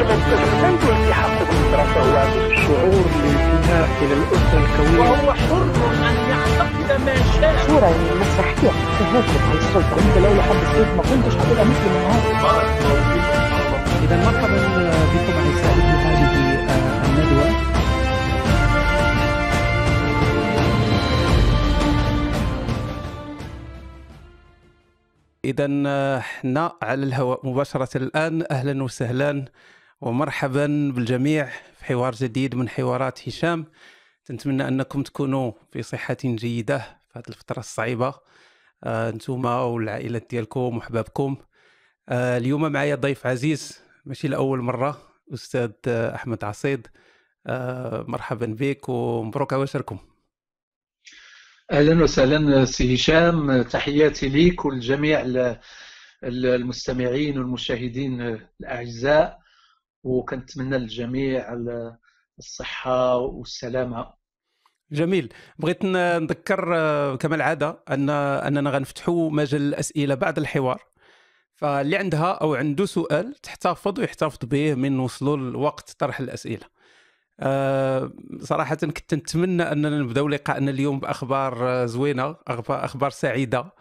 هو شعور الانتماء إلى الاسره الكونيه وهو حر أن يعتقد ما شاء صورة مسرحية تهاجم على السلطة أنت ما كنتش هتبقى مسلم النهاردة اذا مرحبا بكم الندوه إذا إحنا على الهواء مباشرة الآن. أهلا وسهلا. ومرحبا بالجميع في حوار جديد من حوارات هشام. نتمنى أنكم تكونوا في صحة جيدة في هذه الفترة الصعيبة. آه، أنتم والعائلات ديالكم وحبابكم آه، اليوم معايا ضيف عزيز ماشي لأول مرة أستاذ آه، أحمد عصيد. آه، مرحبا بك ومبروك عواشركم. أهلا وسهلا سي هشام. تحياتي ليك ولجميع ال- ال- المستمعين والمشاهدين الأعزاء. وكنتمنى للجميع ال- الصحة والسلامة. جميل. بغيت نذكر آه، كما العادة ان أننا غنفتحوا مجال الأسئلة بعد الحوار. فاللي عندها أو عنده سؤال تحتفظ ويحتفظ به من وصلوا لوقت طرح الأسئلة. آه، صراحة كنت نتمنى أننا نبدأو لقاءنا اليوم بأخبار آه، زوينة أخبار أخبار سعيدة.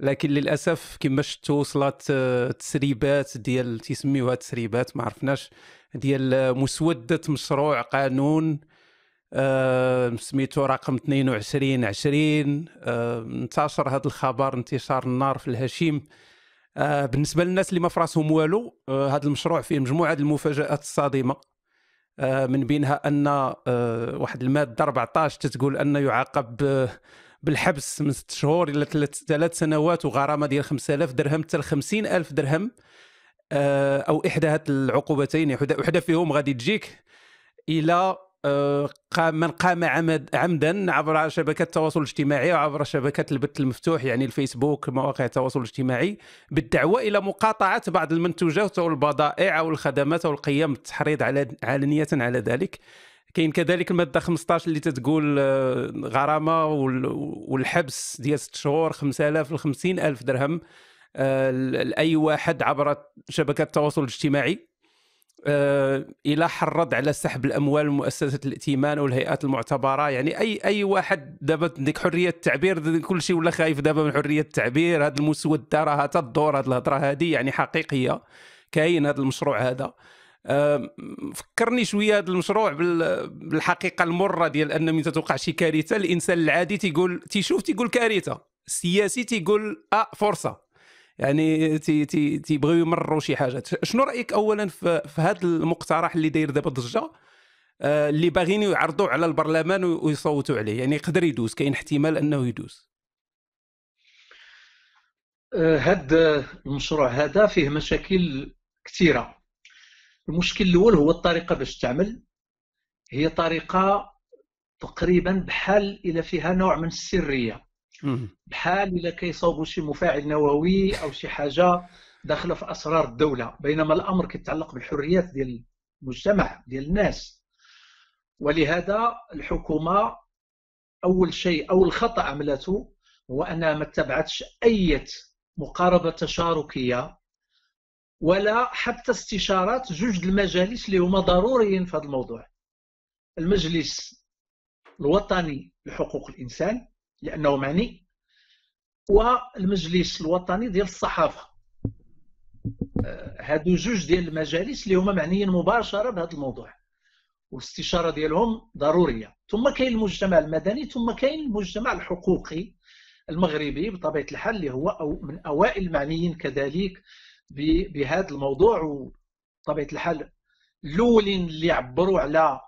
لكن للأسف كما شفتوا وصلت آه، تسريبات ديال تيسميوها تسريبات ما عرفناش ديال آه، مسودة مشروع قانون آه، سميتو رقم 22 20 آه، انتشر هذا الخبر انتشار النار في الهشيم. بالنسبة للناس اللي ما في راسهم والو هذا المشروع فيه مجموعة المفاجآت الصادمة. من بينها أن واحد المادة 14 تتقول انه يعاقب بالحبس من ست شهور إلى ثلاث سنوات وغرامة ديال 5000 درهم حتى ل 50000 درهم آه، أو إحدى هاد العقوبتين وحده وحدة فيهم غادي تجيك إلى آه، قام من قام عمد عمدا عبر شبكات التواصل الاجتماعي وعبر شبكات البث المفتوح يعني الفيسبوك مواقع التواصل الاجتماعي بالدعوة إلى مقاطعة بعض المنتوجات أو البضائع أو الخدمات أو القيام بالتحريض على علنية على ذلك. كاين كذلك المادة 15 اللي تتقول آه، غرامة وال- والحبس ديال 6 شهور 5000 ل 50000 درهم. آه، لاي واحد عبر شبكات التواصل الاجتماعي آه، إلى حرض على سحب الأموال مؤسسه الائتمان والهيئات المعتبرة. يعني اي أي واحد دابا عندك حرية التعبير كل شيء ولا خايف دابا من حرية التعبير هذا المسودة راه تدور هذه الهضرة هذه يعني حقيقية. كاين هذا المشروع هذا. فكرني شوية هذا المشروع بال- بالحقيقة المرة ديال أن من تتوقع شي كارثة الإنسان العادي تيقول تيشوف تيقول كارثة السياسي تيقول آه فرصة. يعني تي تي تيبغيو يمروا شي حاجات شنو رأيك اولا في, في هذا المقترح اللي داير دابا ضجه آه، اللي باغيين يعرضوه على البرلمان وي- ويصوتوا عليه. يعني يقدر يدوز كاين احتمال أنه يدوز. هذا المشروع هذا فيه مشاكل كثيرة. المشكل الأول هو الطريقة باش تعمل. هي طريقة تقريبا بحال إلى فيها نوع من السرية. بحال إلا كيصاوبوا شي مفاعل نووي أو شي حاجة داخلة في أسرار الدولة. بينما الأمر كيتعلق بالحريات ديال المجتمع ديال الناس. ولهذا الحكومة أول شيء أول خطأ عملته هو أنها ما اتبعتش أي مقاربة تشاركية ولا حتى استشارات جوج المجالس اللي هما ضروريين في هذا الموضوع. المجلس الوطني لحقوق الإنسان لأنه معني والمجلس الوطني ديال الصحافة. آه، هادو جوج ديال المجالس اللي هما معنيين مباشرة بهذا الموضوع. والاستشارة ديالهم ضرورية. ثم كاين المجتمع المدني ثم كاين المجتمع الحقوقي المغربي بطبيعة الحال اللي هو أو من أوائل المعنيين كذلك. بهذا الموضوع وبطبيعه الحال الاولين اللي عبروا على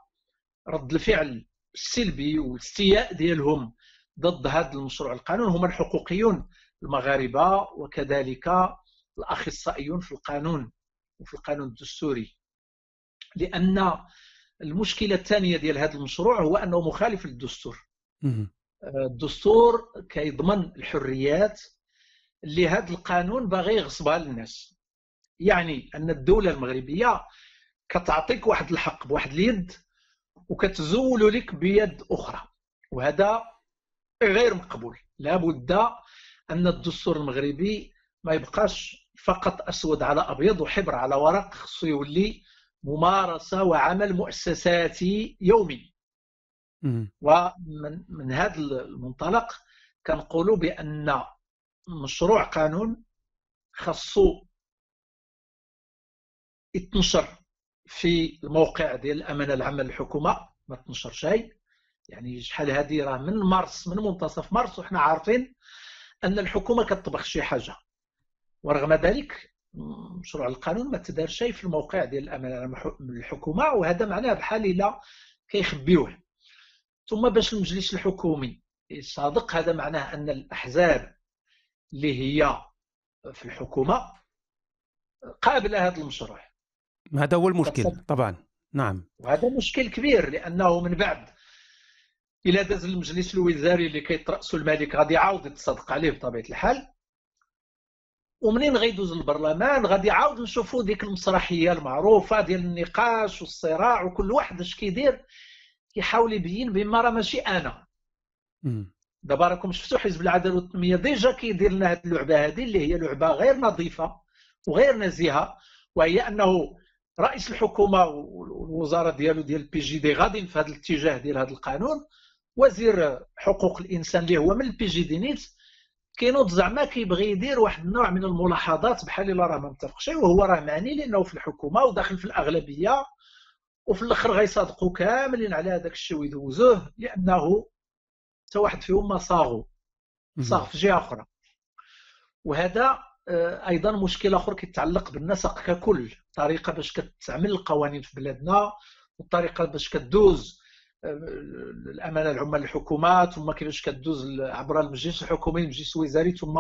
رد الفعل السلبي والاستياء ديالهم ضد هذا المشروع القانون. هم الحقوقيون المغاربة وكذلك الأخصائيون في القانون وفي القانون الدستوري. لأن المشكلة الثانية ديال هذا المشروع هو أنه مخالف للدستور. الدستور كيضمن الحريات اللي هذا القانون باغي يغصبها للناس. يعني أن الدولة المغربية كتعطيك واحد الحق بواحد اليد وكتزولو لك بيد أخرى. وهذا غير مقبول. لابد أن الدستور المغربي ما يبقاش فقط أسود على أبيض وحبر على ورق خصو يولي ممارسة وعمل مؤسساتي يومي. ومن من هذا المنطلق كنقولوا بأن مشروع قانون خاصو يتنشر في الموقع ديال الأمانة العامة للحكومة ما تنشر شيء يعني شحال هذه راه من مارس من منتصف مارس وحنا عارفين أن الحكومة كتطبخ شي حاجة. ورغم ذلك مشروع القانون ما تدار شيء في الموقع ديال الأمانة العامة للحكومة وهذا معناه بحال إلا كيخبيوه. ثم باش المجلس الحكومي صادق هذا معناه أن الأحزاب اللي هي في الحكومة قابلة هذا المشروع. هذا هو المشكل. طبعا. نعم. وهذا مشكل كبير لأنه من بعد إلى داز المجلس الوزاري اللي كيتراسو الملك غادي يعاود يتصدق عليه بطبيعة الحال. ومنين غيدوز البرلمان؟ غادي يعاود نشوفوا ديك المسرحية المعروفة ديال النقاش والصراع وكل واحد اش كيدير؟ كيحاول يبين بما راه ماشي أنا. مم. دابا راكم شفتوا حزب العدالة والتنمية déjà كيدير لنا هذه اللعبة هذه اللي هي لعبة غير نظيفة وغير نزيهة وهي أنه رئيس الحكومة والوزارة ديالو ديال ال PJD غاديين في هذا الاتجاه ديال هذا القانون. وزير حقوق الإنسان اللي هو من ال PJD نيت كينوض زعما كيبغي يدير واحد النوع من الملاحظات بحال إلا راه ما متفقش. وهو راه معني لأنه في الحكومة وداخل في الأغلبية وفي الأخر غيصادقوا كاملين على هذاك الشيء ويدوزوه لأنه حتى واحد فيهم ما صاغوا. صاغ في جهة أخرى. وهذا آه، أيضا مشكل اخر كيتعلق بالنسق ككل. الطريقة باش كتعمل القوانين في بلادنا والطريقة باش كدوز آه، الأمانة العامه للحكومات ثم كيفاش كدوز عبر المجلس الحكومي المجلس الوزاري ثم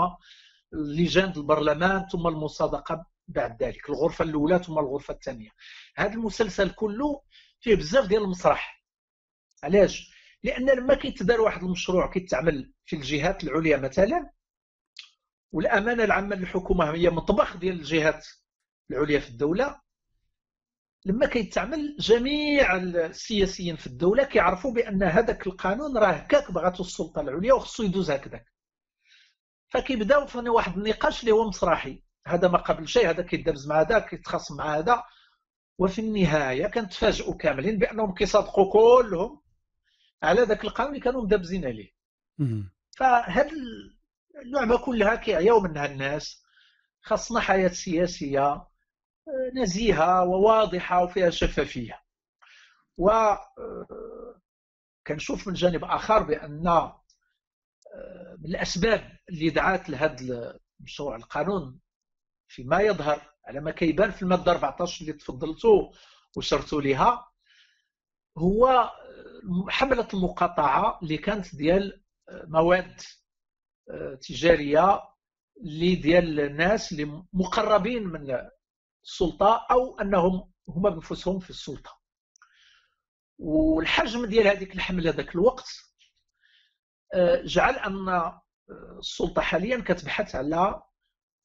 لجان البرلمان ثم المصادقة بعد ذلك الغرفة الأولى ثم الغرفة الثانية. هذا المسلسل كله فيه بزاف ديال المسرح. علاش؟ لأن لما كيتدار واحد المشروع كيتعمل في الجهات العليا مثلا والأمانة العامة للحكومة هي مطبخ ديال الجهات العليا في الدولة. لما كيتعمل جميع السياسيين في الدولة كيعرفوا بأن هذاك القانون راه هكاك بغاتو السلطة العليا وخصو يدوز هكذاك. فكيبداو في واحد النقاش اللي هو مسرحي. هذا ما قبل شيء هذا كيدرز مع هذا كيتخاصم مع هذا. وفي النهاية كنتفاجئوا كاملين بأنهم كيصادقوا كلهم. على ذاك القانون اللي كانوا مدابزين عليه. فهاد اللعبه كلها كيعياو منها الناس خاصنا حياة سياسية آه، نزيهة وواضحة وفيها شفافية و آه، كنشوف من جانب آخر بأن آه، من الأسباب اللي دعات لهذا مشروع القانون فيما يظهر على ما كيبان في المادة 14 اللي تفضلتوا وشرتوا لها هو حمله المقاطعة اللي كانت ديال مواد تجارية اللي ديال الناس اللي مقربين من السلطة أو أنهم هما بنفسهم في السلطة. والحجم ديال هذيك الحملة ذاك الوقت آه، جعل أن السلطة حاليا كتبحث على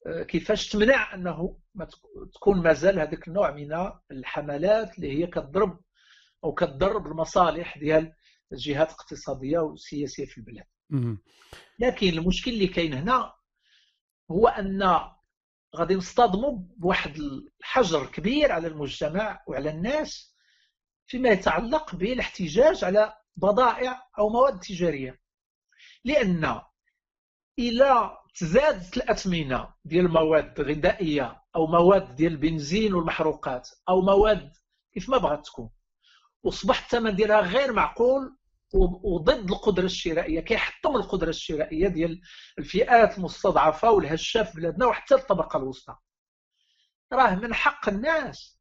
آه، كيفاش تمنع أنه ما تك- تكون مازال هذاك النوع من الحملات اللي هي كتضرب أو كتضرب المصالح ديال الجهات الاقتصادية والسياسية في البلاد. لكن المشكل اللي كاين هنا هو أن غادي نصطدموا بواحد الحجر كبير على المجتمع وعلى الناس فيما يتعلق بالاحتجاج على بضائع أو مواد تجارية لأن إلى تزادت الأثمنة ديال المواد الغذائية أو مواد ديال البنزين والمحروقات أو مواد كيف ما بغات تكون وصبح الثمن ديالها غير معقول وضد القدرة الشرائية كيحطم القدرة الشرائية ديال الفئات المستضعفة والهشه في بلادنا وحتى الطبقة الوسطى. راه من حق الناس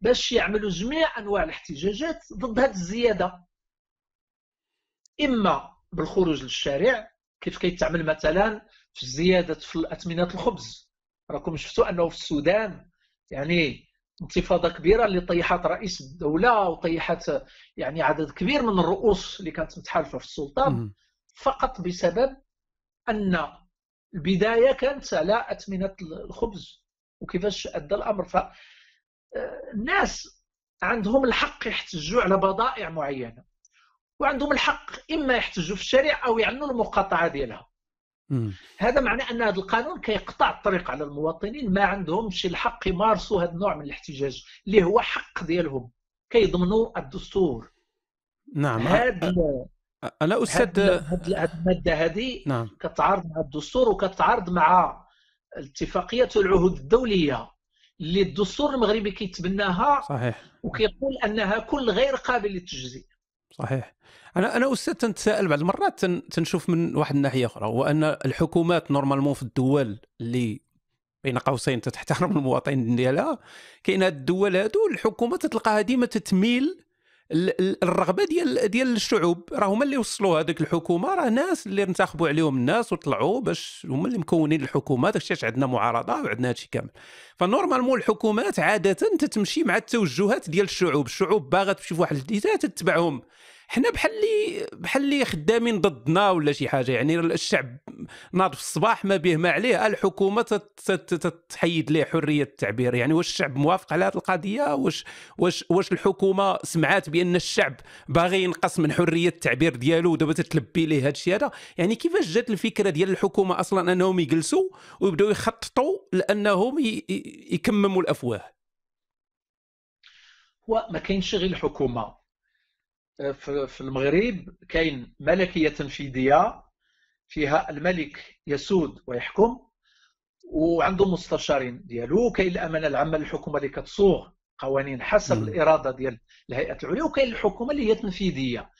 باش يعملوا جميع أنواع الاحتجاجات ضد هذه الزيادة. إما بالخروج للشارع كيف كيتعمل مثلا في الزيادة في اثمنه الخبز. راكم شفتوا أنه في السودان يعني انتفاضة كبيرة اللي طيحت رئيس الدولة وطيحت يعني عدد كبير من الرؤوس اللي كانت متحالفة في السلطه. فقط بسبب أن البداية كانت على اثمنه الخبز وكيفاش أدى الأمر ف الناس عندهم الحق يحتجوا على بضائع معينة وعندهم الحق إما يحتجوا في الشارع أو يعلنوا المقاطعة ديالها. هذا معناه أن هذا القانون كيقطع الطريق على المواطنين ما عندهمش الحق يمارسوا هذا النوع من الاحتجاج اللي هو حق ديالهم. كيضمنوا الدستور. نعم. هذا أنا أستاذ هذه المادة هذه نعم. كتعارض مع الدستور وكتعارض مع الاتفاقية والعهود الدولية اللي الدستور المغربي كيتبناها صحيح. وكيقول أنها كل غير قابل للتجزئة. صحيح. أنا أنا أستاذ تنتساءل بعض المرات تن- تنشوف من واحد الناحيه أخرى هو ان الحكومات normalement في الدول اللي بين قوسين تحترم المواطنين ديالها كاين هاد الدول هادو الحكومة تلقاها ديما تتميل الرغبة ديال ديال الشعوب راه هما اللي وصلوا هذيك الحكومة راه ناس اللي انتخبوا عليهم الناس وطلعوا باش هما اللي مكونين الحكومة داكشي علاش عندنا معارضة وعندنا هادشي كامل. فنورمالمون الحكومات عادة تتمشي مع التوجهات ديال الشعوب الشعوب باغا تمشي في واحد الاتجاه تتبعهم. حنا بحال اللي بحال اللي خدامين ضدنا ولا شي حاجة. يعني الشعب ناض في الصباح ما به ما عليه الحكومة تت- تت- تتحيد ليه حرية التعبير. يعني واش الشعب موافق على هذه القضية؟ واش واش واش الحكومة سمعات بأن الشعب باغي ينقص من حرية التعبير ديالو ودابا تتلبي ليه هذا الشيء هذا؟ يعني كيفاش جات الفكرة ديال الحكومة أصلا أنهم يجلسوا ويبداو يخططوا لأنهم يكمموا الأفواه؟ هو ما كاينش غير الحكومة. في المغرب كاين ملكية تنفيذيه فيها الملك يسود ويحكم وعنده مستشارين ديالو وكاين الأمانة العامة للحكومة اللي كتصوغ قوانين حسب. الإرادة ديال الهيئه العليا وكاين الحكومة اللي هي تنفيذية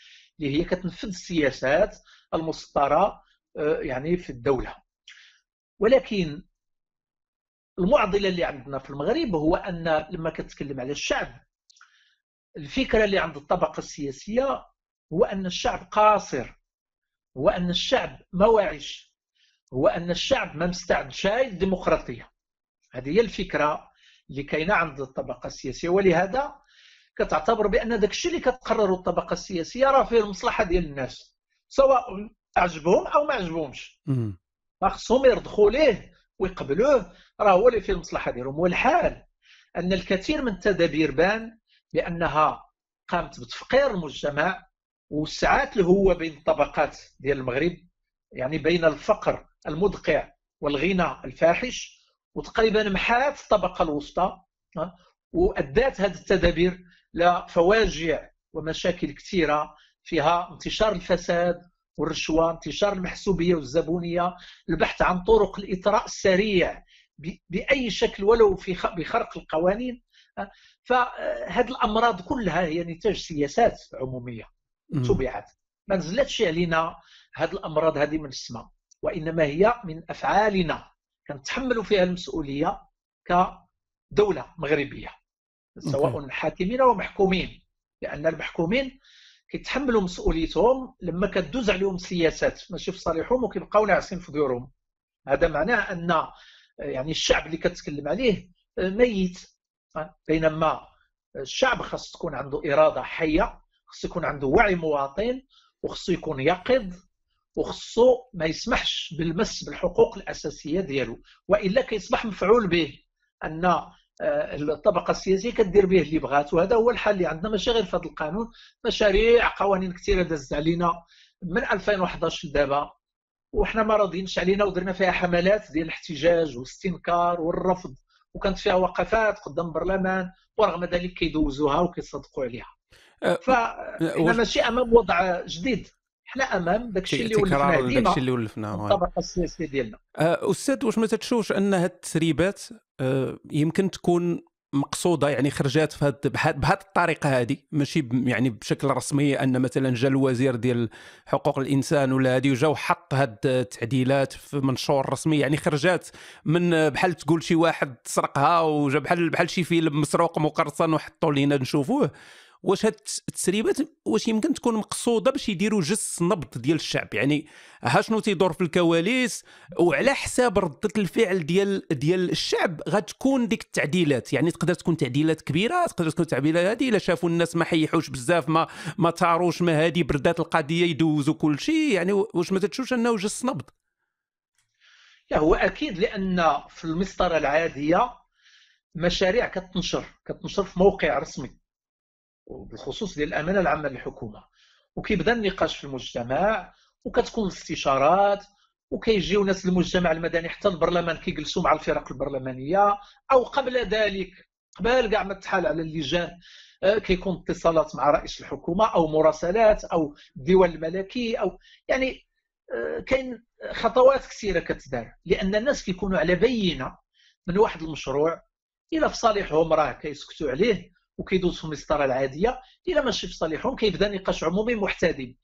اللي هي كتنفذ السياسات المسطرة آه، يعني في الدولة ولكن المعضلة اللي عندنا في المغرب هو أن لما كتكلم على الشعب الفكرة اللي عند الطبقة السياسية هو أن الشعب قاصر هو أن الشعب ما واعيش هو أن الشعب ما مستعدش الديمقراطيه هذه هي الفكرة اللي كاينة عند الطبقة السياسية. ولهذا كتعتبر بأن داك الشيء اللي كتقرره الطبقة السياسية راه فيه المصلحة ديال الناس سواء عجبهم أو ما عجبهمش. ما خصهم يرضخوا ليه ويقبلوه راه هو اللي فيه المصلحة ديالهم. والحال أن الكثير من التدابير بان بانها قامت بتفقير المجتمع وسعات الهوة بين الطبقات ديال المغرب يعني بين الفقر المدقع والغنى الفاحش وتقريبا محات الطبقة الوسطى وأدات هذه التدابير لفواجع ومشاكل كثيرة فيها انتشار الفساد والرشوة انتشار المحسوبية والزبونية البحث عن طرق الإطراء السريع بأي شكل ولو في بخرق القوانين فهذه الأمراض كلها هي نتاج سياسات عمومية. تبعت ما نزلتش علينا هذه الأمراض هذه من السماء وإنما هي من أفعالنا. كنتحملوا فيها المسؤولية كدولة مغربية سواء حاكمين أو محكومين. لأن المحكومين كيتحملوا مسؤوليتهم لما كدوز عليهم سياسات ماشي في صالحهم وكيبقاو ناعسين في ديورهم. هذا معناه أن يعني الشعب اللي كتكلم عليه ميت. بينما الشعب خاص تكون عنده إرادة حية خص يكون عنده وعي مواطن وخصو يكون يقظ وخصو ما يسمحش بالمس بالحقوق الأساسية ديالو. وإلا كيصبح مفعول به أن آه، الطبقة السياسية كدير به اللي بغات. وهذا هو الحل اللي عندنا. ماشي غير في هذا القانون. مشاريع قوانين كثيرة دازت علينا من 2011 لدابا. وحنا ما راضيينش علينا ودرنا فيها حملات ديال الاحتجاج والاستنكار والرفض. وكانت فيها وقفات قدام البرلمان ورغم ذلك كيدوزوها وكيصدقوا عليها. أه، فاحنا واش- ماشي أمام وضع جديد. حنا أمام داك الشيء اللي ولفناه ديما داكشي اللي ولفناه. الطبقة السياسية ديالنا. آه، أستاذ واش ما تتشوفش أن هاد التسريبات يمكن تكون مقصودة يعني خرجات في هاد بهاد الطريقة هذه ماشي يعني بشكل رسمي أن مثلا جا الوزير ديال حقوق الإنسان ولا هذه وجا وحط هاد التعديلات في منشور رسمي. يعني خرجات من بحال تقول شي واحد سرقها وجا بحال بحال شي فيلم مسروق مقرصن وحطوا لينا نشوفوه. واش هاد التسريبات واش يمكن تكون مقصودة باش يديروا جس نبض ديال الشعب؟ يعني ها شنو تيدور في الكواليس وعلى حساب ردة الفعل ديال ديال الشعب غتكون ديك التعديلات. يعني تقدر تكون تعديلات كبيرة تقدر تكون تعديلات هذه إلا شافوا الناس ما حيحوش بزاف ما ما تاروش ما هذه بردات القضية يدوزوا كل شيء. يعني واش ما تتشوفش أنه جس نبض؟ لا هو أكيد لأن في المسطرة العادية مشاريع كتنشر كتنشر في موقع رسمي. وبالخصوص ديال الامانه العامة للحكومة. وكيبدأ النقاش في المجتمع وكتكون الاستشارات وكيجيو ناس المجتمع المدني حتى البرلمان كيجلسوا مع الفرق البرلمانية أو قبل ذلك قبل كاع ما تحال على اللجان آه، كيكون اتصالات مع رئيس الحكومة أو مراسلات أو الديوان الملكي أو يعني آه، كاين خطوات كثيرة كتدار. لأن الناس كيكونوا على بينة من واحد المشروع إلى في صالحهم راه كيسكتوا عليه وكيدوز في المسطرة العادية إلى ماشي في صالحهم كيبدا نقاش عمومي محتدم.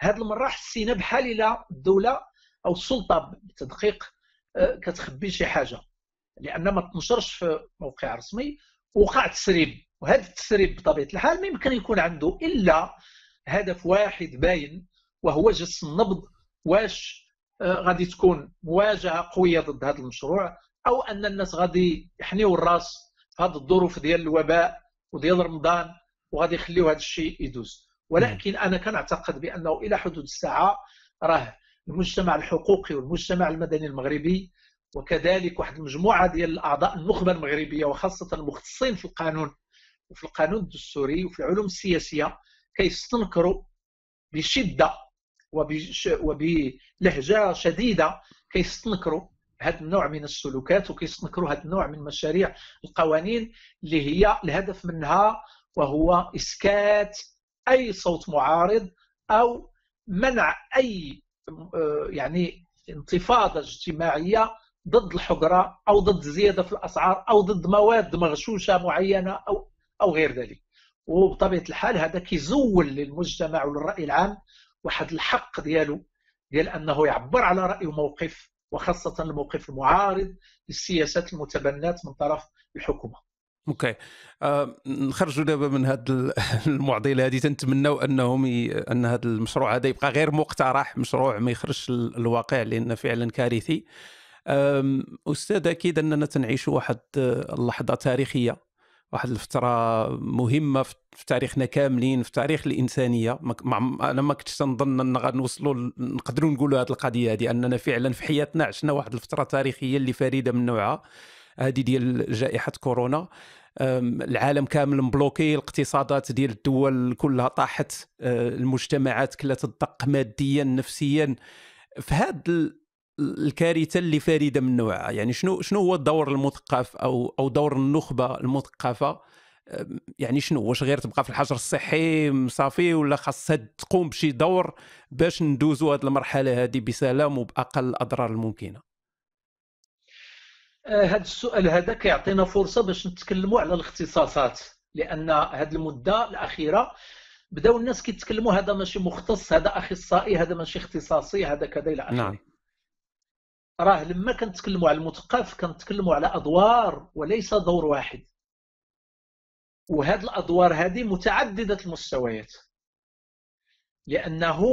هذه المره حسينا بحال إلى الدولة أو السلطة بالتدقيق آه، كتخبي شي حاجة. لأن ما تنشرش في موقع رسمي وقع تسريب. وهذا التسريب بطبيعة الحال ما يمكن يكون عنده إلا هدف واحد باين وهو جس النبض واش آه، غادي تكون مواجهة قوية ضد هذا المشروع أو أن الناس غادي يحنيوا الرأس في هذه الظروف ديال الوباء وديال رمضان وغادي يخليو هذا الشيء يدوز. ولكن أنا كنعتقد بأنه إلى حدود الساعة راه المجتمع الحقوقي والمجتمع المدني المغربي وكذلك واحد المجموعة ديال الأعضاء النخبة المغربية وخاصة المختصين في القانون وفي القانون الدستوري وفي العلوم السياسية كيستنكروا بشدة وبلهجة شديدة كيستنكروا هذا النوع من السلوكات وكيستنكروا هذا النوع من مشاريع القوانين اللي هي الهدف منها وهو إسكات أي صوت معارض أو منع أي آه، يعني انتفاضة اجتماعية ضد الحجرة أو ضد زيادة في الأسعار أو ضد مواد مغشوشة معينة أو أو غير ذلك. وبطبيعة الحال هذا كيزول للمجتمع وللرأي العام واحد الحق ديالو ديال أنه يعبر على رأي وموقف وخاصة الموقف المعارض للسياسات المتبنات من طرف الحكومة. أوكي. آه نخرجوا دابا من هذه المعضلة هذه تنتمنوا انهم ي... أن هذا المشروع هذا يبقى غير مقترح مشروع ما يخرجش الواقع لأن فعلا كارثي. أستاذ أكيد أننا تنعيش واحد اللحظة تاريخية. واحد الفترة مهمة في تاريخنا كاملين في تاريخ الإنسانية. أنا ما كنتش تنظن أن غنوصلوا نقدروا نقولوا هذه القضية هذه أننا فعلا في حياتنا عشنا واحد الفترة تاريخية اللي فريدة من نوعها هذه ديال جائحة كورونا. العالم كامل مبلوكي الاقتصادات ديال الدول كلها طاحت أه، المجتمعات كلها تدق ماديا نفسيا. في هذا الكارثة اللي فريدة من نوعها. يعني شنو شنو هو الدور المثقف أو أو دور النخبة المثقفة؟ يعني شنو واش غير تبقى في الحجر الصحي صافي ولا خاصها تقوم بشي دور باش ندوزوا هذه المرحلة هذه بسلام وبأقل الأضرار الممكنة؟ هذا السؤال هذا كيعطينا فرصة باش نتكلموا على الاختصاصات لأن هذه المدة الأخيرة بداو الناس كيتكلموا هذا ماشي مختص هذا أخصائي هذا ماشي اختصاصي هذا كذا إلى آخره. نعم. راه لما كنتكلموا على المثقف كنتكلموا على أدوار وليس دور واحد. وهذه الأدوار هذه متعددة المستويات. لأنه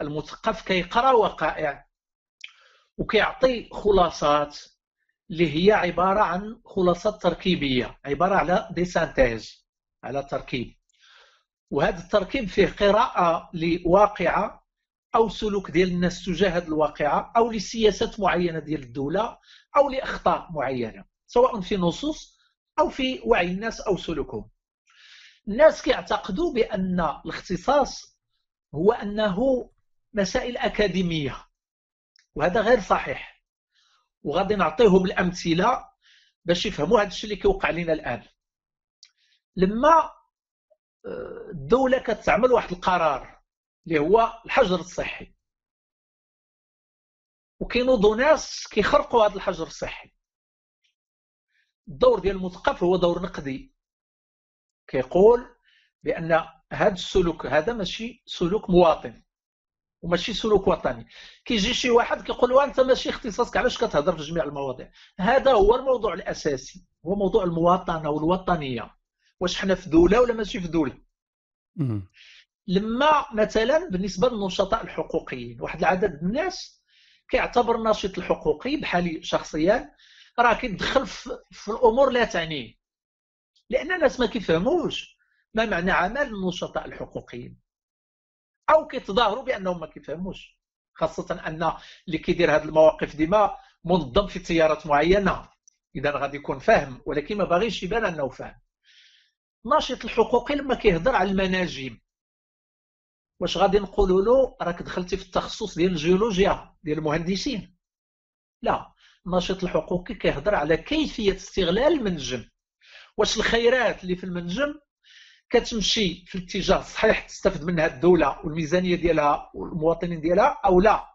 المثقف كيقرأ وقائع وكيعطي خلاصات اللي هي عبارة عن خلاصات تركيبية عبارة على ديسانتاج على تركيب. وهذا التركيب فيه قراءة لواقعة أو سلوك ديال الناس تجاه هذه الواقعة أو لسياسات معينة ديال الدولة أو لأخطاء معينة سواء في نصوص أو في وعي الناس أو سلوكهم. الناس كيعتقدوا بأن الاختصاص هو أنه مسائل أكاديمية وهذا غير صحيح. وغادي نعطيهم الأمثلة باش يفهموا هذا الشيء اللي كيوقع لنا الآن. لما آه، الدولة كتعمل واحد القرار اللي هو الحجر الصحي. وكينوضوا ناس كيخرقوا هذا الحجر الصحي. الدور ديال المثقف هو دور نقدي. كيقول بأن هذا السلوك هذا ماشي سلوك مواطن وماشي سلوك وطني. كيجي شي واحد كيقول له انت ماشي اختصاصك علاش كتهضر في جميع المواضيع؟ هذا هو الموضوع الأساسي هو موضوع المواطنة والوطنية. واش حنا في دولة ولا ماشي في دولة؟ لما مثلا بالنسبة للنشطاء الحقوقيين واحد العدد من الناس كيعتبر الناشط الحقوقي بحالي شخصيا راه كيدخل في الأمور لا تعنيه لأن الناس ما كيفهموش ما معنى عمل النشطاء الحقوقيين. أو كيتظاهروا بأنهم ما كيفهموش خاصة أن اللي كيدير هذه المواقف ديما منظم في تيارات معينة. اذا غادي يكون فاهم ولكن ما باغيش يبان أنه فاهم الناشط الحقوقي لما كيهضر على المناجم واش غادي نقولوا له؟ راك دخلتي في التخصص ديال الجيولوجيا ديال المهندسين. لا الناشط الحقوقي كيهضر على كيفية استغلال المنجم. واش الخيرات اللي في المنجم كتمشي في الاتجاه الصحيح تستفد منها الدولة والميزانية ديالها والمواطنين ديالها أو لا؟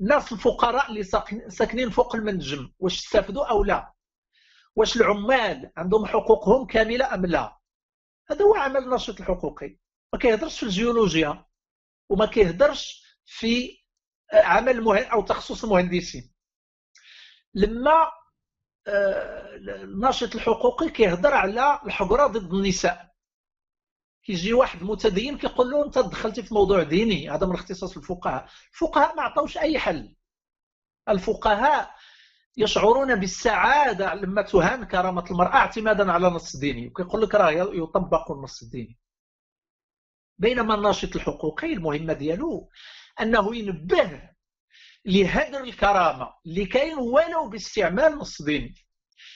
الناس الفقراء اللي ساكنين فوق المنجم واش استفدوا أو لا؟ واش العمال عندهم حقوقهم كاملة أم لا؟ هذا هو عمل الناشط الحقوقي. ما كيهضرش في الجيولوجيا وما كيهضرش في عمل مهن أو تخصص المهندسين لما آه، الناشط الحقوقي كيهضر على الحقرة ضد النساء. كيجي واحد متدين كيقول له أنت دخلتي في موضوع ديني هذا من اختصاص الفقهاء. الفقهاء ما عطاوش أي حل. الفقهاء يشعرون بالسعادة لما تهان كرامة المرأة اعتمادا على نص ديني. وكيقول لك راه يطبق النص الديني. بينما الناشط الحقوقي المهمه ديالو أنه ينبه لهدر الكرامة اللي كاين ولو باستعمال نص ديني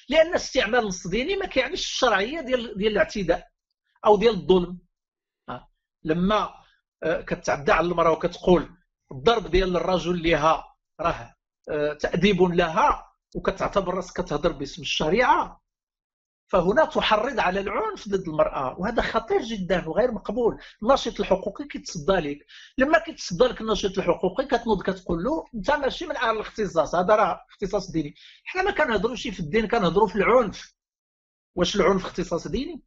لأن استعمال نص ديني ما كيعنيش الشرعية ديال ديال الاعتداء أو ديال الظلم. لما آه، كتعدى على المرأة وكتقول الضرب ديال الرجل لها راه آه، تأديب لها وكتعتبر راسك كتهضر باسم الشريعة فهنا تحرض على العنف ضد المرأة وهذا خطير جدا وغير مقبول. الناشط الحقوقي كيتصدى لك. لما كيتصدى لك الناشط الحقوقي كتنوض كتقول له أنت ماشي من أهل الاختصاص هذا راه اختصاص ديني. حنا ما كنهضروش في الدين كنهضروا في العنف. واش العنف اختصاص ديني؟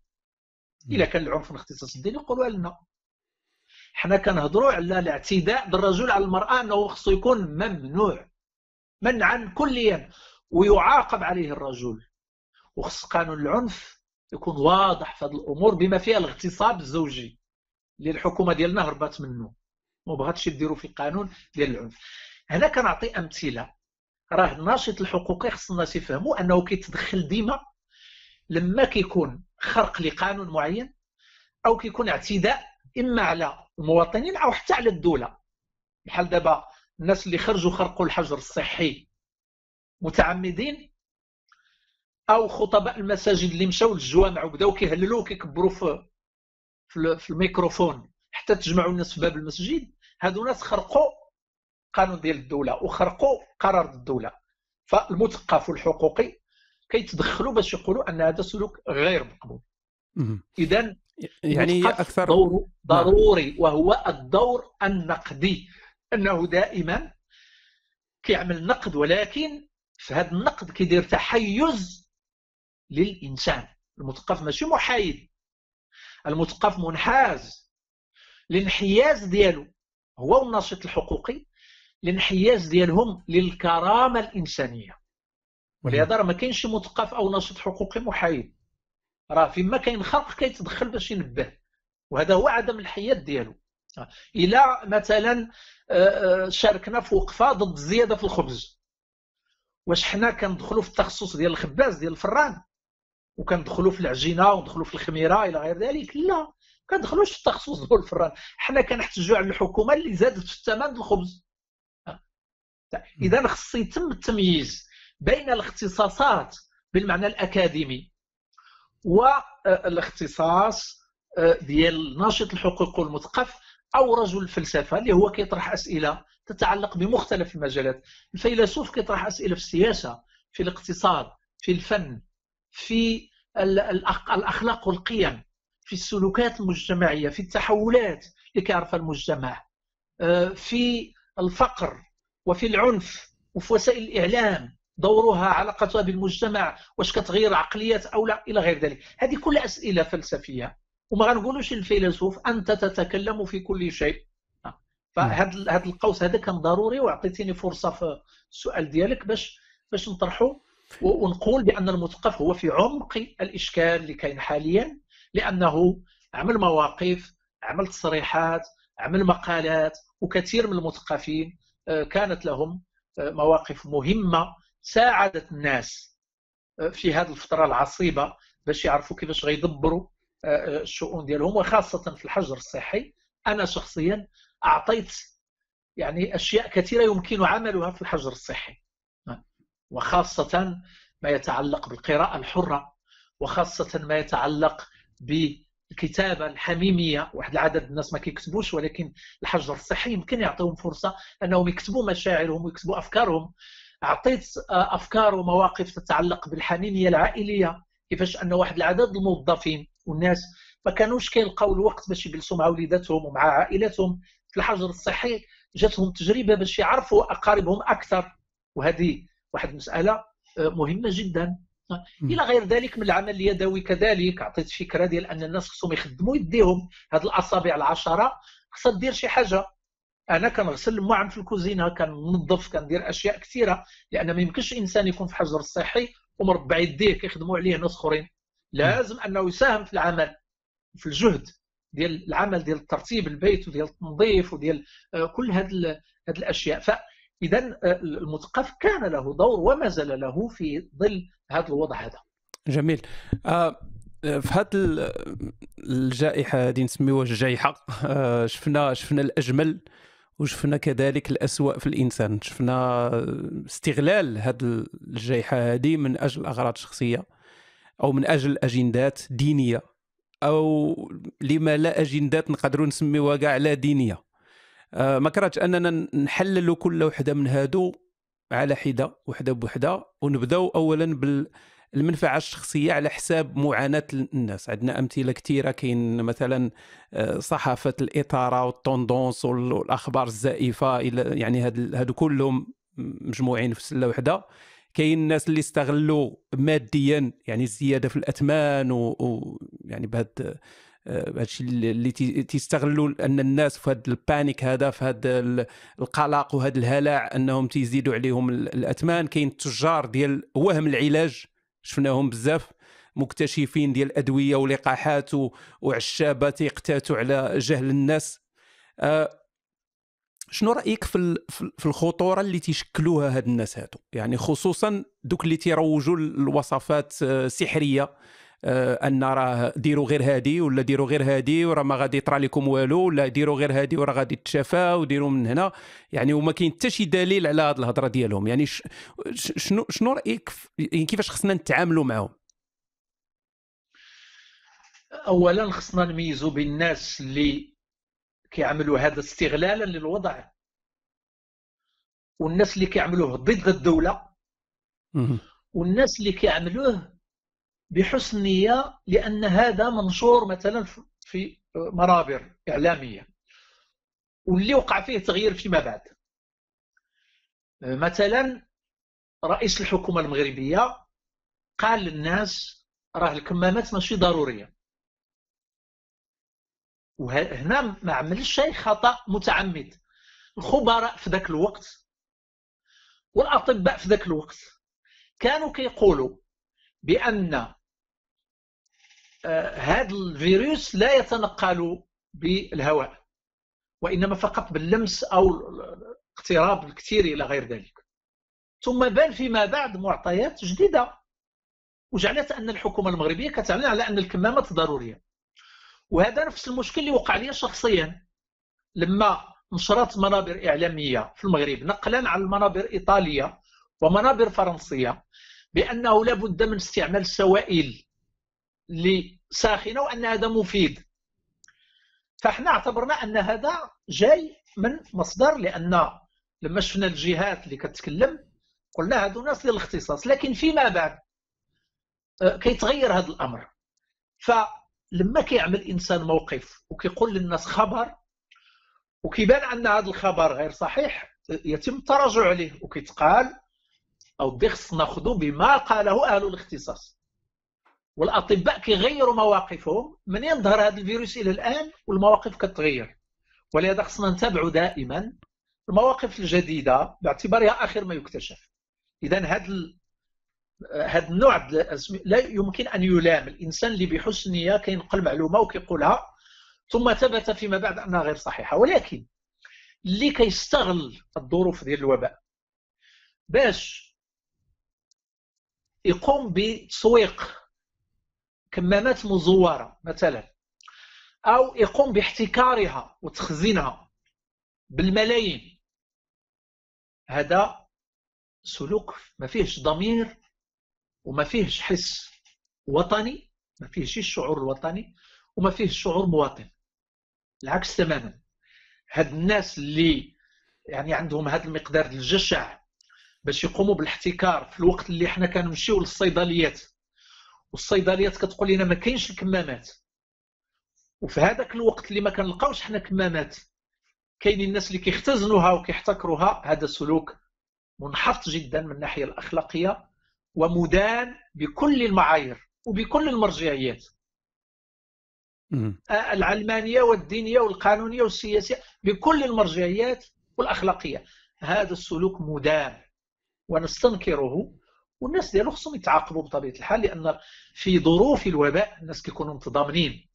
إلا كان العنف من اختصاص الدين يقولوا لنا حنا كنهضروا على الاعتداء بالرجل على المرأة أنه خصو يكون ممنوع منعا كليا ويعاقب عليه الرجل. وخص قانون العنف يكون واضح في هذه الأمور بما فيها الاغتصاب الزوجي اللي الحكومة ديالنا هربات منه ما بغاتش يديروا في القانون ديال العنف. هنا كنعطي أمثلة. راه الناشط الحقوقي خص الناس يفهموا أنه كيتدخل ديما لما كيكون خرق لقانون معين أو كيكون اعتداء إما على المواطنين أو حتى على الدولة. بحال دابا الناس اللي خرجوا خرقوا الحجر الصحي متعمدين أو خطباء المساجد اللي مشاو للجوامع وبداو كيهللوا وكيكبروا في في الميكروفون حتى تجمعوا الناس في باب المسجد. هادو ناس خرقوا قانون ديال الدولة وخرقوا قرار الدولة. فالمثقف الحقوقي كيتدخلوا باش يقولوا أن هذا سلوك غير مقبول. اذا يعني أكثر دور ضروري وهو الدور النقدي. أنه دائما كيعمل نقد ولكن في هذا النقد كيدير تحيز للإنسان. المثقف ماشي محايد. المثقف منحاز الانحياز ديالو. هو الناشط الحقوقي. الانحياز ديالهم للكرامة الإنسانية. ولهذا راه ما كاينش مثقف أو ناشط حقوقي محايد. راه فيما كاين خلق كيتدخل باش ينبه. وهذا هو عدم الحياد ديالو. إلى مثلا آه، آه، شاركنا في وقفة ضد الزياده في الخبز. واش حنا كندخلوا في التخصص ديال الخباز ديال الفران؟ وكندخلوا في العجينة وندخلوا في الخميرة إلى غير ذلك. لا كندخلوش في التخصص ديال الفران. حنا كنحتجوا على الحكومة اللي زادت في الثمن الخبز. إذا خص يتم التمييز بين الاختصاصات بالمعنى الأكاديمي والاختصاص آه، ديال ناشط الحقوق والمثقف أو رجل الفلسفه اللي هو كيطرح أسئلة تتعلق بمختلف المجالات. الفيلسوف كيطرح أسئلة في السياسة في الاقتصاد في الفن في الأخلاق والقيم في السلوكات المجتمعية في التحولات اللي كيعرفها المجتمع آه، في الفقر وفي العنف وفي وسائل الإعلام دورها علاقتها بالمجتمع واش كتغير عقليات أو لا إلى غير ذلك. هذه كل أسئلة فلسفية وما غنقولوش للفيلسوف أنت تتكلم في كل شيء. فهذا هذا القوس هذا كان ضروري وعطيتيني فرصة في السؤال ديالك باش باش نطرحه ونقول بأن المثقف هو في عمق الإشكال اللي كاين حاليا لأنه عمل مواقف عمل تصريحات عمل مقالات وكثير من المثقفين آه، كانت لهم آه، مواقف مهمة ساعدت الناس آه، في هذه الفترة العصيبة باش يعرفوا كيفاش غيدبروا الشؤون ديالهم وخاصة في الحجر الصحي. أنا شخصيا أعطيت يعني أشياء كثيرة يمكن عملها في الحجر الصحي. وخاصة ما يتعلق بالقراءة الحرة وخاصة ما يتعلق الكتابه الحميمية. واحد العدد الناس ما كيكتبوش ولكن الحجر الصحي يمكن يعطيهم فرصة أنهم يكتبوا مشاعرهم ويكتبوا أفكارهم. أعطيت آه، أفكار ومواقف تتعلق بالحميمية العائلية كيفاش أن واحد العدد الموظفين والناس ما كانوش كيلقاو الوقت باش يجلسوا مع وليداتهم ومع عائلتهم في الحجر الصحي جاتهم تجربة باش يعرفوا أقاربهم أكثر وهذه واحد المسألة آه، مهمة جدا. إلى غير ذلك من العمل اليدوي كذلك. عطيت فكرة ديال أن الناس خصهم يخدموا يديهم. هذه الأصابع العشرة خصها دير شي حاجة. أنا كنغسل المعن في الكوزينة كننظف كندير أشياء كثيرة لأن ما يمكنش إنسان يكون في حجر الصحي ومربع يديه كيخدموا عليه ناس أخرين. لازم أنه يساهم في العمل في الجهد ديال العمل ديال ترتيب البيت وديال التنظيف وديال آه، كل هذه هذه الأشياء. فاذا آه، المثقف كان له دور وما زال له في ظل هذا الوضع هذا. جميل. آه في هذه الجائحة هذه نسميوها الجائحة. آه شفنا شفنا الأجمل وشفنا كذلك الأسوأ في الإنسان. شفنا استغلال هذه الجائحة هذه من أجل أغراض شخصية أو من أجل أجندات دينية أو لما لا أجندات نقدروا نسميوها كاع لا دينية. آه، ما كرهتش أننا نحللوا كل وحدة من هادو على حدة وحدة بوحدة ونبداو أولا بال المنفعه الشخصية على حساب معاناة الناس. عندنا أمثلة كثيره كاين مثلا آه، صحافة الاثاره والتوندونس والأخبار الزائفة إلى يعني هادو كلهم مجموعين في سلة واحدة كاين الناس اللي استغلوا ماديا يعني الزيادة في الأثمان ويعني بهذا هذا الشيء اللي تيستغلوا أن الناس في هذا البانيك هذا في هذا القلق وهذا الهلع أنهم تيزيدوا عليهم الأثمان. كاين التجار ديال وهم العلاج شفناهم بزاف مكتشفين ديال الادويه ولقاحات وعشابات يقتاتوا على جهل الناس. آه شنو رأيك في في الخطورة اللي تيشكلوها هاد الناس هادو؟ يعني خصوصا دوك اللي تيروجوا الوصفات آه، آه أن راه ديروا غير هادي ولا ديروا غير هادي وراه ما غادي يطرى لكم والو ولا ديروا غير هادي وراه غادي تشافى وديروا من هنا. يعني وما كاين حتى شي دليل على هذه الهضرة ديالهم. يعني شنو شنو رأيك يعني كيفاش خصنا نتعاملوا معهم اولا خصنا نميزوا بين الناس اللي كيعملوا هذا استغلالا للوضع والناس اللي كيعملوه ضد الدولة والناس اللي كيعملوه بحسن نية لأن هذا منشور مثلا في منابر إعلامية. واللي وقع فيه تغيير فيما بعد. مثلا رئيس الحكومة المغربية قال للناس راه الكمامات ماشي ضرورية. وهنا ما عملش شيء خطأ متعمد. الخبراء في ذاك الوقت والأطباء في ذاك الوقت كانوا كيقولوا بأن هذا الفيروس لا يتنقل بالهواء وإنما فقط باللمس أو الاقتراب الكثير إلى غير ذلك. ثم بان فيما بعد معطيات جديدة وجعلت أن الحكومة المغربية كتعلن على أن الكمامات ضرورية. وهذا نفس المشكل اللي وقع لي شخصيا لما نشرت منابر إعلامية في المغرب نقلا عن المنابر إيطالية ومنابر فرنسية بأنه لابد من استعمال السوائل لساخنة وأن هذا مفيد. فإحنا اعتبرنا أن هذا جاي من مصدر لأن لما شفنا الجهات اللي كتكلم قلنا هذو ناس ديال الاختصاص لكن فيما بعد آه، كيتغير هذا الأمر. فلما كيعمل إنسان موقف وكيقول للناس خبر وكيبان أن هذا الخبر غير صحيح يتم التراجع عليه وكيتقال أو خصنا ناخذ بما قاله أهل الاختصاص. والأطباء كيغيروا مواقفهم من يظهر هذا الفيروس إلى الآن والمواقف كتغير. ولهذا خصنا نتابعوا دائما المواقف الجديدة باعتبارها آخر ما يكتشف. اذا هذا هذا النوع لا يمكن أن يلام الإنسان اللي بحسن نية كينقل معلومة وكيقولها ثم ثبت فيما بعد أنها غير صحيحة. ولكن اللي كيستغل الظروف ديال الوباء باش يقوم بتسويق كمامات مزورة مثلا أو يقوم باحتكارها وتخزينها بالملايين. هذا سلوك ما فيهش ضمير وما فيهش حس وطني ما فيهش الشعور الوطني وما فيهش شعور مواطن. العكس تماما. هاد الناس اللي يعني عندهم هذا المقدار الجشع باش يقوموا بالاحتكار في الوقت اللي حنا كنمشيو للصيدليات والصيدليات كتقول لنا ما كاينش الكمامات. وفي هذاك الوقت اللي ما كنلقاوش حنا كمامات كاينين الناس اللي كيختزنوها وكيحتكروها هذا سلوك منحط جدا من الناحية الأخلاقية ومدان بكل المعايير وبكل المرجعيات. العلمانية والدينية والقانونية والسياسية بكل المرجعيات والأخلاقية. هذا السلوك مدان ونستنكره والناس ديالو خصهم يتعاقبوا بطبيعة الحال لأن في ظروف الوباء الناس كيكونوا متضامنين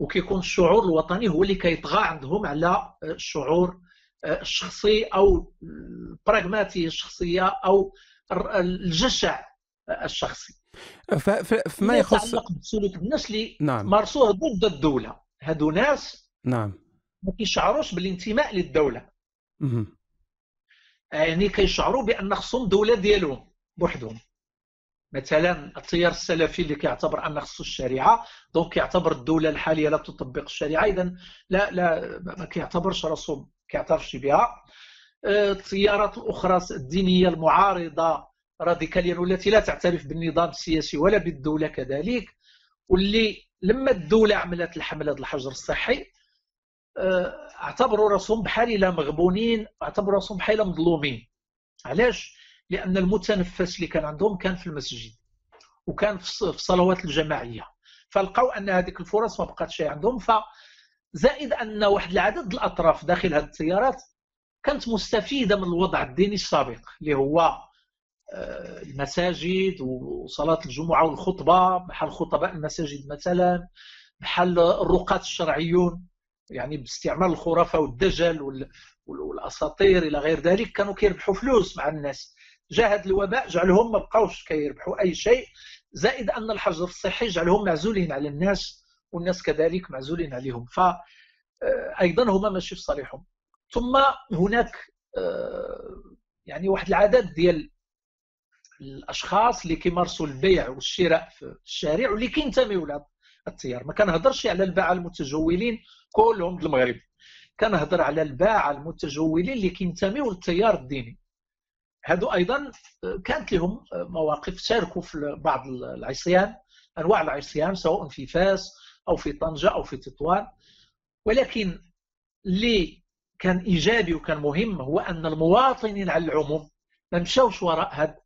وكيكون الشعور الوطني هو اللي كيطغى عندهم على الشعور الشخصي أو البراغماتيه الشخصية أو الجشع الشخصي. فيما يخص يتعلق بسلوك الناس اللي نعم. مارسوه ضد الدولة. هادو ناس نعم. ما كيشعروش بالانتماء للدولة. مهم. يعني كيشعروا بأن خصهم دولة ديالهم. بوحدهم. مثلا التيار السلفي اللي كيعتبر أن خصو الشريعة دونك كيعتبر الدولة الحالية لا تطبق الشريعة. اذا لا لا ما كيعتبرش راسو كيعترفش بها. آه، التيارات الأخرى الدينية المعارضة راديكاليا والتي لا تعترف بالنظام السياسي ولا بالدولة كذلك واللي لما الدولة عملت الحملة الحجر الصحي آه، اعتبروا راسهم بحال إلا مغبونين اعتبروا راسهم بحال مظلومين. علاش؟ لأن المتنفس اللي كان عندهم كان في المسجد وكان في الصلوات الجماعية. فلقوا أن هذيك الفرص ما بقاتش عندهم فزائد أن واحد العدد الأطراف داخل هذه التيارات كانت مستفيدة من الوضع الديني السابق اللي هو آه، المساجد وصلاة الجمعة والخطبة بحال خطباء المساجد مثلا بحال الرقاة الشرعيون يعني باستعمال الخرافة والدجل والأساطير إلى غير ذلك كانوا كيربحوا فلوس مع الناس. جاء هذا الوباء جعلهم ما بقاوش كيربحوا أي شيء. زائد أن الحجر الصحي جعلهم معزولين على الناس والناس كذلك معزولين عليهم. ف آه، أيضا هما ماشي في صالحهم. ثم هناك آه، يعني واحد العدد ديال الأشخاص اللي كيمارسوا البيع والشراء في الشارع واللي كينتميوا لهذا التيار. ما كنهضرش على الباعه المتجولين كلهم المغرب. كنهضر على الباعه المتجولين اللي كينتميوا للتيار الديني. هادو أيضا كانت لهم مواقف شاركوا في بعض العصيان أنواع العصيان سواء في فاس أو في طنجة أو في تطوان. ولكن اللي كان إيجابي وكان مهم هو أن المواطنين على العموم ما مشاوش وراء هاد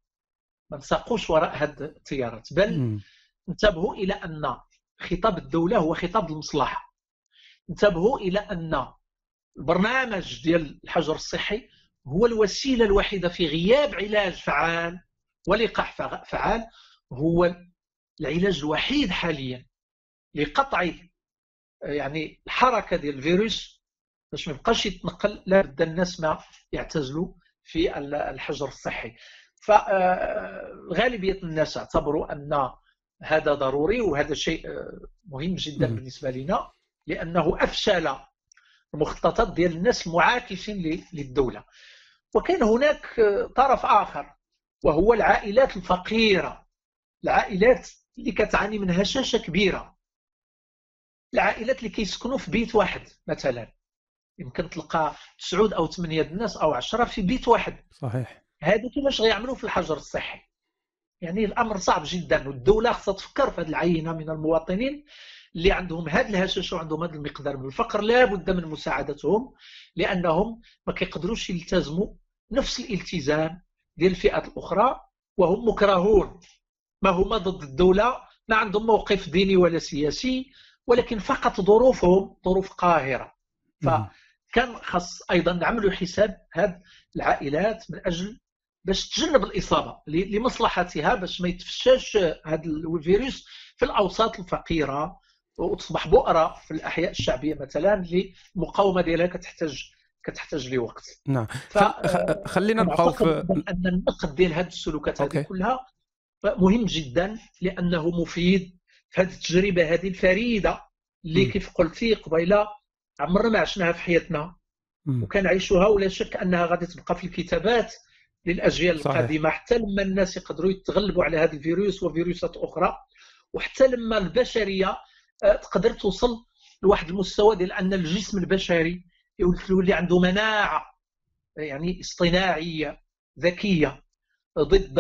ما انساقوش وراء هاد التيارات. بل انتبهوا إلى أن خطاب الدولة هو خطاب المصلحة. انتبهوا إلى أن البرنامج ديال الحجر الصحي هو الوسيلة الوحيدة في غياب علاج فعال ولقاح فعال هو العلاج الوحيد حاليا لقطع يعني الحركة ديال الفيروس باش ما يبقاش يتنقل لابد الناس ما يعتزلوا في الحجر الصحي. فغالبيه الناس اعتبروا أن هذا ضروري وهذا شيء مهم جدا بالنسبة لنا لأنه أفشل المخططات ديال الناس المعاكسين للدولة. وكان هناك طرف آخر وهو العائلات الفقيرة. العائلات اللي كتعاني من هشاشه كبيرة. العائلات اللي كيسكنوا في بيت واحد مثلا. يمكن تلقى تسعود أو ثمانيه الناس أو عشرة في بيت واحد. صحيح. هادو كيفاش غيعملوا في الحجر الصحي؟ يعني الأمر صعب جدا والدولة خصها تفكر في هذه العينة من المواطنين اللي عندهم هذا الهشاشة وعندهم هذا المقدار من الفقر. لا بد من مساعدتهم لأنهم ما كيقدروش يلتزموا نفس الالتزام ديال الفئات الأخرى وهم مكرهون. ما هما ضد الدولة ما عندهم موقف ديني ولا سياسي ولكن فقط ظروفهم ظروف قاهرة. فكان خاص أيضا نعملوا حساب هذه العائلات من أجل باش تجنب الإصابة لمصلحتها باش ما يتفشاش هذا الفيروس في الأوساط الفقيرة وتصبح بؤرة في الأحياء الشعبية مثلا اللي المقاومه ديالها كتحتاج كتحتاج لوقت نعم ف... خلينا نبقاو في ان النقد ديال هذه السلوكات هذه كلها مهم جدا لأنه مفيد في هذه التجربة هذه الفريدة اللي م. كيف قلتي قبيلة عمرنا ما عشناها في حياتنا وكنعيشوها ولا شك أنها غادي تبقى في الكتابات للأجيال صحيح. القادمة حتى لما الناس يقدروا يتغلبوا على هذا الفيروس وفيروسات أخرى وحتى لما البشرية آه، تقدر توصل لواحد المستوى ديال أن الجسم البشري يولي عنده مناعة يعني اصطناعية ذكية ضد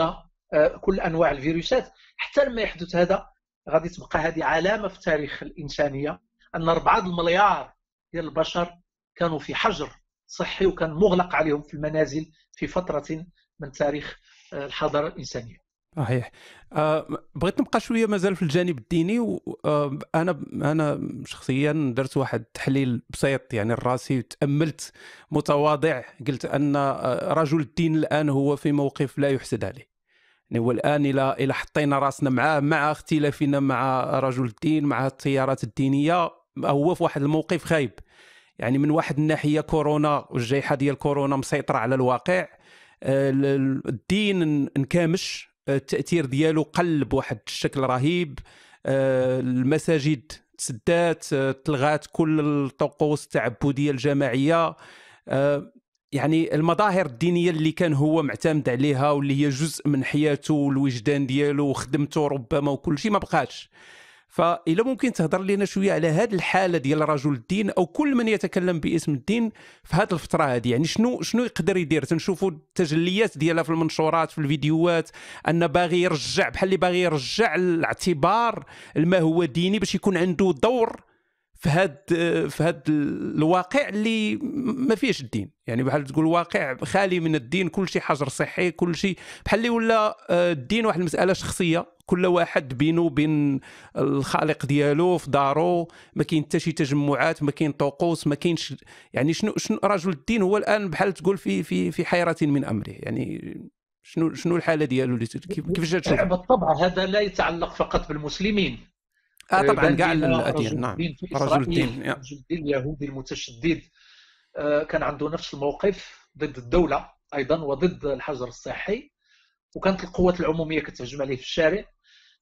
آه، كل أنواع الفيروسات. حتى لما يحدث هذا غادي تبقى هذه علامة في تاريخ الإنسانية أن 4 المليار ديال البشر كانوا في حجر صحي وكان مغلق عليهم في المنازل في فترة من تاريخ آه، الحضارة الإنسانية. صحيح. أه بغيت نبقى شوية مازال في الجانب الديني وأنا أه أنا شخصيا درت واحد التحليل بسيط يعني الراسي تأملت متواضع قلت أن آه، رجل الدين الآن هو في موقف لا يحسد عليه. يعني هو الآن إلى إلى حطينا راسنا معاه مع اختلافنا مع رجل الدين مع التيارات الدينية هو في واحد الموقف خايب. يعني من واحد الناحية كورونا والجائحة ديال كورونا مسيطرة على الواقع آه، الدين انكامش التأثير ديالو قل بواحد الشكل رهيب. آه، المساجد تسدات آه، تلغات كل الطقوس التعبدية الجماعية. آه، يعني المظاهر الدينية اللي كان هو معتمد عليها واللي هي جزء من حياته والوجدان ديالو وخدمته ربما وكل شيء ما بقاش. فإذا ممكن تهضر لنا شوية على هذه الحالة ديال رجل الدين أو كل من يتكلم باسم الدين في هذه الفترة هذه يعني شنو شنو يقدر يدير؟ تنشوفوا التجليات ديالها في المنشورات في الفيديوهات أن باغي يرجع بحال اللي باغي يرجع الاعتبار ما هو ديني باش يكون عنده دور في هاد في هاد الواقع اللي ما فيهش الدين. يعني بحال تقول واقع خالي من الدين كل شيء حجر صحي كل شيء بحال اللي ولا آه، الدين واحد المسألة شخصية. كل واحد بينه وبين الخالق ديالو في دارو. ما كاين حتى شي تجمعات ما كاين طقوس ما كاينش يعني شنو شنو رجل الدين هو الآن بحال تقول في في في حيرة من أمره. يعني شنو شنو الحالة ديالو؟ كيفاش تشوف بالطبع هذا لا يتعلق فقط بالمسلمين. آه طبعا كاع الأديان نعم. رجل الدين رجل الدين اليهودي المتشدد. آه، كان عنده نفس الموقف ضد الدولة أيضا وضد الحجر الصحي. وكانت القوات العمومية كتهجم عليه في الشارع.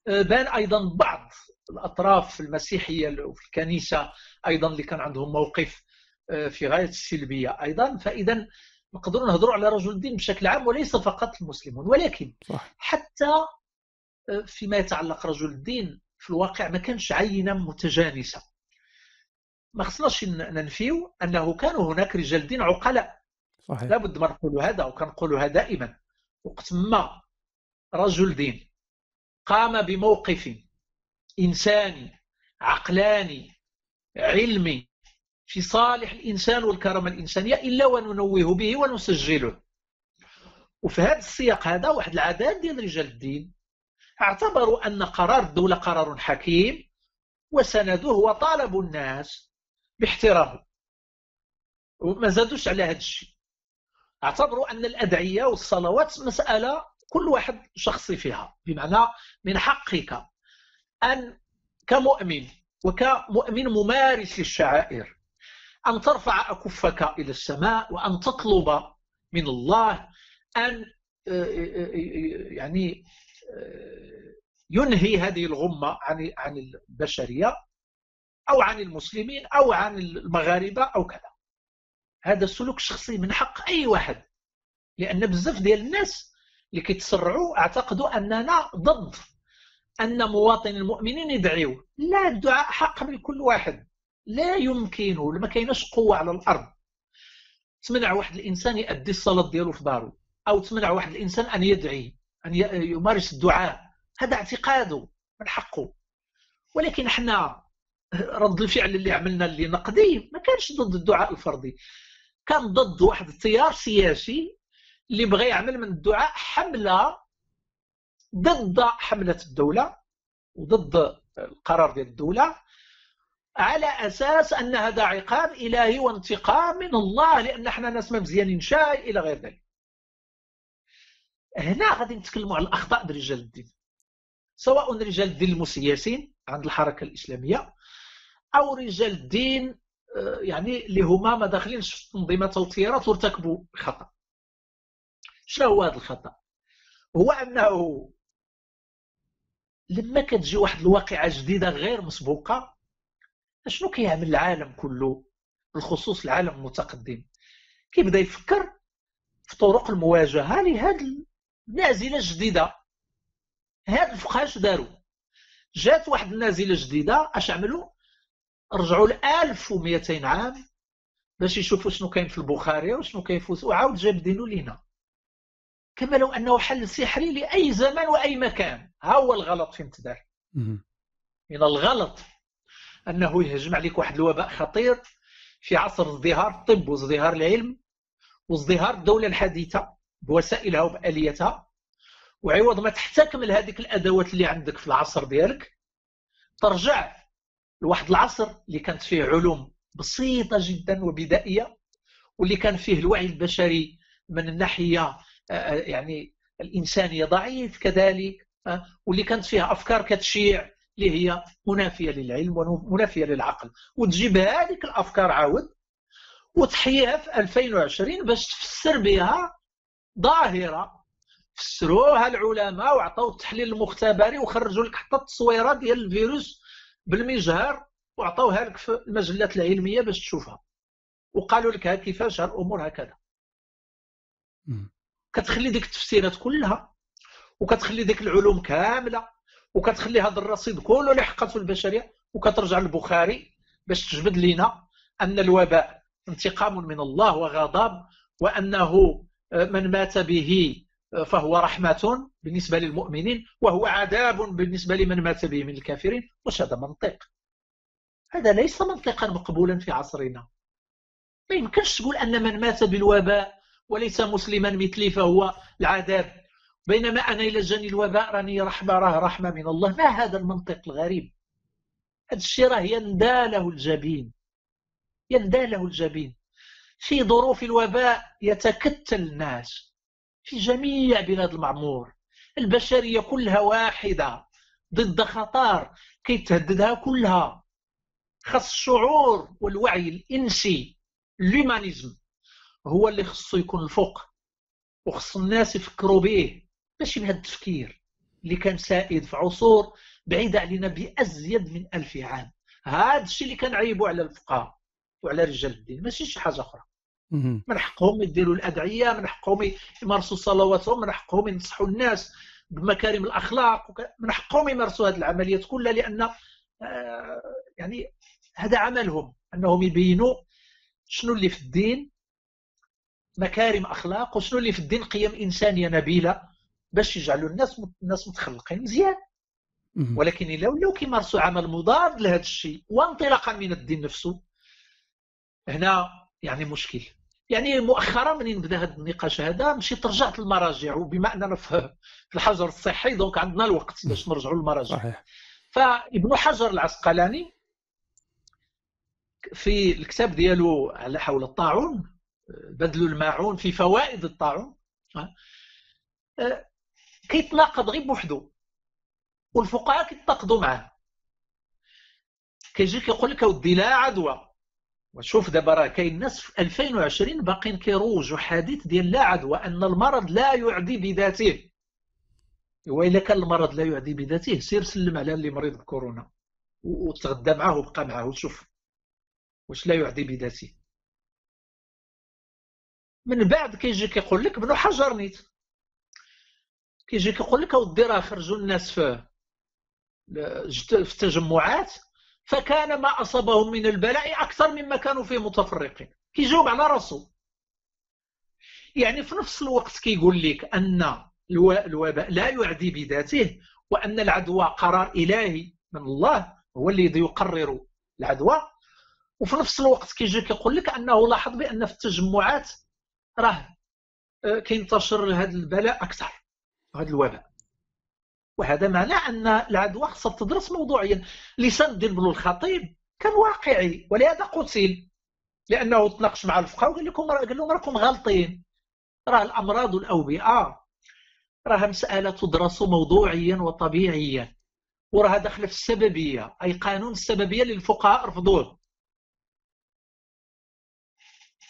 آه، بان أيضا بعض الأطراف المسيحية وفي الكنيسة أيضا اللي كان عندهم موقف آه، في غاية السلبية أيضا. فاذا نقدروا نهضروا على رجل الدين بشكل عام وليس فقط المسلمون ولكن صح. حتى فيما يتعلق رجل الدين في الواقع ما كانش عينه متجانسه ما خصناش ننفيو أنه كانوا هناك رجال دين عقلاء. صحيح. لابد ما نقولوا هذا وكنقولها دائما. وقت ما رجل دين. قام بموقف إنساني عقلاني علمي في صالح الإنسان والكرامة الإنسانية إلا وننوه به ونسجله. وفي هذا السياق هذا واحد العدد ديال رجال الدين اعتبروا أن قرار الدولة قرار حكيم وسندوه وطالبوا الناس باحترامه. وما زادوش على هذا الشيء. اعتبروا أن الأدعية والصلوات مسألة كل واحد شخصي فيها. بمعنى من حقك أن كمؤمن وكمؤمن ممارس للشعائر أن ترفع أكفك إلى السماء وأن تطلب من الله أن آه، آه، آه، يعني ينهي هذه الغمة عن عن البشرية أو عن المسلمين أو عن المغاربة أو كذا. هذا السلوك الشخصي من حق أي واحد لأن بزاف ديال الناس اللي كيتسرعوا اعتقدوا أننا ضد أن مواطن المؤمنين يدعيوا لا الدعاء حق من كل واحد. لا يمكن ما كايناش قوة على الأرض. تمنع واحد الإنسان يأدي الصلاة ديالو في دارو أو تمنع واحد الإنسان أن يدعي أن يمارس الدعاء. هذا اعتقاده من حقه. ولكن إحنا رد الفعل اللي عملنا اللي نقدي ما كانش ضد الدعاء الفردي. كان ضد واحد التيار سياسي اللي بغى يعمل من الدعاء حملة ضد حملة الدولة وضد القرار ديال الدولة على أساس أن هذا عقاب إلهي وانتقام من الله لأن إحنا ناس ما مزيانين شاي إلى غير ذلك. هنا غادي نتكلموا على الأخطاء ديال رجال الدين سواء رجال الدين المسيسين عند الحركة الإسلامية أو رجال الدين آه، يعني اللي هما ما داخلينش في تنظيمات أو تيارات وارتكبوا خطأ. شنو هو هذا الخطأ؟ هو أنه لما كتجي واحد الواقعة جديدة غير مسبوقة شنو كيعمل العالم كله؟ بالخصوص العالم المتقدم. كيبدأ يفكر في طرق المواجهة لهذه النازلة الجديدة. هاد الفقهاء اش داروا جات واحد النازلة جديدة اش عملوا رجعوا ل 1200 عام باش يشوفوا شنو كاين في البخاري وشنو كاين في وعاود جاب دينو لينا كما لو أنه حل سحري لأي زمان وأي مكان. ها هو الغلط فين تدار. من الغلط أنه يهجم عليك واحد الوباء خطير في عصر ازدهار الطب وازدهار العلم وازدهار الدولة الحديثة بوسائلها وبآليتها وعوض ما تحتكم لهذيك الأدوات اللي عندك في العصر ديالك. ترجع لواحد العصر اللي كانت فيه علوم بسيطة جدا وبدائية واللي كان فيه الوعي البشري من الناحية آه، يعني الانسانيه ضعيف كذلك آه، واللي كانت فيها أفكار كتشيع اللي هي منافية للعلم ومنافيه للعقل. وتجيب هذيك الأفكار عاود وتحييها في 2020 باش تفسر بها ظاهرة. فسروها العلماء وعطاو التحليل المختبري وخرجوا لك حتى التصويرة ديال الفيروس بالمجهر وعطاوها لك في المجلات العلمية باش تشوفها. وقالوا لك كيفاش الأمور هكذا. كتخلي ديك التفسيرات كلها وكتخلي ديك العلوم كاملة وكتخلي هذا الرصيد كله اللي حقته البشرية وكترجع للبخاري باش تجبد لنا أن الوباء انتقام من الله وغضب وأنه من مات به فهو رحمة بالنسبة للمؤمنين وهو عذاب بالنسبة لمن مات به من الكافرين واش هذا منطق؟ هذا ليس منطقا مقبولا في عصرنا. ما يمكنش تقول أن من مات بالوباء وليس مسلما مثلي فهو العذاب. بينما أنا إلى جاني الوباء راني رحمة راه رحمة من الله. ما هذا المنطق الغريب؟ هذا الشيء راه يندى له الجبين. يندى له الجبين. في ظروف الوباء يتكتل الناس. في جميع بلاد المعمور. البشرية كلها واحدة ضد خطر كي تهددها كلها. خص الشعور والوعي الإنسي. الهيومانيزم هو اللي خصو يكون الفوق وخص الناس يفكروا به ماشي بهذا التفكير. اللي كان سائد في عصور بعيدة علينا بأزيد من ألف عام. هذا الشيء اللي كان عيبوا على الفقهاء وعلى رجال الدين ماشي شي حاجة أخرى. من حقهم يديروا الأدعية من حقهم يمارسوا صلواتهم من حقهم ينصحوا الناس بمكارم الأخلاق من حقهم يمارسوا هذه العمليات كلها لأن آه، يعني هذا عملهم أنهم يبينوا شنو اللي في الدين مكارم أخلاق وشنو اللي في الدين قيم إنسانية نبيلة؟ باش يجعلوا الناس الناس متخلقين مزيان. ولكن إلا ولاو كيمارسوا عمل مضاد لهذا الشيء وانطلاقا من الدين نفسه هنا يعني مشكل. يعني مؤخرا منين بدأ هذا النقاش هذا؟ مشيت رجعت للمراجع وبما اننا في الحجر الصحي دونك عندنا الوقت باش نرجعوا للمراجع. صحيح. فابن حجر العسقلاني في الكتاب ديالو على حول الطاعون بذل الماعون في فوائد الطاعون كيتناقض غير بوحدو؟ والفقهاء كيتناقضوا معاه. كيجي كيقول لك أودي لا عدوى. وشوف دابا راه كاين ناس في 2020 باقيين كيروجوا حديث ديال لا عدوى أن المرض لا يعدي بذاته. والا كان المرض لا يعدي بذاته سير سلم على اللي مريض بكورونا وتغدى معاه وبقى معاه وشوف واش لا يعدي بذاته؟ من بعد كيجي كيقول لك ابن حجر نيت. كيجي كيقول لك أودي راه خرجوا الناس في في التجمعات فكان ما أصابهم من البلاء أكثر مما كانوا فيه متفرقين. كيجاوب على راسه يعني في نفس الوقت كيقول لك أن الوباء لا يعدي بذاته وأن العدوى قرار إلهي من الله هو الذي يقرر العدوى. وفي نفس الوقت كيجي كيقول لك أنه لاحظ بأن في التجمعات راه آه، كينتشر هذا البلاء أكثر هذا الوباء. وهذا معناه أن العدوى خصها تدرس موضوعيا. لسان ديال ابن الخطيب كان واقعي ولهذا قتل لأنه تناقش مع الفقهاء وقال لكم قال لهم راكم غالطين. راه الأمراض والأوبئة راها مسألة تدرس موضوعيا وطبيعيا. وراها داخله في السببية أي قانون السببية اللي الفقهاء رفضوه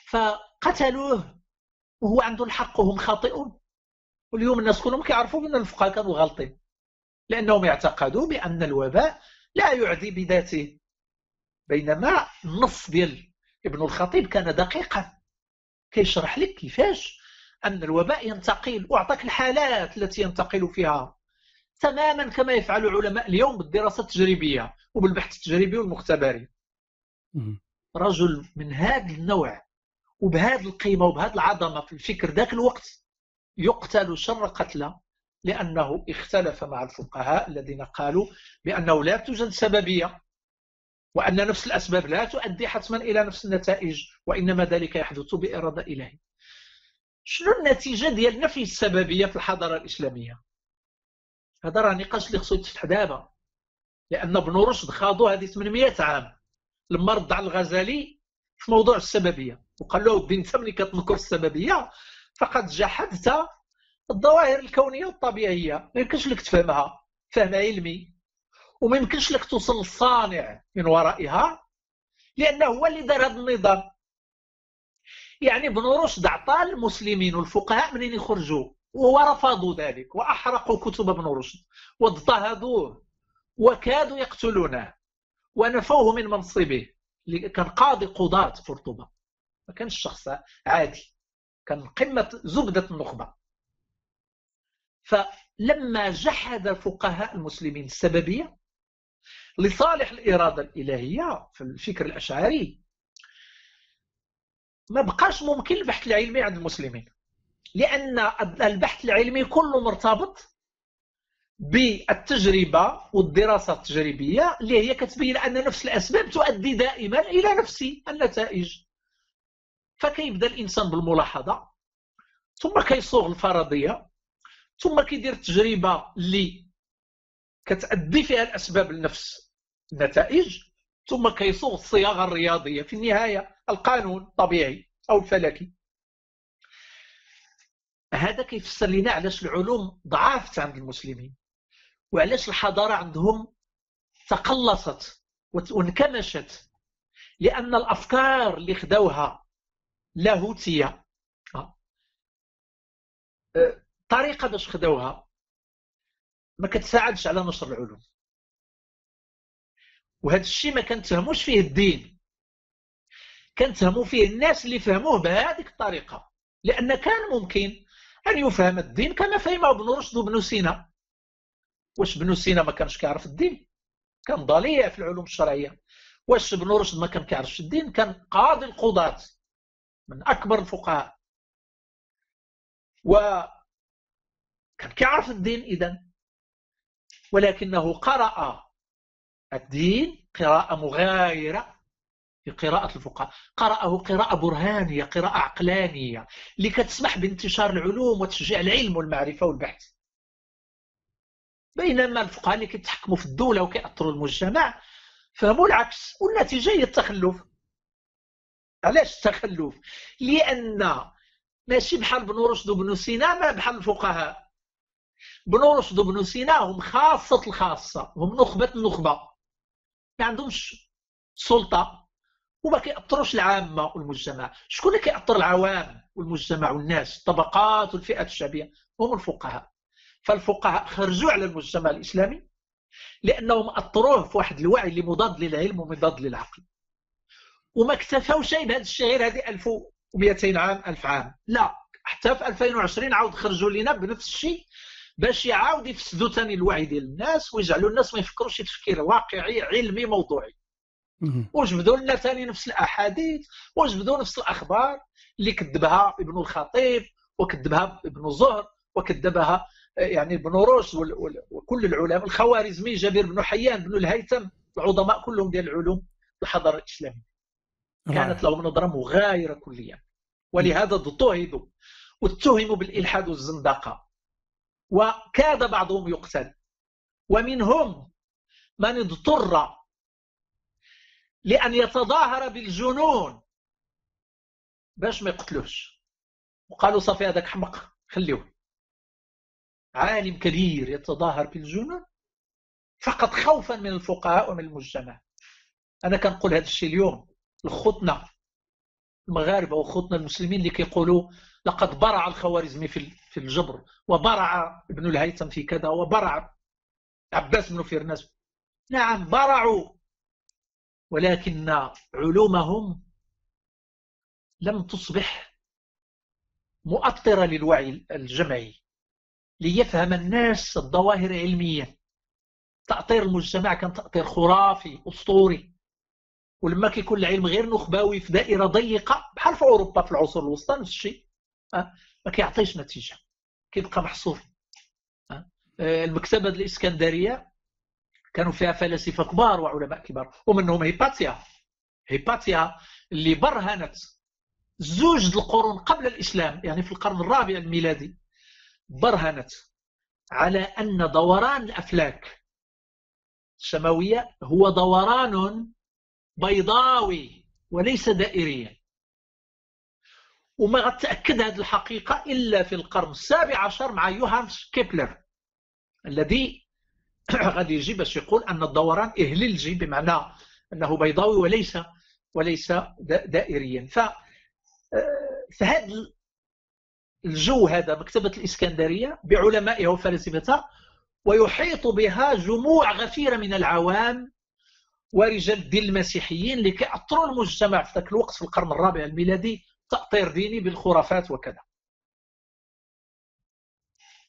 فقتلوه. وهو عنده الحق وهم خاطئون. واليوم الناس كلهم كيعرفوا بان الفقهاء كانوا غالطين. لأنهم يعتقدوا بأن الوباء لا يعدي بذاته. بينما النص ديال ابن الخطيب كان دقيقا. كيشرح لك كيفاش أن الوباء ينتقل وأعطاك الحالات التي ينتقل فيها. تماما كما يفعل علماء اليوم بالدراسة التجريبية وبالبحث التجريبي والمختبري. رجل من هذا النوع وبهذه القيمة وبهذه العظمة في الفكر ذاك الوقت يقتل شر قتلى لأنه اختلف مع الفقهاء الذين قالوا بأنه لا توجد سببية وأن نفس الأسباب لا تؤدي حتما إلى نفس النتائج وإنما ذلك يحدث بإرادة إلهية شنو النتيجة ديال نفي السببية في الحضارة الإسلامية؟ هذا راه نقاش اللي خصو يتفتح دابا لأن ابن رشد خاضوا هذه 800 عام لما رد على الغزالي في موضوع السببية. وقال له أنت ملي كتنكر السببية؟ فقد جحدت الظواهر الكونية والطبيعية ما يمكنش لك تفهمها فهم علمي. وما يمكنش لك توصل للصانع من ورائها لأنه هو اللي دار هذا النظام. يعني ابن رشد أعطى المسلمين والفقهاء منين يخرجوا؟ ورفضوا ذلك وأحرقوا كتب ابن رشد واضطهدوه وكادوا يقتلونه ونفوه من منصبه. كان قاضي قضاة قرطبة ما كانش شخص عادي. كان قمة زبدة النخبة. فلما جحد فقهاء المسلمين السببية لصالح الإرادة الإلهية في الفكر الأشعري ما بقاش ممكن البحث العلمي عند المسلمين. لأن البحث العلمي كله مرتبط بالتجربة والدراسة التجريبية اللي هي كتبين أن نفس الأسباب تؤدي دائما إلى نفس النتائج. فكيبدا الإنسان بالملاحظة؟ ثم كيصوغ الفرضية ثم كيدير التجربة اللي كتأدي فيها الأسباب لنفس النتائج ثم كيصوغ الصياغة الرياضية في النهاية القانون الطبيعي أو الفلكي. هذا كيفسر لنا علاش العلوم ضعافت عند المسلمين وعلاش الحضارة عندهم تقلصت وانكمشت لأن الأفكار اللي خدوها لاهوتية آه. آه، طريقة باش خدوها ما كتساعدش على نشر العلوم. وهذا الشيء ما كنتهموش فيه الدين. كنتهموا فيه الناس اللي فهموه بهذه الطريقة. لأن كان ممكن أن يفهم الدين كما فهمه ابن رشد وابن سينا. واش ابن سينا ما كانش كيعرف الدين؟ كان ضليع في العلوم الشرعية. واش ابن رشد ما كان كيعرفش الدين؟ كان قاضي القضاة. من أكبر الفقهاء. و كان كيعرف الدين إذا ولكنه قرأ الدين قراءة مغايرة في قراءة الفقهاء. قرأه قراءة برهانية قراءة عقلانية اللي كتسمح بانتشار العلوم وتشجيع العلم والمعرفة والبحث. بينما الفقهاء اللي كيتحكموا في الدولة وكيأثروا المجتمع فهموا العكس والنتيجة هي التخلف. علاش التخلف؟ لأن ماشي بحال بن رشد وبن سينا ما بحال الفقهاء. بن رشد وبن سينا هم خاصة الخاصة هم نخبة النخبة. ما عندهمش سلطة وما كيأثروش العامة والمجتمع. شكون اللي كيأثر العوام والمجتمع والناس؟ الطبقات والفئات الشعبية هم الفقهاء. فالفقهاء خرجوا على المجتمع الإسلامي لأنهم أثروه في واحد الوعي اللي مضاد للعلم ومضاد للعقل. وما اكتفوش بهذا الشيء غير هذه 1200 عام 1000 عام. لا حتى في 2020 عاود خرجوا لنا بنفس الشيء باش يعاود يفسدوا ثاني الوعي ديال الناس ويجعلوا الناس ما يفكروش تفكير واقعي علمي موضوعي. وجبدوا لنا ثاني نفس الأحاديث وجبدوا نفس الأخبار اللي كذبها ابن الخطيب وكذبها ابن زهر وكذبها يعني ابن روش وكل العلماء. الخوارزمي جابر بن حيان بن الهيثم العظماء كلهم ديال العلوم الحضارة الإسلامية. كانت لهم نظره مغايرة كليا. ولهذا اضطهدوا واتهموا بالإلحاد والزندقة. وكاد بعضهم يقتل. ومنهم من اضطر لأن يتظاهر بالجنون. باش ما يقتلوش وقالوا صافي هذاك حمق خليوه. عالم كبير يتظاهر بالجنون فقط خوفا من الفقهاء ومن المجتمع. أنا كنقول هذا الشيء اليوم. لخوتنا المغاربة وخوتنا المسلمين اللي كيقولوا لقد برع الخوارزمي في في الجبر وبرع ابن الهيثم في كذا وبرع عباس بن فرناس نعم برعوا ولكن علومهم لم تصبح مؤطرة للوعي الجمعي ليفهم الناس الظواهر علميا تأطير المجتمع كان تأطير خرافي أسطوري. ولما كيكون العلم غير نخبوي في دائرة ضيقة بحال في أوروبا في العصور الوسطى نفس الشيء. ما كيعطيش نتيجة. كيبقى محصور. المكتبة الإسكندرية كانوا فيها فلاسفة كبار وعلماء كبار ومنهم هيباتيا. هيباتيا اللي برهنت زوج القرون قبل الإسلام يعني في القرن الرابع الميلادي برهنت على أن دوران الأفلاك السماوية هو دوران بيضاوي وليس دائريا وما غتأكد هذه الحقيقة إلا في القرن السابع عشر مع يوهانس كيبلر الذي غادي يجي باش يقول أن الدوران إهليلجي بمعنى أنه بيضاوي وليس وليس دائريا. ف فهذا الجو هذا مكتبة الإسكندرية بعلمائها وفلاسفتها ويحيط بها جموع غفيرة من العوام ورجال الدين المسيحيين لكي أطروا المجتمع في ذاك الوقت في القرن الرابع الميلادي تأطير ديني بالخرافات وكذا.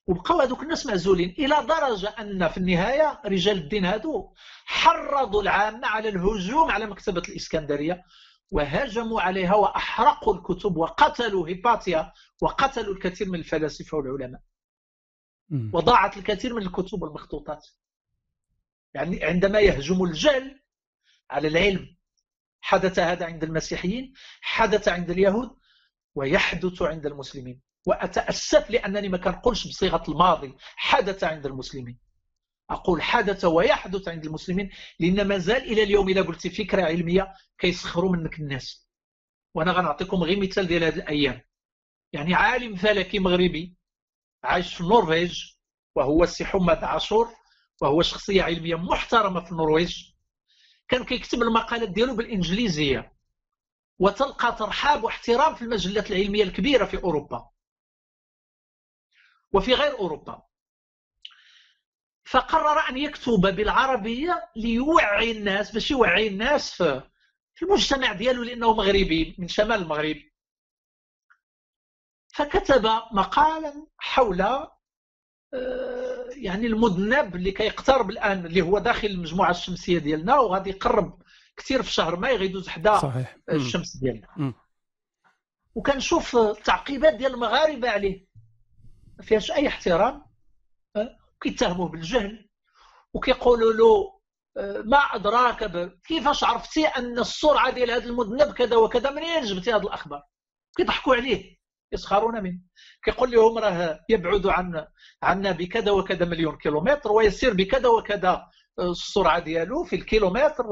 وبقوا هذوك الناس معزولين إلى درجة أن في النهاية رجال الدين هذو حرضوا العامة على الهجوم على مكتبة الإسكندرية وهاجموا عليها وأحرقوا الكتب وقتلوا هيباتيا وقتلوا الكثير من الفلاسفة والعلماء. وضاعت الكثير من الكتب والمخطوطات. يعني عندما يهجم الجهل على العلم. حدث هذا عند المسيحيين حدث عند اليهود ويحدث عند المسلمين. وأتأسف لأنني ما كنقولش بصيغة الماضي حدث عند المسلمين. أقول حدث ويحدث عند المسلمين لأن ما زال إلى اليوم إذا قلت فكرة علمية كيسخروا منك الناس. وأنا غنعطيكم غير مثال ديال هذه الأيام. يعني عالم فلكي مغربي عايش في النرويج وهو السي حماد عاشور وهو شخصية علمية محترمة في النرويج. كان كيكتب المقالات ديالو بالإنجليزية. وتلقى ترحاب واحترام في المجلات العلمية الكبيرة في أوروبا. وفي غير أوروبا. فقرر أن يكتب بالعربية ليوعي الناس باش يوعي الناس في المجتمع ديالو لأنه مغربي من شمال المغرب. فكتب مقالا حول يعني المذنب اللي كيقترب الآن اللي هو داخل المجموعة الشمسية ديالنا وغادي يقرب كثير في شهر ماي غيدوز حدا صحيح. الشمس ديالنا. وكنشوف التعقيبات ديال المغاربة عليه. ما فيهاش أي احترام. كيتهموه بالجهل. وكيقولوا له آه، ما أدراك كيفاش عرفتي أن السرعة ديال هذا المذنب كذا وكذا؟ منين جبتي هذه الأخبار؟ كيضحكوا عليه. يسخرون منه. كيقول لهم راه يبعد عن عنا بكذا وكذا مليون كيلومتر ويسير بكذا وكذا آه، السرعة ديالو في الكيلومتر.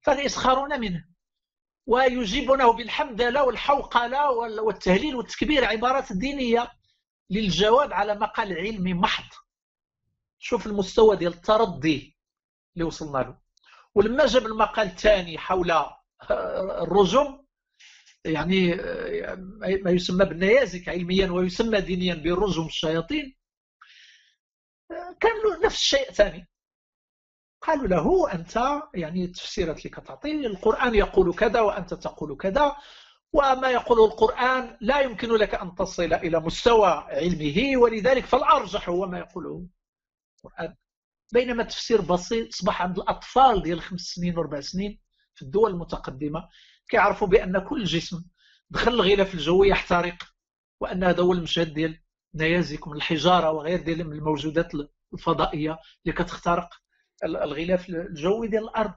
فيسخرون منه. ويجيبونه بالحمدله والحوقلة والتهليل والتكبير عبارات دينية للجواب على مقال علمي محض. شوف المستوى ديال الترضي اللي وصلنا له. ولما جاب المقال الثاني حول الرجم يعني ما يسمى بالنيازك علميا ويسمى دينيا برجم الشياطين. كان له نفس الشيء ثاني. قالوا له أنت يعني التفسيرات اللي كتعطي القرآن يقول كذا وأنت تقول كذا. وما يقوله القرآن لا يمكن لك أن تصل إلى مستوى علمه. ولذلك فالأرجح هو ما يقوله القرآن. بينما التفسير بسيط أصبح عند الأطفال ديال خمس سنين وأربع سنين في الدول المتقدمة كيعرفوا بأن كل جسم دخل الغلاف الجوي يحترق وأن هذا هو المشهد ديال نيازك من الحجارة وغير ديال من الموجودات الفضائية اللي كتخترق الغلاف الجوي ديال الأرض.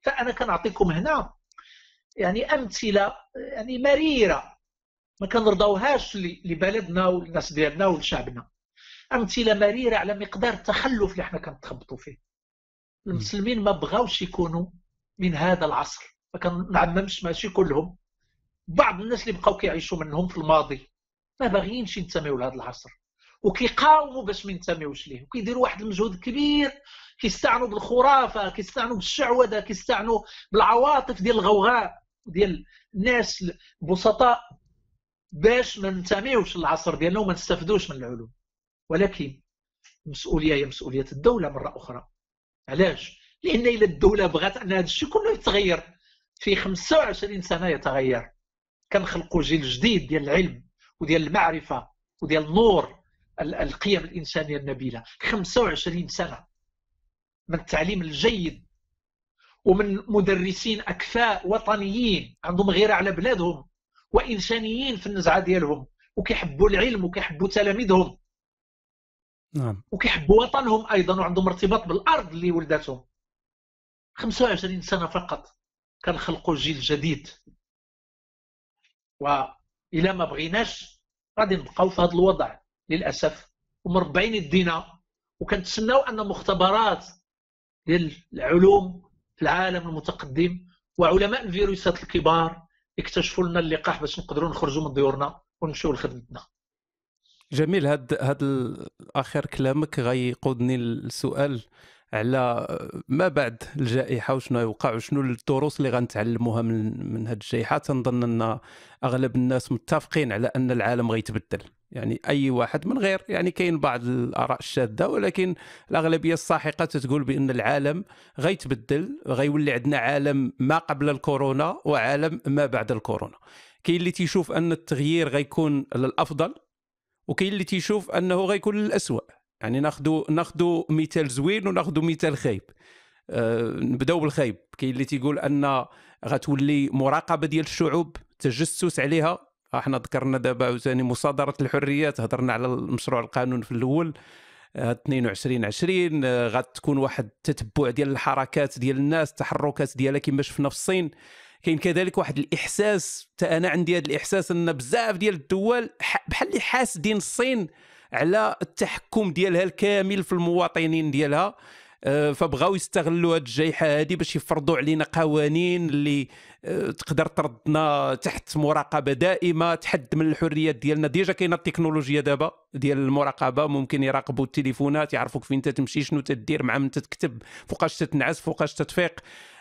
فأنا كنعطيكم هنا يعني أمثلة يعني مريرة ما كنرضاوهاش لبلدنا والناس ديالنا ولشعبنا. أمثلة مريرة على مقدار التخلف اللي حنا كنتخبطوا فيه. المسلمين ما بغاوش يكونوا من هذا العصر. ما كنعممش ماشي كلهم. بعض الناس اللي بقاو كيعيشوا منهم في الماضي ما باغيينش ينتميوا لهذا العصر. وكيقاوموا باش ما ينتميوش ليه. وكيديروا واحد المجهود كبير كيستعنوا بالخرافة كيستعنوا بالشعوذة كيستعنوا بالعواطف ديال الغوغاء ديال الناس البسطاء باش ما ننتميوش للعصر ديالنا وما نستافدوش من العلوم. ولكن المسؤوليه هي مسؤولية الدولة مرة أخرى. علاش؟ لأن إلا الدولة بغات أن هذا الشيء كله يتغير. في 25 سنة يتغير. كنخلقوا جيل جديد ديال العلم وديال المعرفة وديال النور القيم الإنسانية النبيلة. 25 سنة من التعليم الجيد ومن مدرسين أكفاء وطنيين عندهم غيره على بلادهم وإنسانيين في النزعة ديالهم وكيحبوا العلم وكيحبوا تلاميذهم. نعم. وكيحبوا وطنهم أيضا وعندهم ارتباط بالأرض اللي ولدتهم 25 سنة فقط. كنخلقوا جيل جديد. وإلى ما بغيناش غادي نبقاو في هذا الوضع للأسف. ومربعين يدينا وكنتسناو أن مختبرات ديال العلوم في العالم المتقدم وعلماء الفيروسات الكبار يكتشفوا لنا اللقاح باش نقدروا نخرجوا من ديورنا ونمشيو لخدمتنا. جميل هاد هاد آخر كلامك غيقودني للسؤال. على ما بعد الجائحة وشنو يوقع وشنو الدروس اللي غنتعلموها من من هاد الجائحة تنظن أن أغلب الناس متفقين على أن العالم غيتبدل. يعني أي واحد من غير يعني كاين بعض الآراء الشاذة ولكن الأغلبية الساحقة تتقول بأن العالم غيتبدل غيولي عندنا عالم ما قبل الكورونا وعالم ما بعد الكورونا. كاين اللي تيشوف أن التغيير غيكون للأفضل وكاين اللي تيشوف أنه غيكون للاسوء يعني ناخذ ناخذ مثال زوين وناخذ مثال خايب. أه نبداو بالخايب. كاين اللي تيقول أن غتولي مراقبة ديال الشعوب تجسس عليها. إحنا ذكرنا دابا عاوتاني مصادرة الحريات هضرنا على المشروع القانون في الأول 22 20 غتكون واحد التتبع ديال الحركات ديال الناس التحركات ديالها كما شفنا في الصين. كاين كذلك واحد الإحساس حتى أنا عندي هذا الإحساس أن بزاف ديال الدول بحال اللي حاسدين الصين على التحكم ديالها الكامل في المواطنين ديالها. آه، فبغاو يستغلوا هذه الجائحه هذه باش يفرضوا علينا قوانين اللي آه، تقدر تردنا تحت مراقبة دائمة تحد من الحريات ديالنا. ديجا كاينة التكنولوجيا دابا ديال المراقبة ممكن يراقبوا التليفونات يعرفوك فين تمشي شنو تدير مع من تكتب فوقاش تتنعس فوقاش تتفيق.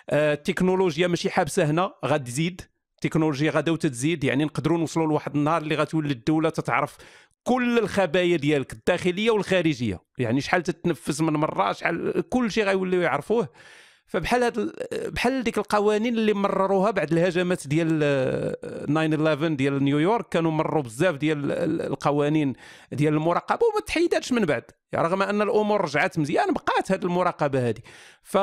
آه، التكنولوجيا ماشي حابسة هنا غتزيد. التكنولوجيا غدا وتتزيد يعني نقدروا نوصلوا لواحد النهار اللي غتولي الدولة تتعرف كل الخبايا ديالك الداخلية والخارجية. يعني شحال تتنفس من مرة شحال كل شيء غيوليو يعرفوه. فبحال هاد بحال ديك القوانين اللي مرروها بعد الهجمات ديال 9 11 ديال نيويورك كانوا مرروا بزاف ديال القوانين ديال المراقبة وما تحيداتش من بعد. يعني رغم أن الأمور رجعت مزيان بقات هذه المراقبة هذه ف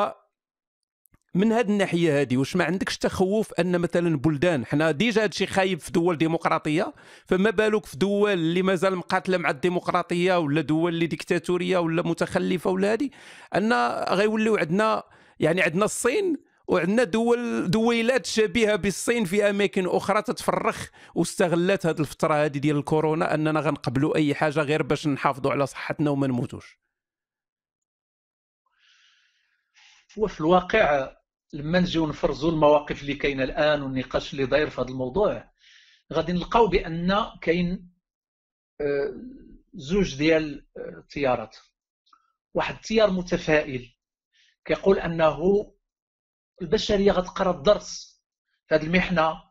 من هذه الناحية هذه واش ما عندكش تخوف أن مثلا بلدان حنا déjà هادشي خايب في دول ديمقراطية فما بالك في دول اللي مازال مقاتلة مع الديمقراطية ولا دول اللي ديكتاتورية ولا متخلفة ولا هذه أن غيوليو عندنا يعني عندنا الصين وعندنا دول دويلات شبيهة بالصين في أماكن أخرى تتفرخ واستغلت هذه الفترة هذه ديال الكورونا أننا غنقبلوا أي حاجة غير باش نحافظوا على صحتنا وما نموتوش. وفي الواقع لما نجيو نفرزوا المواقف اللي كاينة الآن والنقاش اللي داير في هذا الموضوع. غادي نلقاو بأن كاين آه، زوج ديال التيارات. آه، واحد التيار متفائل. كيقول أنه البشرية غتقرا الدرس في هذه المحنة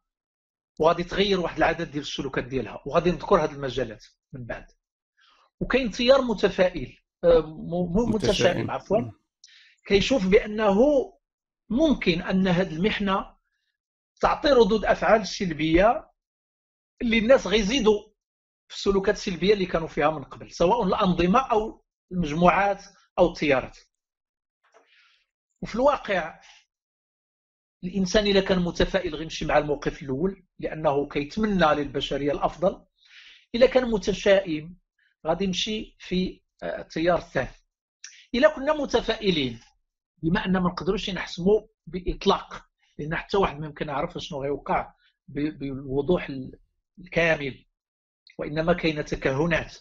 وغادي تغير واحد العدد ديال السلوكات ديالها وغادي نذكر هذه المجالات من بعد. وكاين تيار متفائل آه، متشائم عفوا. كيشوف بأنه ممكن أن هذه المحنة تعطي ردود أفعال سلبية اللي الناس غيزيدوا في السلوكات السلبية اللي كانوا فيها من قبل سواء الأنظمة أو المجموعات أو التيارات. وفي الواقع الإنسان إذا كان متفائل غيمشي مع الموقف الأول لأنه كيتمنى للبشرية الأفضل إذا كان متشائم غادي يمشي في التيار الثاني. إذا كنا متفائلين بما أن ما نقدروش نحسموا بإطلاق لأن حتى واحد ما يمكن يعرف شنو غيوقع بالوضوح الكامل وإنما كاينة تكهنات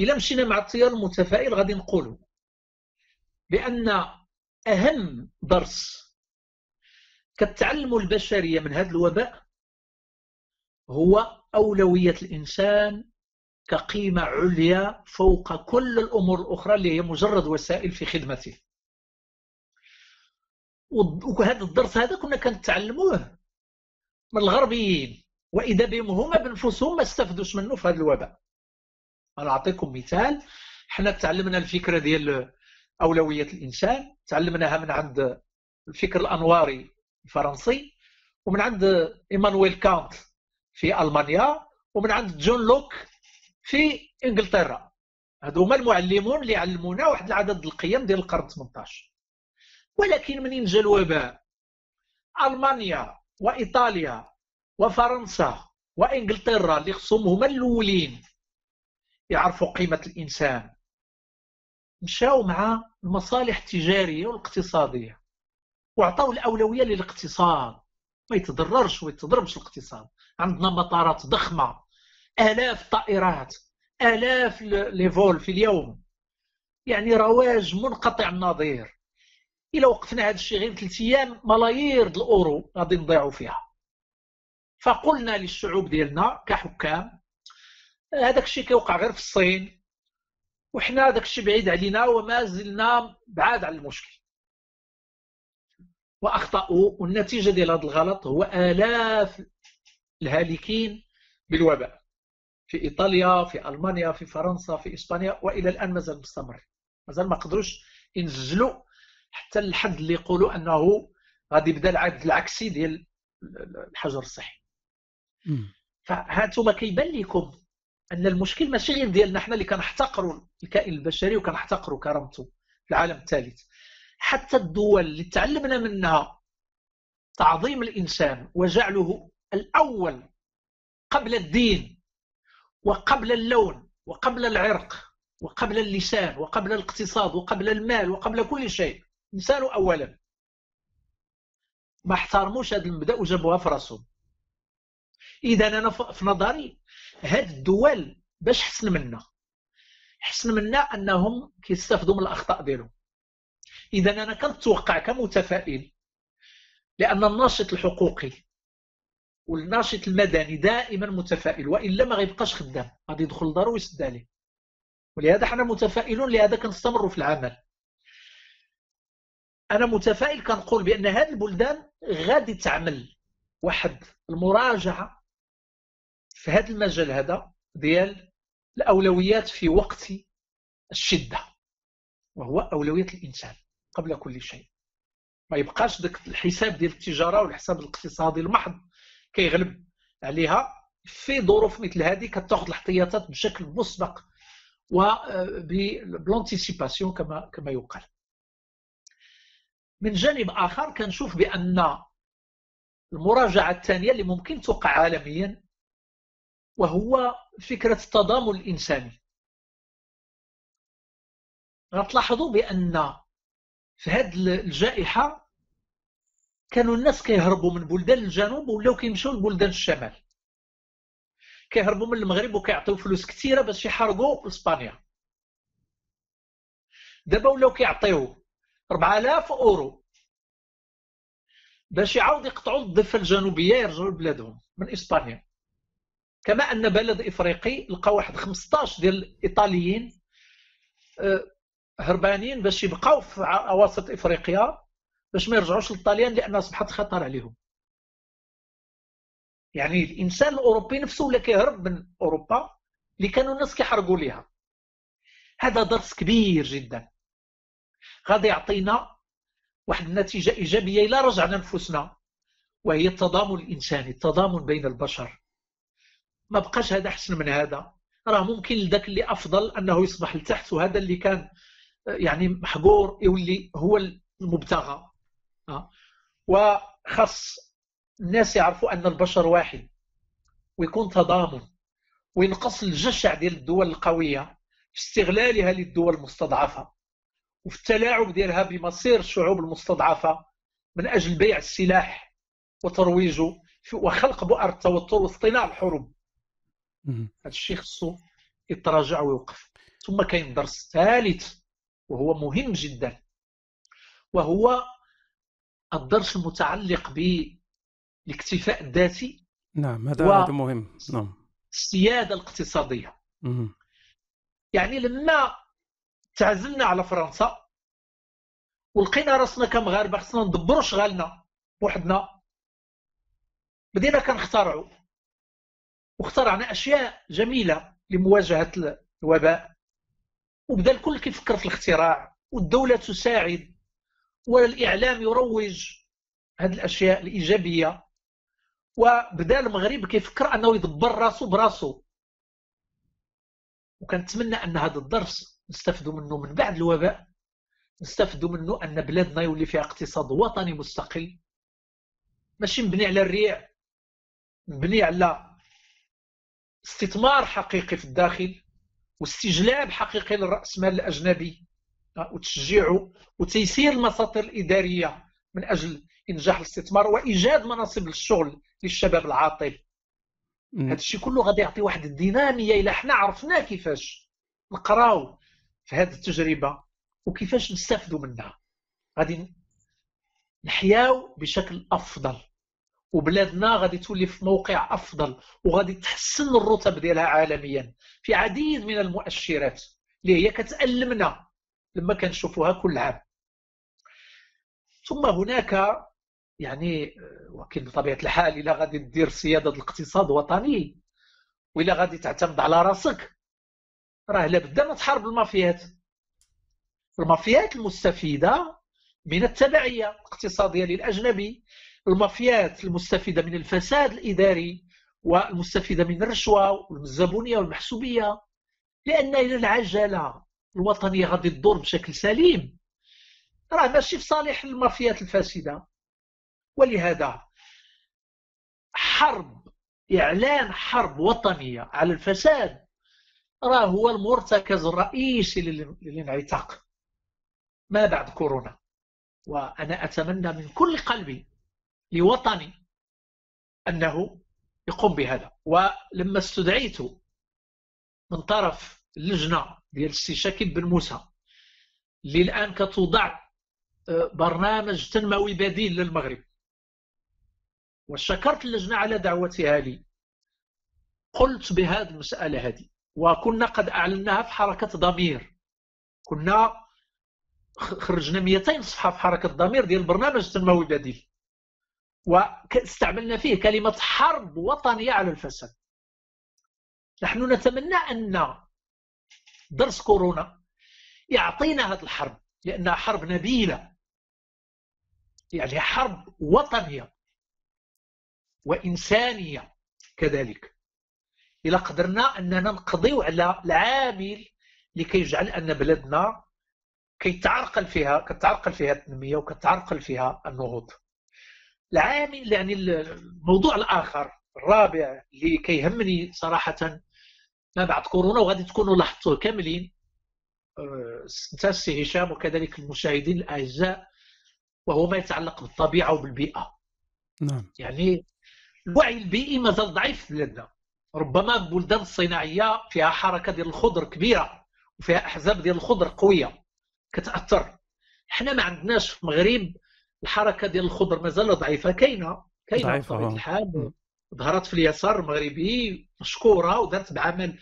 إلا مشينا مع التيار المتفائل غادي نقولوا بأن أهم درس كتعلم البشرية من هذا الوباء هو أولوية الإنسان كقيمة عليا فوق كل الأمور الأخرى اللي هي مجرد وسائل في خدمته. وهذا الدرس هذا كنا كنتعلموه من الغربيين. وإذا بهم هما بنفسهم ما استفدوش منه في هذا الوباء أنا أعطيكم مثال. حنا تعلمنا الفكرة ديال أولوية الإنسان. تعلمناها من عند الفكر الأنواري الفرنسي ومن عند إيمانويل كانت في ألمانيا ومن عند جون لوك في إنجلترا. هادو هما المعلمون اللي علمونا واحد العدد القيم ديال القرن 18 ولكن منين جا الوباء؟ ألمانيا وإيطاليا وفرنسا وإنجلترا اللي خصهم هما الأولين يعرفوا قيمة الإنسان. مشاو مع المصالح التجارية والاقتصادية وعطاو الأولوية للاقتصاد. ما يتضررش ويتضربش الاقتصاد. عندنا مطارات ضخمة. آلاف الطائرات. آلاف لي فول في اليوم. يعني رواج منقطع النظير. إلى وقفنا هذا الشيء غير ثلاث أيام ملايير الأورو غادي نضيعوا فيها. فقلنا للشعوب ديالنا كحكام هذاك الشيء كيوقع غير في الصين وحنا هذاك الشيء بعيد علينا وما زلنا بعاد عن المشكل. وأخطأوا والنتيجة ديال هذا الغلط هو آلاف الهالكين بالوباء. في إيطاليا في ألمانيا في فرنسا في إسبانيا وإلى الآن مازال مستمر. مازال ما قدروش ينزلوا حتى الحد اللي يقولوا أنه غادي يبدأ العد العكسي ديال الحجر الصحي. فهانتوما كيبان لكم أن المشكل ماشي غير ديالنا حنا اللي كنحتقروا الكائن البشري وكنحتقروا كرامته في العالم الثالث. حتى الدول اللي تعلمنا منها تعظيم الإنسان وجعله الأول قبل الدين وقبل اللون وقبل العرق وقبل اللسان وقبل الاقتصاد وقبل المال وقبل كل شيء الانسان اولا. ما احترموش هذا المبدأ وجابوها في راسهم. إذا أنا في نظري هاد الدول باش حسن منا. حسن منا أنهم كيستافدوا من الأخطاء ديالهم. إذا أنا كنتوقع كمتفائل لأن الناشط الحقوقي والناشط المدني دائما متفائل والا ما غيبقاش خدام غادي يدخل لدارو ويسد عليه. ولهذا حنا متفائلون لهذا كنستمروا في العمل. أنا متفائل كنقول بأن هذه البلدان غادي تعمل واحد المراجعة في هذا المجال هذا ديال الأولويات في وقت الشدة وهو أولوية الإنسان قبل كل شيء. ما يبقاش ذاك الحساب ديال التجارة والحساب الاقتصادي المحض كيغلب عليها في ظروف مثل هذه كتاخذ الاحتياطات بشكل مسبق وبلونتيسيباسيون كما كما يقال. من جانب آخر كنشوف بأن المراجعة الثانية اللي ممكن توقع عالميا وهو فكرة التضامن الإنساني. غتلاحظوا بأن في هذه الجائحة كانوا الناس كيهربوا من بلدان الجنوب ولاو كيمشيو لبلدان الشمال. كيهربوا من المغرب وكيعطيو فلوس كثيرة باش يحرقوا إسبانيا. دابا ولاو كيعطيو 4000 أورو. باش يعاود يقطعوا الضفة الجنوبية يرجعوا لبلادهم من إسبانيا. كما أن بلد إفريقي لقى واحد 15 ديال الإيطاليين آه، هربانين باش يبقاو في أواسط إفريقيا باش ما يرجعوش للطاليان لأن أصبحت خطر عليهم. يعني الإنسان الأوروبي نفسه ولا كيهرب من أوروبا اللي كانوا الناس كيحرقوا ليها. هذا درس كبير جدا. غادي يعطينا واحد النتيجة إيجابية إلا رجعنا نفسنا وهي التضامن الإنساني التضامن بين البشر. ما بقاش هذا أحسن من هذا. راه ممكن لذاك اللي أفضل أنه يصبح لتحت وهذا اللي كان يعني محقور يولي هو المبتغى. آه. وخاص الناس يعرفوا أن البشر واحد ويكون تضامن وينقص الجشع ديال الدول القوية في استغلالها للدول المستضعفة. وفي التلاعب ديالها بمصير الشعوب المستضعفة من أجل بيع السلاح وترويجه وخلق بؤر التوتر واصطناع الحروب. هذا الشيء خصو يتراجع ويوقف. ثم كاين درس ثالث وهو مهم جدا. وهو الدرس المتعلق بالاكتفاء الذاتي نعم هذا هذا مهم. نعم. السيادة الاقتصادية. يعني لما تعزلنا على فرنسا ولقينا راسنا كمغاربة خصنا ندبروا شغالنا بوحدنا. بدينا كنخترعوا واخترعنا أشياء جميلة لمواجهة الوباء. وبدا الكل كيفكر في الاختراع والدولة تساعد والاعلام يروج هذه الأشياء الإيجابية. وبدا المغرب كيفكر أنه يدبر راسو براسو. وكنتمنى أن هذا الدرس نستفدوا منه من بعد الوباء نستفدوا منه أن بلادنا يولي فيها اقتصاد وطني مستقل. ماشي مبني على الريع مبني على استثمار حقيقي في الداخل واستجلاب حقيقي للرأسمال الأجنبي آه، وتشجيعه وتيسير المساطر الإدارية من أجل إنجاح الاستثمار وإيجاد مناصب للشغل للشباب العاطل. هذا الشيء كله غادي يعطي واحد الدينامية إلا حنا عرفنا كيفاش. نقراو في هذه التجربة وكيفاش نستافدوا منها؟ غادي نحياو بشكل أفضل وبلادنا غادي تولي في موقع أفضل وغادي تحسن الرتب ديالها عالميا في عديد من المؤشرات اللي هي كتألمنا لما كنشوفوها كل عام. ثم هناك يعني ولكن بطبيعة الحال إلا غادي دير سياده الاقتصاد وطني وإلا غادي تعتمد على راسك. راه لابد ما تحارب المافيات. المافيات المستفيدة من التبعية الاقتصادية للأجنبي. المافيات المستفيدة من الفساد الإداري والمستفيدة من الرشوة والزبونية والمحسوبية. لأن إلى العجلة الوطنية غادي تدور بشكل سليم. راه ماشي في صالح المافيات الفاسدة. ولهذا حرب إعلان حرب وطنية على الفساد راه هو المرتكز الرئيسي للانعتاق. ما بعد كورونا. وأنا أتمنى من كل قلبي لوطني أنه يقوم بهذا. ولما استدعيت من طرف اللجنة ديال السي شاكيب بن موسى اللي الآن كتوضع آه، برنامج تنموي بديل للمغرب. وشكرت اللجنة على دعوتها لي. قلت بهذه المسألة هذه. وكنا قد أعلناها في حركة ضمير. كنا خرجنا 200 صفحة في حركة ضمير ديال برنامج تنموي بديل واستعملنا فيه كلمة حرب وطنية على الفساد. نحن نتمنى أن درس كورونا يعطينا هذه الحرب لأنها حرب نبيلة. يعني حرب وطنية وإنسانية كذلك. إذا قدرنا أننا نقضي على العامل لكي يجعل أن بلدنا كيتعرقل فيها كتعرقل فيها التنمية وكتعرقل فيها النهوض. العامل يعني الموضوع الآخر الرابع اللي كيهمني صراحة ما بعد كورونا وغادي تكونوا لاحظتوه كاملين آه، انت السي هشام وكذلك المشاهدين الأعزاء وهو ما يتعلق بالطبيعة وبالبيئة. نعم. يعني الوعي البيئي مازال ضعيف في بلادنا. ربما البلدان الصناعيه فيها حركة ديال الخضر كبيرة وفيها أحزاب ديال الخضر قوية كتأثر. حنا ما عندناش في المغرب الحركة ديال الخضر مازال ضعيفة كاينة كاينة بطبيعة آه. الحال. ظهرت في اليسار المغربي مشكورة ودارت بعمل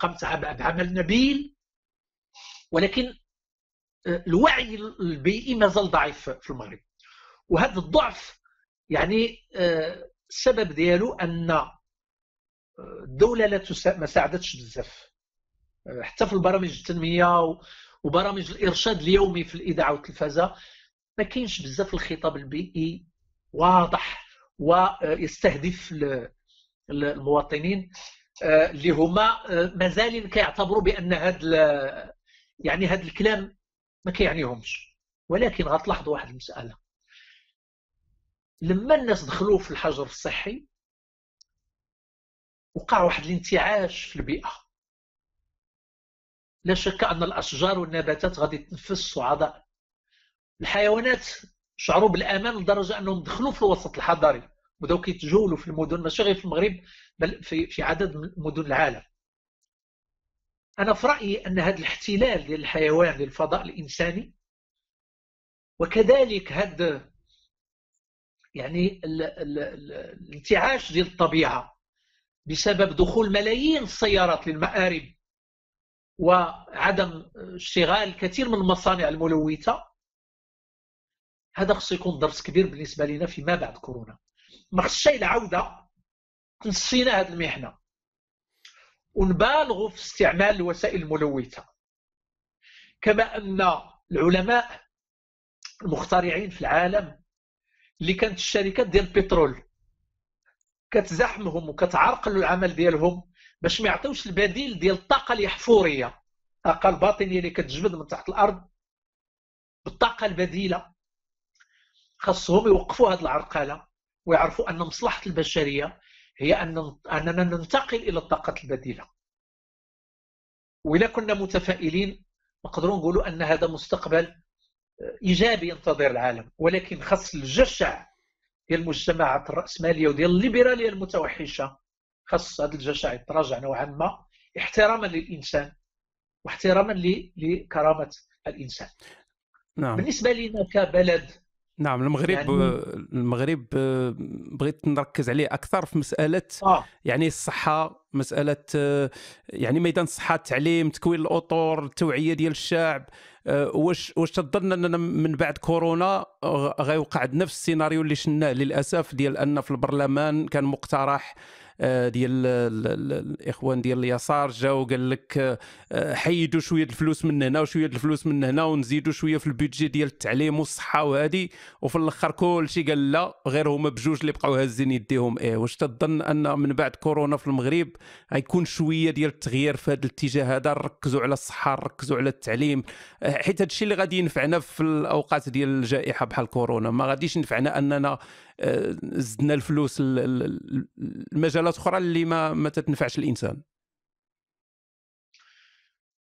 قامت بعمل نبيل. ولكن آه، الوعي البيئي مازال ضعيف في المغرب. وهذا الضعف يعني آه، السبب ديالو أن الدولة لا ما ساعدتش بزاف. حتى في البرامج التنمية وبرامج الإرشاد اليومي في الإذاعة والتلفازة ما كاينش بزاف الخطاب البيئي واضح ويستهدف المواطنين آه، اللي هما آه، مازال كيعتبروا بأن هذا يعني هذا الكلام ما كيعنيهمش. ولكن غتلاحظوا واحد المسألة. لما الناس دخلوا في الحجر الصحي وقع واحد الانتعاش في البيئة. لا شك أن الأشجار والنباتات غادي تنفس صعداء الحيوانات شعروا بالأمان لدرجة أنهم دخلوا في الوسط الحضري بداو كيتجولوا في المدن ماشي غير في المغرب بل في في عدد من مدن العالم. أنا في رأيي أن هذا الاحتلال ديال الحيوان للفضاء الإنساني وكذلك هذا يعني الانتعاش ديال الطبيعة بسبب دخول ملايين السيارات للمآرب وعدم اشتغال كثير من المصانع الملوثة. هذا خصو يكون درس كبير بالنسبة لنا فيما بعد كورونا. ما خصش العوده نسينا هذه المحنة. ونبالغوا في استعمال الوسائل الملوثة. كما أن العلماء المخترعين في العالم اللي كانت الشركات ديال البترول كتزاحمهم وكتعرقل العمل ديالهم باش ما يعطيوش البديل ديال الطاقة الاحفوريه الطاقة الباطنية اللي كتجبد من تحت الأرض. بالطاقة البديلة. خاصهم يوقفوا هذه العرقلة ويعرفوا أن مصلحة البشرية هي أن أننا ننتقل إلى الطاقة البديلة. واذا كنا متفائلين نقدروا نقولوا أن هذا مستقبل إيجابي ينتظر العالم. ولكن خاص الجشع ديال المجتمعات الراسماليه وديال الليبرالية المتوحشة خاص هذا الجشع يتراجع نوعا ما احتراما للإنسان واحتراما لكرامة الإنسان نعم. بالنسبة لنا كبلد نعم المغرب يعني... المغرب بغيت نركز عليه أكثر في مسألة آه. يعني الصحة مسألة يعني ميدان الصحة التعليم تكوين الأطر التوعية ديال الشعب واش واش تظن أننا من بعد كورونا غيوقع نفس السيناريو اللي شناه للأسف ديال أن في البرلمان كان مقترح آه، ديال الإخوان ديال اليسار جاو وقال لك آه، حيدوا شوية الفلوس من هنا وشوية الفلوس من هنا ونزيدوا شوية في البيدجي ديال التعليم والصحة وهذه وفي الأخر كل شيء قال لا غير هما بجوج اللي بقاو هازين يديهم. إيه واش تظن أن من بعد كورونا في المغرب غيكون شوية ديال التغيير في هذا الاتجاه هذا؟ نركزوا على الصحة نركزوا على التعليم. آه، حيت هذا الشيء اللي غادي ينفعنا في الأوقات ديال الجائحة بحال كورونا ما غاديش ينفعنا أننا زدنا الفلوس المجالات أخرى اللي ما ما تتنفعش الإنسان.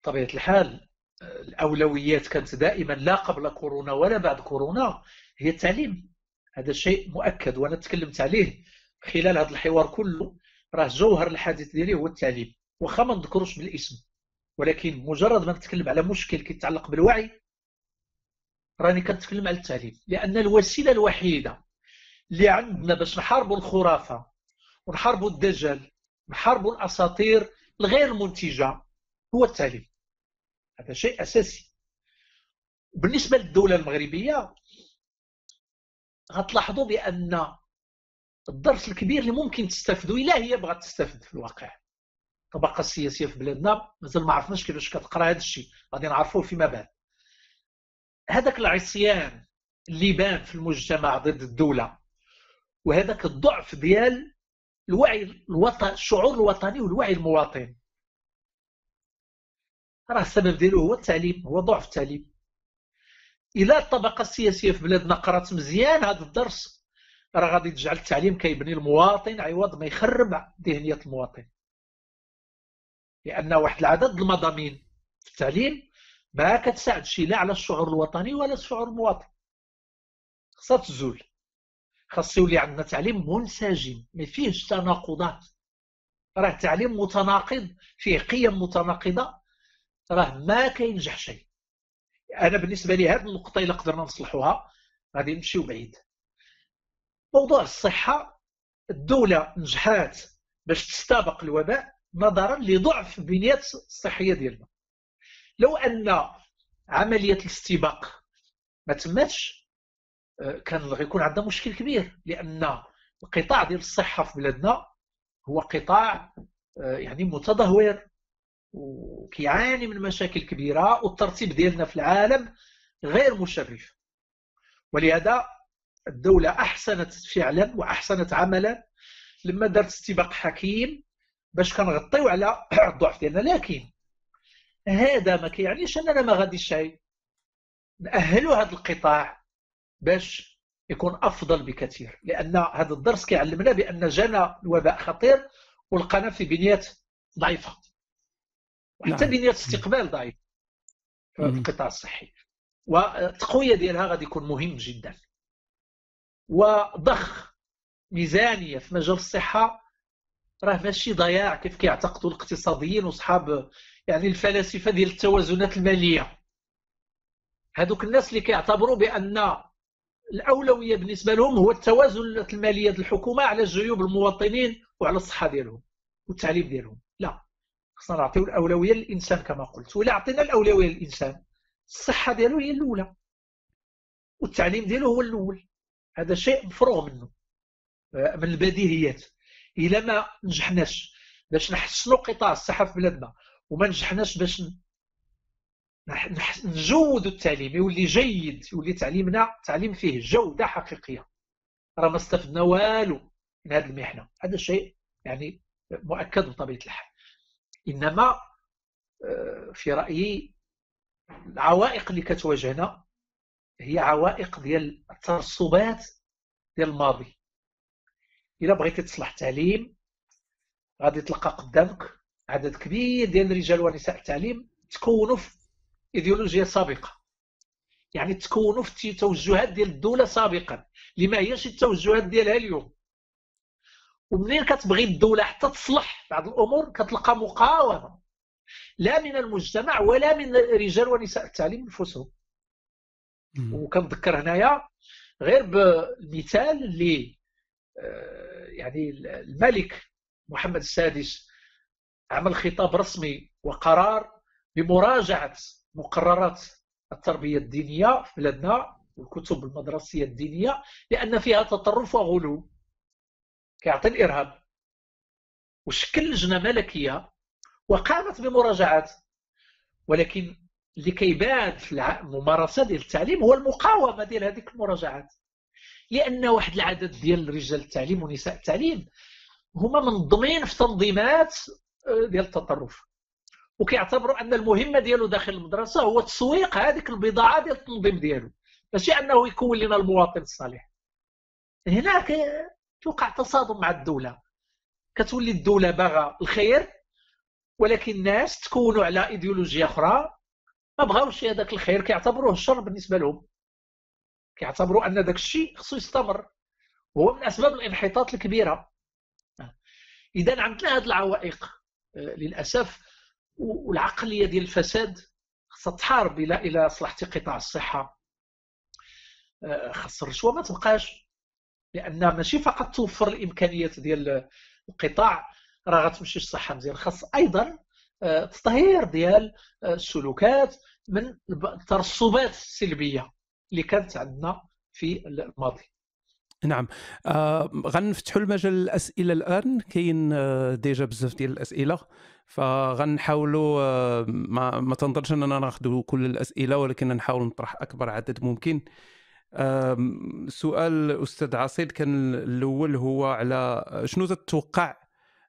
طبيعة الحال الأولويات كانت دائما لا قبل كورونا ولا بعد كورونا هي التعليم. هذا شيء مؤكد وأنا تكلمت عليه خلال هذا الحوار كله. راه جوهر الحديث ديالي هو التعليم. واخا ما نذكروش بالاسم ولكن مجرد ما نتكلم على مشكل كيتعلق بالوعي راني كنتكلم على التعليم. لأن الوسيلة الوحيدة اللي عندنا باش نحاربوا الخرافة ونحاربوا الدجل نحاربوا الأساطير الغير منتجة هو التعليم. هذا شيء أساسي. بالنسبة للدولة المغربية غتلاحظوا بأن الدرس الكبير اللي ممكن تستافدوا إلا هي بغات تستافد في الواقع. الطبقة السياسية في بلادنا مازال ما عرفناش كيفاش كتقرا هذا الشيء غادي نعرفوه فيما بعد. هذاك العصيان اللي بان في المجتمع ضد الدولة وهذاك الضعف ديال الوعي الوطني الشعور الوطني والوعي المواطن راه السبب ديالو هو التعليم هو ضعف التعليم. إلى الطبقة السياسية في بلادنا قرات مزيان هذا الدرس راه غادي تجعل التعليم كيبني المواطن عوض ما يخرب ذهنية المواطن. لأن واحد العدد المضامين في التعليم ما كتساعد شي لا على الشعور الوطني ولا الشعور المواطن. خصها تزول. خاص يولي عندنا تعليم منسجم ما فيهش تناقضات. راه تعليم متناقض فيه قيم متناقضة راه ما كينجح شيء. أنا بالنسبة لي هذه النقطة إلا قدرنا نصلحوها غادي نمشيو بعيد. موضوع الصحة الدولة نجحات باش تستابق الوباء نظرا لضعف البنيات الصحيه ديالنا لو أن عملية الاستباق ما تماتش كان غيكون عندنا مشكل كبير لأن القطاع ديال الصحة في بلادنا هو قطاع آه، يعني متدهور وكيعاني من مشاكل كبيرة والترتيب ديالنا في العالم غير مشرف. ولهذا الدولة أحسنت فعلا وأحسنت عملا لما دارت استباق حكيم باش كنغطيو على الضعف ديالنا. لكن هذا ما كيعنيش أننا ما غاديش نأهلوا هذا القطاع. باش يكون أفضل بكثير. لأن هذا الدرس كيعلمنا بأن جانا الوباء خطير ولقانا في بنيات ضعيفة. وحتى نعم. بنيات استقبال ضعيف في القطاع الصحي. والتقوية ديالها غادي يكون مهم جدا. وضخ ميزانية في مجال الصحة راه ماشي ضياع كيف كيعتقدوا الاقتصاديين وصحاب يعني الفلاسفة ديال التوازنات المالية. هذوك الناس اللي كيعتبروا بأن الأولوية بالنسبة لهم هو التوازن المالية الحكومة على جيوب المواطنين وعلى الصحة ديالهم والتعليم ديالهم. لا خصنا نعطيو الأولوية للإنسان كما قلت ولا عطينا الأولوية للإنسان الصحة ديالو هي الأولى والتعليم ديالو هو الأول. هذا شيء مفروغ منه من البديهيات. إلا ما نجحناش باش نحسنوا قطاع الصحة في بلادنا وما نجحناش باش نجود التعليم يولي جيد يولي تعليمنا تعليم فيه جودة حقيقية. راه ما استفدنا والو من هذه المحنة. هذا الشيء يعني مؤكد بطبيعة الحال. إنما آه، في رأيي العوائق اللي كتواجهنا هي عوائق ديال الترسبات ديال الماضي. إلا بغيتي تصلح التعليم غادي تلقى قدامك عدد كبير ديال الرجال ونساء التعليم تكونوا في ايديولوجيا سابقة. يعني تكونوا في توجهات ديال الدولة سابقا. لما هيش التوجهات ديالها اليوم. ومنين كتبغي الدولة حتى تصلح بعض الأمور كتلقى مقاومة. لا من المجتمع ولا من رجال ونساء التعليم أنفسهم. وكنذكر هنايا غير بالمثال اللي آه، يعني الملك محمد السادس عمل خطاب رسمي وقرار بمراجعة مقررات التربية الدينية في بلادنا والكتب المدرسية الدينية لأن فيها تطرف وغلو. كيعطي الإرهاب. وشكل لجنة ملكية وقامت بمراجعات ولكن اللي كيبان في الممارسة ديال التعليم هو المقاومة ديال هذيك المراجعات. لأن واحد العدد ديال رجال التعليم ونساء التعليم هما منظمين في تنظيمات آه، ديال التطرف. وكيعتبروا أن المهمه ديالو داخل المدرسة هو تسويق هذيك البضاعة ديال التنظيم ديالو. ماشي أنه يكون لنا المواطن الصالح. هنا توقع تصادم مع الدولة. كتولي الدولة باغا الخير ولكن الناس تكونوا على إيديولوجيا أخرى. ما بغاوش هذاك الخير كيعتبروه الشر بالنسبة لهم. كيعتبروا أن داك الشيء خصو يستمر. وهو من أسباب الانحطاط الكبيرة. اذا عندنا هذه العوائق. آه، للأسف والعقلية ديال الفساد خصها تحارب إلى إلى صلاحتي قطاع الصحة. آه، خاص الرشوة ما تبقاش لأن ماشي فقط توفر الإمكانيات ديال القطاع راه غتمشي الصحة مزيان. خاص أيضا آه، تطهير ديال السلوكات من الترسبات السلبية اللي كانت عندنا في الماضي. نعم. آه غنفتحوا المجال الاسئله الآن. كاين آه ديجا بزاف ديال الأسئلة. فغنحاولوا آه ما, ما تنظرش أننا ناخذ كل الأسئلة ولكن نحاول نطرح أكبر عدد ممكن. آه سؤال أستاذ عصيد. كان الأول هو على شنو تتوقع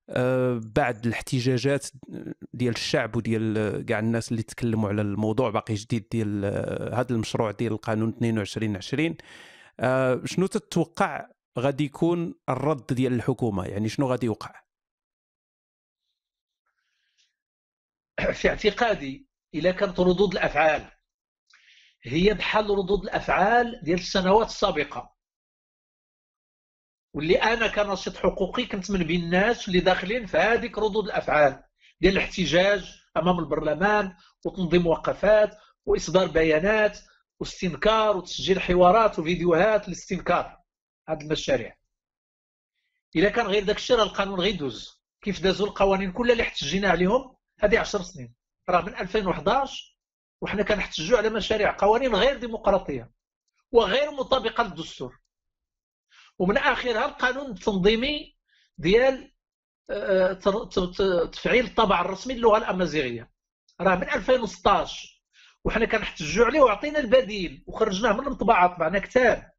آه بعد الاحتجاجات ديال الشعب وديال كاع الناس اللي تكلموا على الموضوع باقي جديد ديال آه، هذا المشروع ديال القانون 22 20 آه، شنو تتوقع غادي يكون الرد ديال الحكومة؟ يعني شنو غادي يوقع؟ في اعتقادي اذا كانت ردود الأفعال هي بحال ردود الأفعال ديال السنوات السابقة. واللي أنا كناشط حقوقي كنت من بين الناس اللي داخلين في هذيك ردود الأفعال ديال الاحتجاج أمام البرلمان وتنظيم وقفات وإصدار بيانات واستنكار وتسجيل حوارات وفيديوهات لاستنكار هذه المشاريع. اذا كان غير داك الشيء راه القانون غيدوز كيف دازوا القوانين كلها اللي احتجينا عليهم هذه 10 سنين. راه من 2011 وحنا كنحتجوا على مشاريع قوانين غير ديمقراطية وغير مطابقة للدستور. ومن آخرها القانون التنظيمي ديال آه، تفعيل الطابع الرسمي للغة الأمازيغية. راه من 2016 وحنا كنحتجوا عليه وعطينا البديل وخرجناه من المطبعه طبعنا كتاب.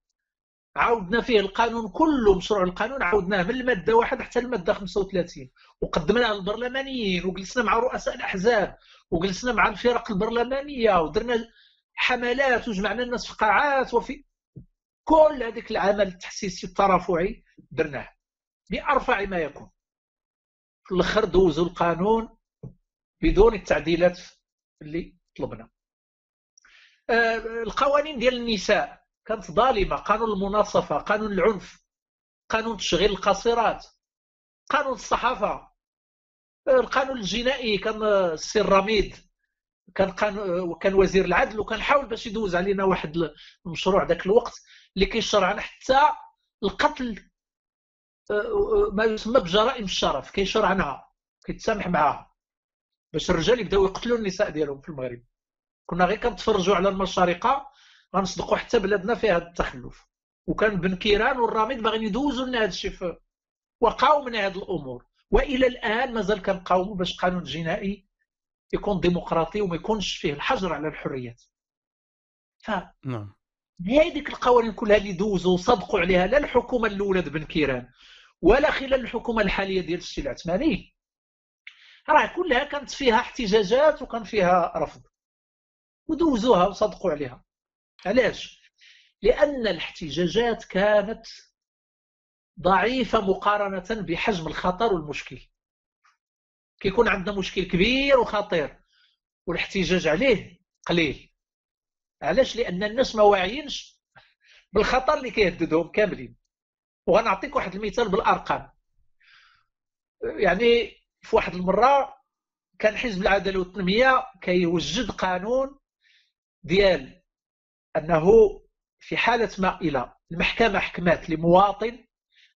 عاودنا فيه القانون كله مشروع القانون عاودناه من المادة واحد حتى المادة 35 وقدمناه للبرلمانيين وجلسنا مع رؤساء الأحزاب وجلسنا مع الفرق البرلمانية ودرنا حملات وجمعنا الناس في قاعات وفي كل هذيك العمل التحسيسي الترافعي درناه. بأرفع ما يكون. في الأخر دوزوا القانون بدون التعديلات اللي طلبنا. القوانين ديال النساء. كانت ظالمة. قانون المناصفة قانون العنف قانون تشغيل القاصرات قانون الصحافة. آه، القانون الجنائي كان السي الرميد كان قانون كان وزير العدل وكان حاول باش يدوز علينا واحد المشروع ذاك الوقت اللي كيشرع حتى القتل آه، ما يسمى بجرائم الشرف. كيشرع عنها كيتسامح معها باش الرجال يبداو يقتلوا النساء ديالهم في المغرب. كنا غير كنتفرجوا على المشارقة غنصدقوا حتى بلادنا فيها هذا التخلف. وكان بن كيران والراميد باغيين يدوزوا لنا هذا الشيء وقاومنا هذه الأمور. وإلى الآن مازال كنقاوموا باش قانون جنائي يكون ديمقراطي وما يكونش فيه الحجر على الحريات. ف نعم. هذيك القوانين كلها اللي دوزوا وصدقوا عليها لا الحكومة الأولى بن كيران ولا خلال الحكومة الحالية ديال السي العثماني. راه كلها كانت فيها احتجاجات وكان فيها رفض. ودوزوها وصدقوا عليها. علاش؟ لأن الاحتجاجات كانت ضعيفة مقارنة بحجم الخطر والمشكل. كيكون عندنا مشكل كبير وخطير والاحتجاج عليه قليل. علاش؟ لأن الناس ما واعيينش بالخطر اللي كيهددهم كاملين. وغنعطيك واحد المثال بالأرقام. يعني في واحد المرة كان حزب العدالة والتنمية كيوجد قانون ديال أنه في حالة ما إلى المحكمة حكمات لمواطن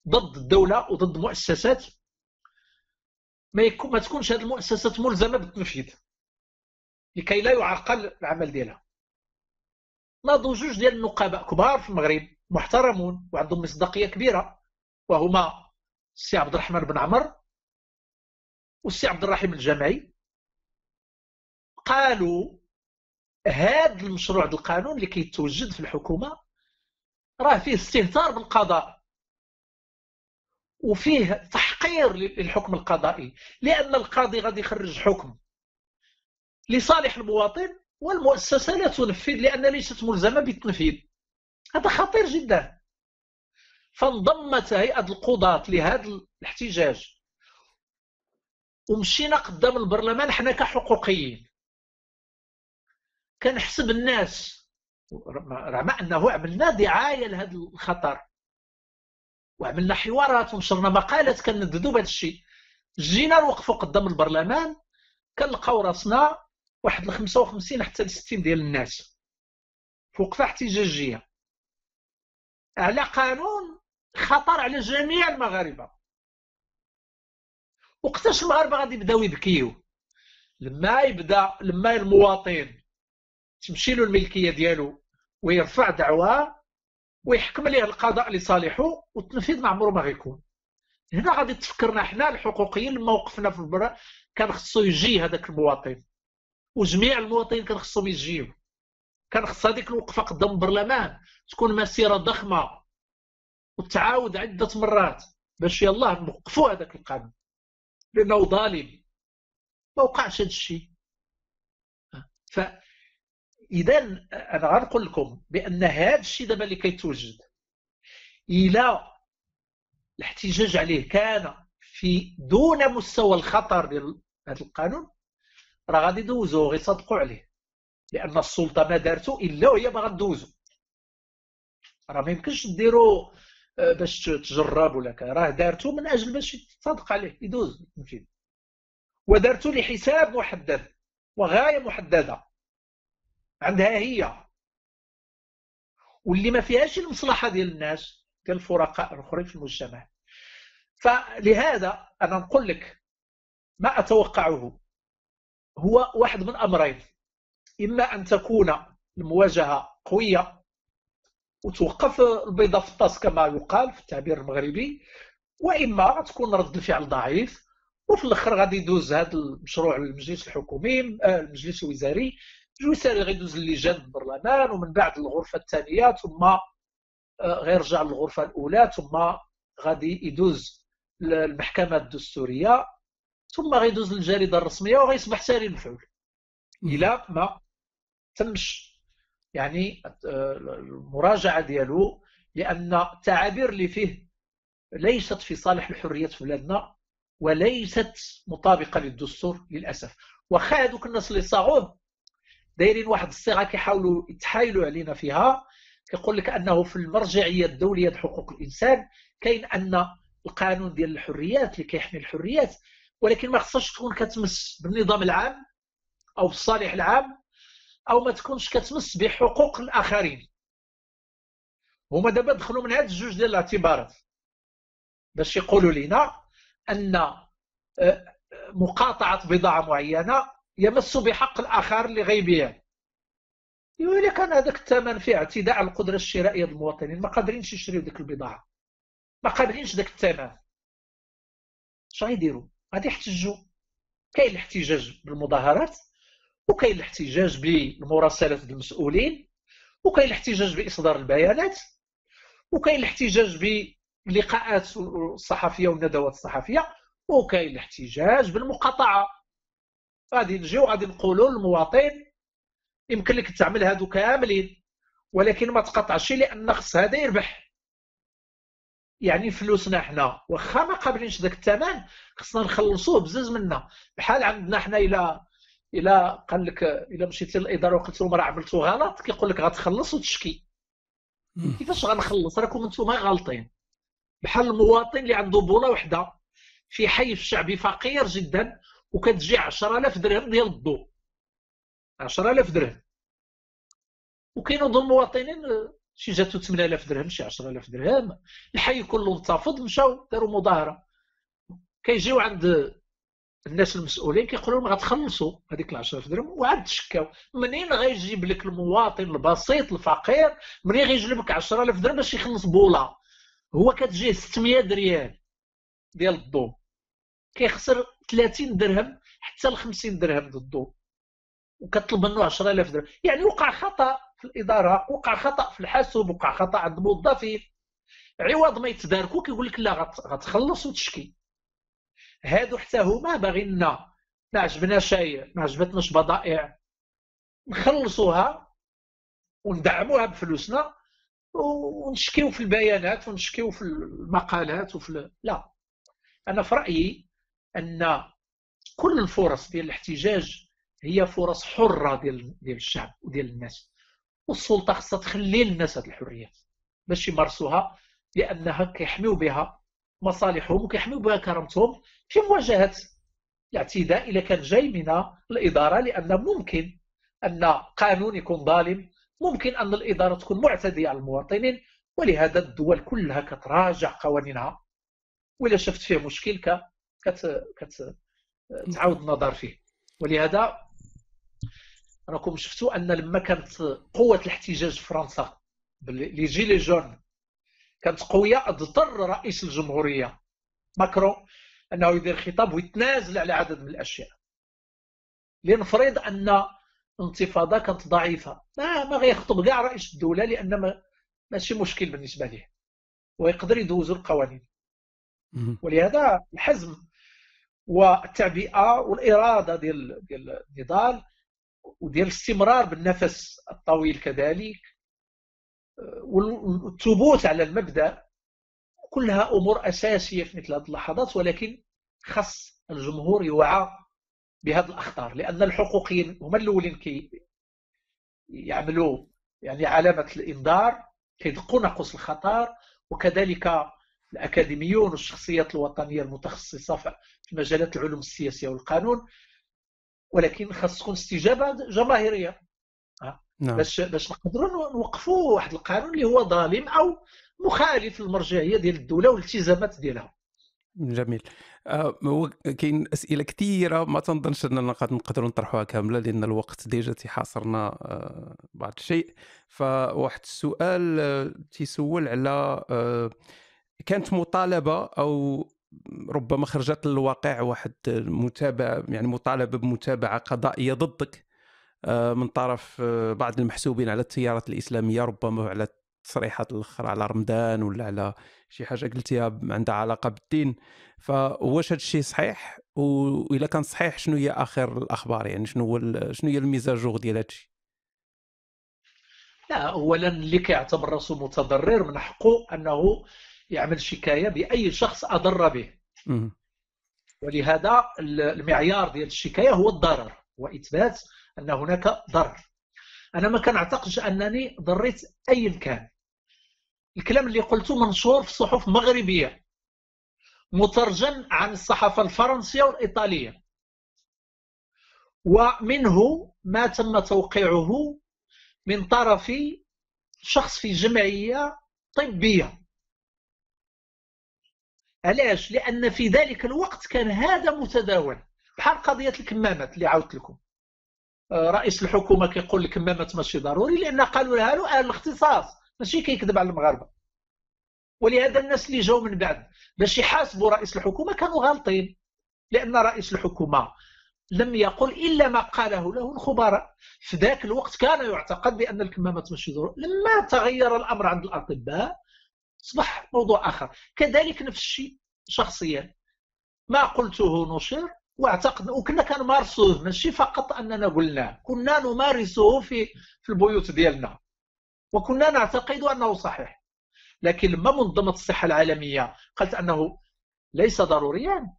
ضد الدولة وضد مؤسسات ما, يكون ما تكونش هذه المؤسسات ملزمة بالتنفيذ لكي لا يعرقل العمل ديالها. ناضوا جوج ديال النقباء كبار في المغرب محترمون وعندهم مصداقية كبيرة وهما السي عبد الرحمن بن عمر والسي عبد الرحيم الجامعي قالوا هذا المشروع القانون اللي كيتوجد في الحكومة راه فيه استهتار بالقضاء. وفيه تحقير للحكم القضائي لأن القاضي غادي يخرج حكم لصالح المواطن والمؤسسة لا تنفذ لأن ليست ملزمة بالتنفيذ. هذا خطير جدا. فانضمت هيئة القضاة لهذا الاحتجاج. ومشينا قدام البرلمان حنا كحقوقيين. كنحسب الناس. رغم أنه عملنا دعاية لهذا الخطر. وعملنا حوارات ونشرنا مقالات كنددوا بهذا الشيء. جينا نوقفوا قدام البرلمان كنلقاو راسنا واحد ل 55 حتى ل 60 ديال الناس. في وقفه احتجاجية. على قانون خطر على جميع المغاربة. وقتاش المغاربة غادي يبداو يبكيو؟ لما يبدا لما المواطن تمشي له الملكية ديالو ويرفع دعوى ويحكم ليه القضاء لصالحه والتنفيذ ما عمره ما غيكون. هنا غادي تفكرنا حنا الحقوقيين لما وقفنا في البر كان خصو يجي هذاك المواطن. وجميع المواطنين كان خصهم يجيو. كان خص هذيك الوقفة قدام البرلمان تكون مسيرة ضخمة وتعاود عدة مرات باش يلاه نوقفوا هذاك القانون. لأنه ظالم. ما وقعش هذا الشيء. إذا أنا غنقول لكم بأن هذا الشيء دابا اللي كيتوجد إلى الاحتجاج عليه كان في دون مستوى الخطر ديال هذا القانون راه غادي يدوزو وغيصدقوا عليه. لأن السلطة ما دارتو إلا وهي باغا دوزو راه ما يمكنش ديروا آه، باش تجرب ولا راه دارتو من أجل باش يتصادق عليه يدوز ودارتو لحساب محدد وغاية محددة. عندها هي. واللي ما فيهاش المصلحة ديال الناس ديال الفرقاء الأخرين في المجتمع. فلهذا أنا نقول لك ما أتوقعه. هو واحد من أمرين. إما أن تكون المواجهة قوية وتوقف البيضة في الطاس كما يقال في التعبير المغربي وإما تكون رد الفعل ضعيف وفي الأخر غادي يدوز هذا المشروع للمجلس الحكومي آه، المجلس الوزاري الوزاري غيدوز للجان البرلمان ومن بعد الغرفة الثانية ثم آه، غيرجع للغرفة الأولى ثم غادي يدوز للمحكمه الدستورية ثم غيدوز للجريدة الرسمية وغيصبح ساري المفعول إلى ما تمش. يعني المراجعة ديالو لأن التعابير اللي فيه ليست في صالح الحريات في بلادنا وليست مطابقة للدستور للأسف. واخا هذوك الناس اللي صاغوه دايرين واحد الصيغة كيحاولوا يتحايلوا علينا فيها. كيقول لك أنه في المرجعية الدولية لحقوق الإنسان كاين أن القانون ديال الحريات اللي كيحمي الحريات ولكن ما خصهاش تكون كتمس بالنظام العام أو بالصالح العام أو ما تكونش كتمس بحقوق الآخرين. هما دابا دخلوا من هاد الجوج ديال الاعتبارات. باش يقولوا لنا أن آه، مقاطعة بضاعة معينة يمس بحق الآخر اللي غيبيع يقول لك أنا هذاك الثمن فيه اعتداء على القدرة الشرائية المواطنين ما قادرينش يشريو ديك البضاعة. ما قادرينش داك الثمن. اش غيديروا غادي يحتجوا. كاين الاحتجاج بالمظاهرات وكاين الاحتجاج بالمراسلات المسؤولين وكاين الاحتجاج بإصدار البيانات وكاين الاحتجاج باللقاءات الصحفيه والندوات الصحفيه وكاين الاحتجاج بالمقاطعة. غادي نجيو غادي نقولوا للمواطن يمكن لك تعمل هادو كاملين ولكن ما تقطعش لأن خص هذا يربح. يعني فلوسنا حنا واخا ما قابلينش ذاك الثمن خصنا نخلصوه بزز منا. بحال عندنا حنا إلى إلى قال لك إلى مشيتي للإدارة وقلت لهم راه عملتو غلط كيقول لك غتخلص وتشكي. كيفاش غنخلص؟ راكم أنتم غالطين. بحال المواطن اللي عنده بوله وحدة في حي الشعبي فقير جدا وكتجي 10000 درهم ديال الضوء 10000 درهم. وكاينوا ضمن المواطنين شي جاتو 8000 درهم شي 10000 درهم. الحي كله انتفض مشاو داروا مظاهرة. كيجيو عند الناس المسؤولين كيقولوا لهم غتخلصوا هذيك ال 10000 درهم وعاد تشكاو. منين غيجيب لك المواطن البسيط الفقير؟ منين غيجيب لك 10000 درهم باش يخلص بوله هو كتجيه 600 ريال ديال الضوء كيخسر 30 درهم حتى ل 50 درهم الضوء وكطلب منه 10000 درهم. يعني وقع خطأ في الإدارة وقع خطأ في الحاسوب وقع خطأ عند الموظفين عوض ما يتداركوا كيقول لك لا غتخلص وتشكي. هادو حتى هما باغيين ما عجبناش شيء ما عجبتناش بضائع. نخلصوها وندعموها بفلوسنا ونشكيو في البيانات ونشكيو في المقالات وفي لا. أنا في رأيي أن كل الفرص ديال الاحتجاج هي فرص حرة ديال ديال الشعب وديال الناس. والسلطة خصها تخلي للناس هذه الحريات باش يمارسوها لأنها كيحميو بها مصالحهم وكيحميو بها كرامتهم في مواجهة الاعتداء اذا كان جاي من الإدارة لأن ممكن أن قانون يكون ظالم ممكن أن الإدارة تكون معتدية على المواطنين ولهذا الدول كلها كتراجع قوانينها. وإلا شفت فيه مشكل كت... كت... تعاود النظر فيه. ولهذا راكم شفتوا أن لما كانت قوة الاحتجاج في فرنسا لي جيلي جون كانت قوية اضطر رئيس الجمهورية ماكرون أنه يدير خطاب ويتنازل على عدد من الأشياء. لنفرض أن الانتفاضه كانت ضعيفة. ما ما غيخطب كاع رئيس الدولة لأن ما ماشي مشكل بالنسبة ليه. ويقدر يدوز القوانين. ولهذا الحزم والتعبئه والإرادة ديال ديال النضال وديال الاستمرار بالنفس الطويل كذلك. والثبوت على المبدأ كلها أمور أساسية في مثل هذه اللحظات ولكن خص الجمهور يوعى بهذه الأخطار لأن الحقوقيين هما الأولين كي يعملوا يعني علامة الإنذار كيدقوا ناقوس الخطر وكذلك الأكاديميون والشخصيات الوطنية المتخصصة في مجالات العلوم السياسية والقانون ولكن خاص تكون استجابة جماهيرية. نعم. باش باش نقدروا نوقفوا واحد القانون اللي هو ظالم أو مخالف للمرجعية ديال الدولة والالتزامات ديالها. جميل. آه، هو كاين أسئلة كثيرة ما تنظنش أننا نقدروا نطرحوها كاملة لأن الوقت ديجا تيحاصرنا آه، بعض الشيء. فواحد السؤال آه، تيسول على كانت مطالبة أو ربما خرجت للواقع واحد متابعه يعني مطالبة بمتابعة قضائية ضدك من طرف بعض المحسوبين على التيارات الإسلامية ربما على تصريحات الأخرى على رمضان ولا على شي حاجة قلتيها عندها علاقة بالدين. فواش هذا الشيء صحيح؟ واذا كان صحيح شنو هي آخر الأخبار؟ يعني شنو هو شنو هي الميزاجور ديال هذا الشيء لا اولا اللي كيعتبر راسو متضرر من حقه أنه يعمل شكاية بأي شخص أضر به. ولهذا المعيار ديال الشكاية هو الضرر وإثبات أن هناك ضرر. أنا ما كنعتقدش أنني ضريت ايا كان الكلام اللي قلته منشور في صحف مغربية مترجم عن الصحافة الفرنسية والإيطالية. ومنه ما تم توقيعه من طرف شخص في جمعية طبية. علاش؟ لأن في ذلك الوقت كان هذا متداول. بحال قضية الكمامات اللي عاودت لكم. آه، رئيس الحكومة كيقول الكمامات ماشي ضروري لأن قالوا لها له الاختصاص. ماشي كيكذب على المغاربة. ولهذا الناس اللي جاوا من بعد باش يحاسبوا رئيس الحكومة كانوا غالطين. لأن رئيس الحكومة لم يقل إلا ما قاله له الخبراء. في ذاك الوقت كان يعتقد بأن الكمامات ماشي ضروري. لما تغير الأمر عند الأطباء اصبح موضوع آخر. كذلك نفس الشيء شخصيا. ما قلته نشر واعتقد وكنا كنمارسوه ماشي؟ فقط أننا قلناه كنا نمارسه في في البيوت ديالنا. وكنا نعتقد أنه صحيح. لكن لما منظمة الصحة العالمية قالت أنه ليس ضروريا.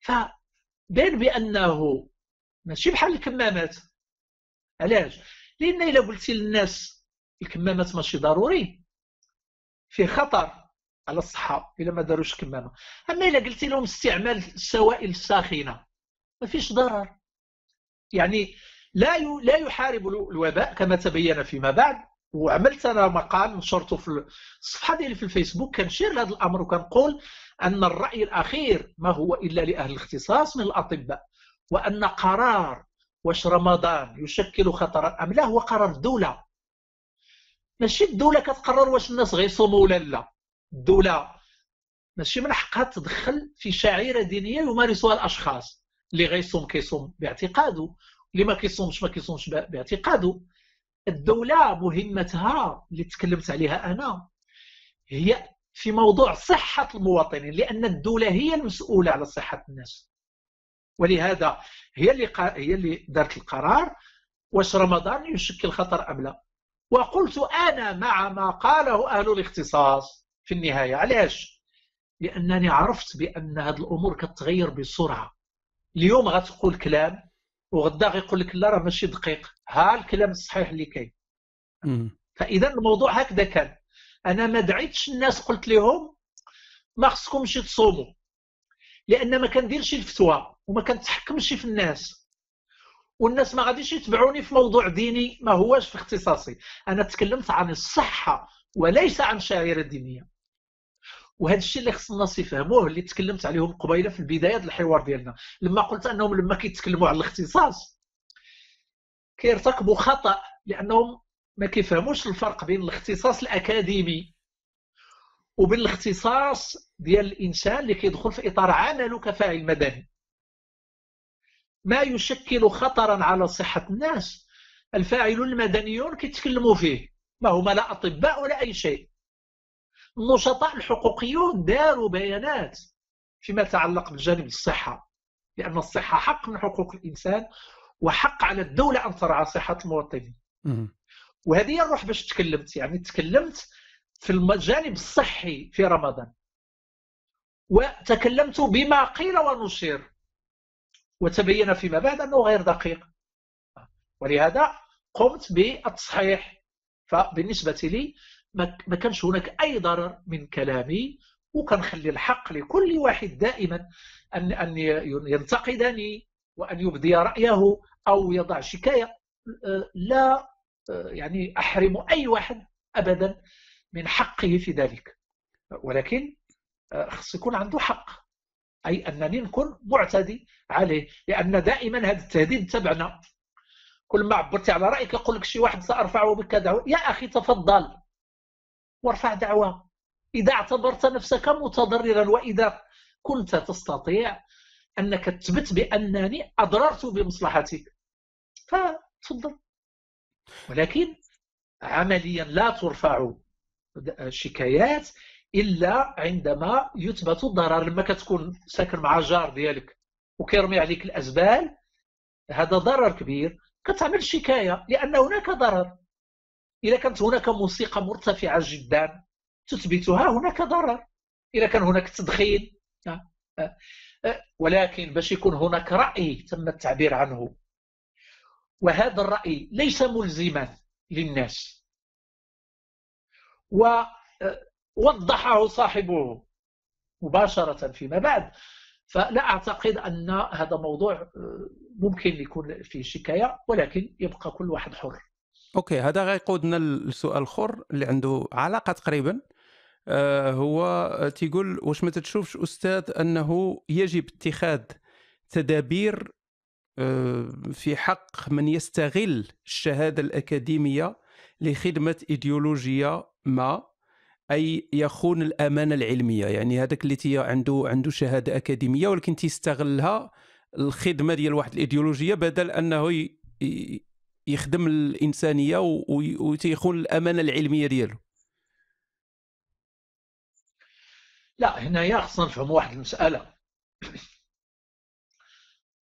فبين بأنه ماشي؟ بحال الكمامات. علاش؟ لأن إلا قلتي للناس الكمامات ماشي ضروري. فيه خطر على الصحة إلا ما داروش الكمامة أما إلا قلتي لهم استعمال السوائل الساخنة ما فيش ضرر. يعني لا لا يحارب الوباء كما تبين فيما بعد. وعملت أنا مقال نشرته في الصفحة ديالي في الفيسبوك كنشير لهذا الأمر وكنقول أن الرأي الأخير ما هو إلا لأهل الاختصاص من الأطباء وأن قرار واش رمضان يشكل خطرا أم لا هو قرار الدولة. ماشي الدولة كتقرر واش الناس غيصوموا ولا لا. الدولة ماشي من حقها تدخل في شعيرة دينية يمارسها الأشخاص. اللي غيصوم كيصوم باعتقاده اللي ما كيصومش ما كيصومش باعتقاده. الدولة مهمتها اللي تكلمت عليها أنا هي في موضوع صحة المواطنين لأن الدولة هي المسؤولة على صحة الناس. ولهذا هي اللي هي اللي دارت القرار واش رمضان يشكل خطر أم لا. وقلت أنا مع ما قاله أهل الاختصاص في النهاية. علاش لأنني عرفت بأن هذه الأمور كتغير بسرعة. اليوم غتقول كلام وغدا غيقول لك لا راه ماشي دقيق. ها الكلام الصحيح اللي كاين. فإذا الموضوع هكذا كان. أنا ما دعيتش الناس قلت لهم ما خصكمش تصوموا لأن ما كنديرش الفتوى وما كنتحكمش في الناس. والناس ما غاديش يتبعوني في موضوع ديني ما هواش في اختصاصي. أنا تكلمت عن الصحة وليس عن شعيره دينيه وهذا الشيء اللي خص الناس يفهموه اللي تكلمت عليهم قبيلة في البداية الحوار ديالنا. لما قلت أنهم لما كيتكلموا على الاختصاص كيرتكبوا خطأ لأنهم ما كيفهموش الفرق بين الاختصاص الأكاديمي وبين الاختصاص ديال الإنسان اللي كيدخل في إطار عمله كفاعل مدني. ما يشكل خطرا على صحة الناس. الفاعلون المدنيون كيتكلموا فيه. ما هما لا أطباء ولا أي شيء. النشطاء الحقوقيون داروا بيانات فيما يتعلق بالجانب الصحة. لأن الصحة حق من حقوق الإنسان وحق على الدولة أن ترعى صحة المواطنين. وهذه الروح باش تكلمت. يعني تكلمت في الجانب الصحي في رمضان. وتكلمت بما قيل ونشير. وتبين فيما بعد أنه غير دقيق. ولهذا قمت بالتصحيح. فبالنسبة لي ما كانش هناك أي ضرر من كلامي وكنخلي الحق لكل واحد دائما أن أن ينتقدني وأن يبدي رأيه أو يضع شكاية. لا يعني أحرم أي واحد أبدا من حقه في ذلك. ولكن خص يكون عنده حق. أي أنني نكون معتدي عليه لأن دائما هذا التهديد تبعنا. كل ما عبرتي على رأيك يقول لك شي واحد سأرفع بك دعوة يا أخي تفضل. وارفع دعوة. إذا اعتبرت نفسك متضررا وإذا كنت تستطيع أنك تثبت بأنني أضررت بمصلحتك. فتفضل. ولكن عمليا لا ترفع شكايات إلا عندما يثبت الضرر لما كتكون ساكن مع جار ديالك وكيرمي عليك الأزبال هذا ضرر كبير. كتعمل شكاية لأن هناك ضرر. إذا كانت هناك موسيقى مرتفعة جدا تثبتها هناك ضرر. إذا كان هناك تدخين آه، آه، آه، ولكن باش يكون هناك رأي تم التعبير عنه. وهذا الرأي ليس ملزما للناس. ووضحه صاحبه مباشرة فيما بعد. فلا أعتقد أن هذا موضوع ممكن يكون فيه شكاية ولكن يبقى كل واحد حر. OK هذا غيقودنا لسؤال اخر اللي عنده علاقة تقريبا. آه هو تيقول واش ما تشوفش أستاذ أنه يجب اتخاذ تدابير آه في حق من يستغل الشهادة الأكاديمية لخدمة إيديولوجية ما؟ أي يخون الأمانة العلمية. يعني هذاك اللي تي عنده عنده شهادة أكاديمية ولكن تيستغلها الخدمة ديال واحد الإيديولوجية بدل أنه يخدم الإنسانية وتيخون الأمانة العلمية ديالو. لا هنايا خصنا نفهموا واحد المسألة.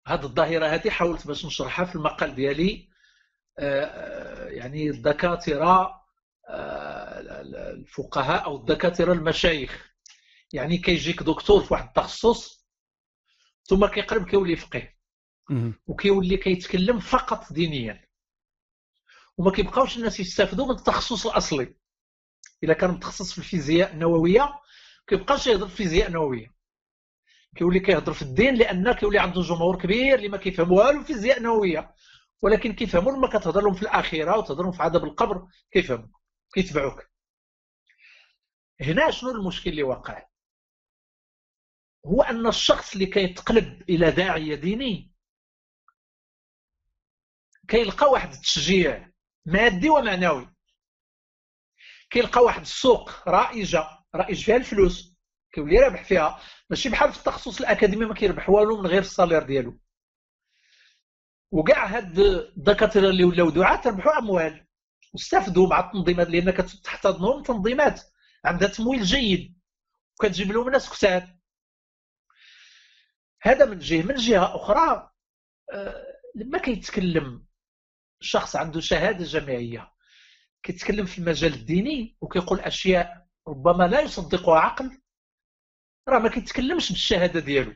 هذه الظاهرة هذه حاولت باش نشرحها في المقال ديالي. آه، يعني الدكاترة آه، الفقهاء أو الدكاترة المشايخ. يعني كيجيك دكتور في واحد التخصص ثم كيقلب كيولي فقيه. وكيولي كيتكلم فقط دينيا. وما كيبقاوش الناس يستافدوا من التخصص الأصلي. إلا كان متخصص في الفيزياء النووية كيبقاش يهضر في الفيزياء النووية. كيولي كيهضر في الدين لأن كيولي عنده جمهور كبير اللي ما كيفهم والو في الفيزياء النووية. ولكن كيفهموا لما كتهضر لهم في الاخره وتهضر لهم في عذاب القبر كيفهموا. كيتبعوك هنا شنو المشكل اللي واقع؟ هو أن الشخص اللي كيتقلب إلى داعيه ديني كيلقى واحد التشجيع مادي ومعنوي. كيلقى واحد السوق رائجة رائج فيها الفلوس كيولي رابح فيها. ماشي بحال في التخصص الأكاديمي ما كيربح والو من غير الصالير ديالو. وكاع هاد الدكاترة اللي ولاو دعاة ربحوا أموال. واستافدوا مع التنظيمات لأن كتحتضنهم تنظيمات عندها تمويل جيد وكتجيب لهم ناس كتاب هذا من جهة. من جهة أخرى آه، لما كيتكلم شخص عنده شهادة جامعية كيتكلم في المجال الديني وكيقول أشياء ربما لا يصدقها عقل راه ما كيتكلمش بالشهادة ديالو.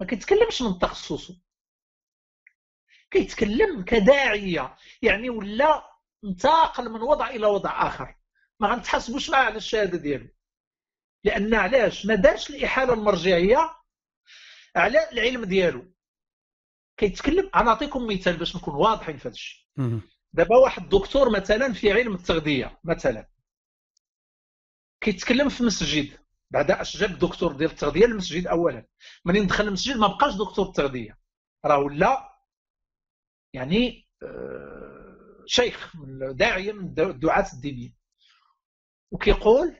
ما كيتكلمش من تخصصه. كيتكلم كداعية. يعني ولا انتقل من وضع إلى وضع آخر. ما غنتحاسبوش معاه على الشهادة ديالو. لأن علاش؟ ما دارش الإحالة المرجعية على العلم ديالو. كيتكلم أنا نعطيكم مثال باش نكون واضحين في هذا الشيء. دابا واحد الدكتور مثلا في علم التغذية مثلا. كيتكلم في مسجد. بعد اش جاب الدكتور ديال التغذية للمسجد اولا. منين دخل المسجد ما بقاش دكتور التغذية. راه ولا يعني آه، شيخ من داعيه من الدعاة الدينيين وكيقول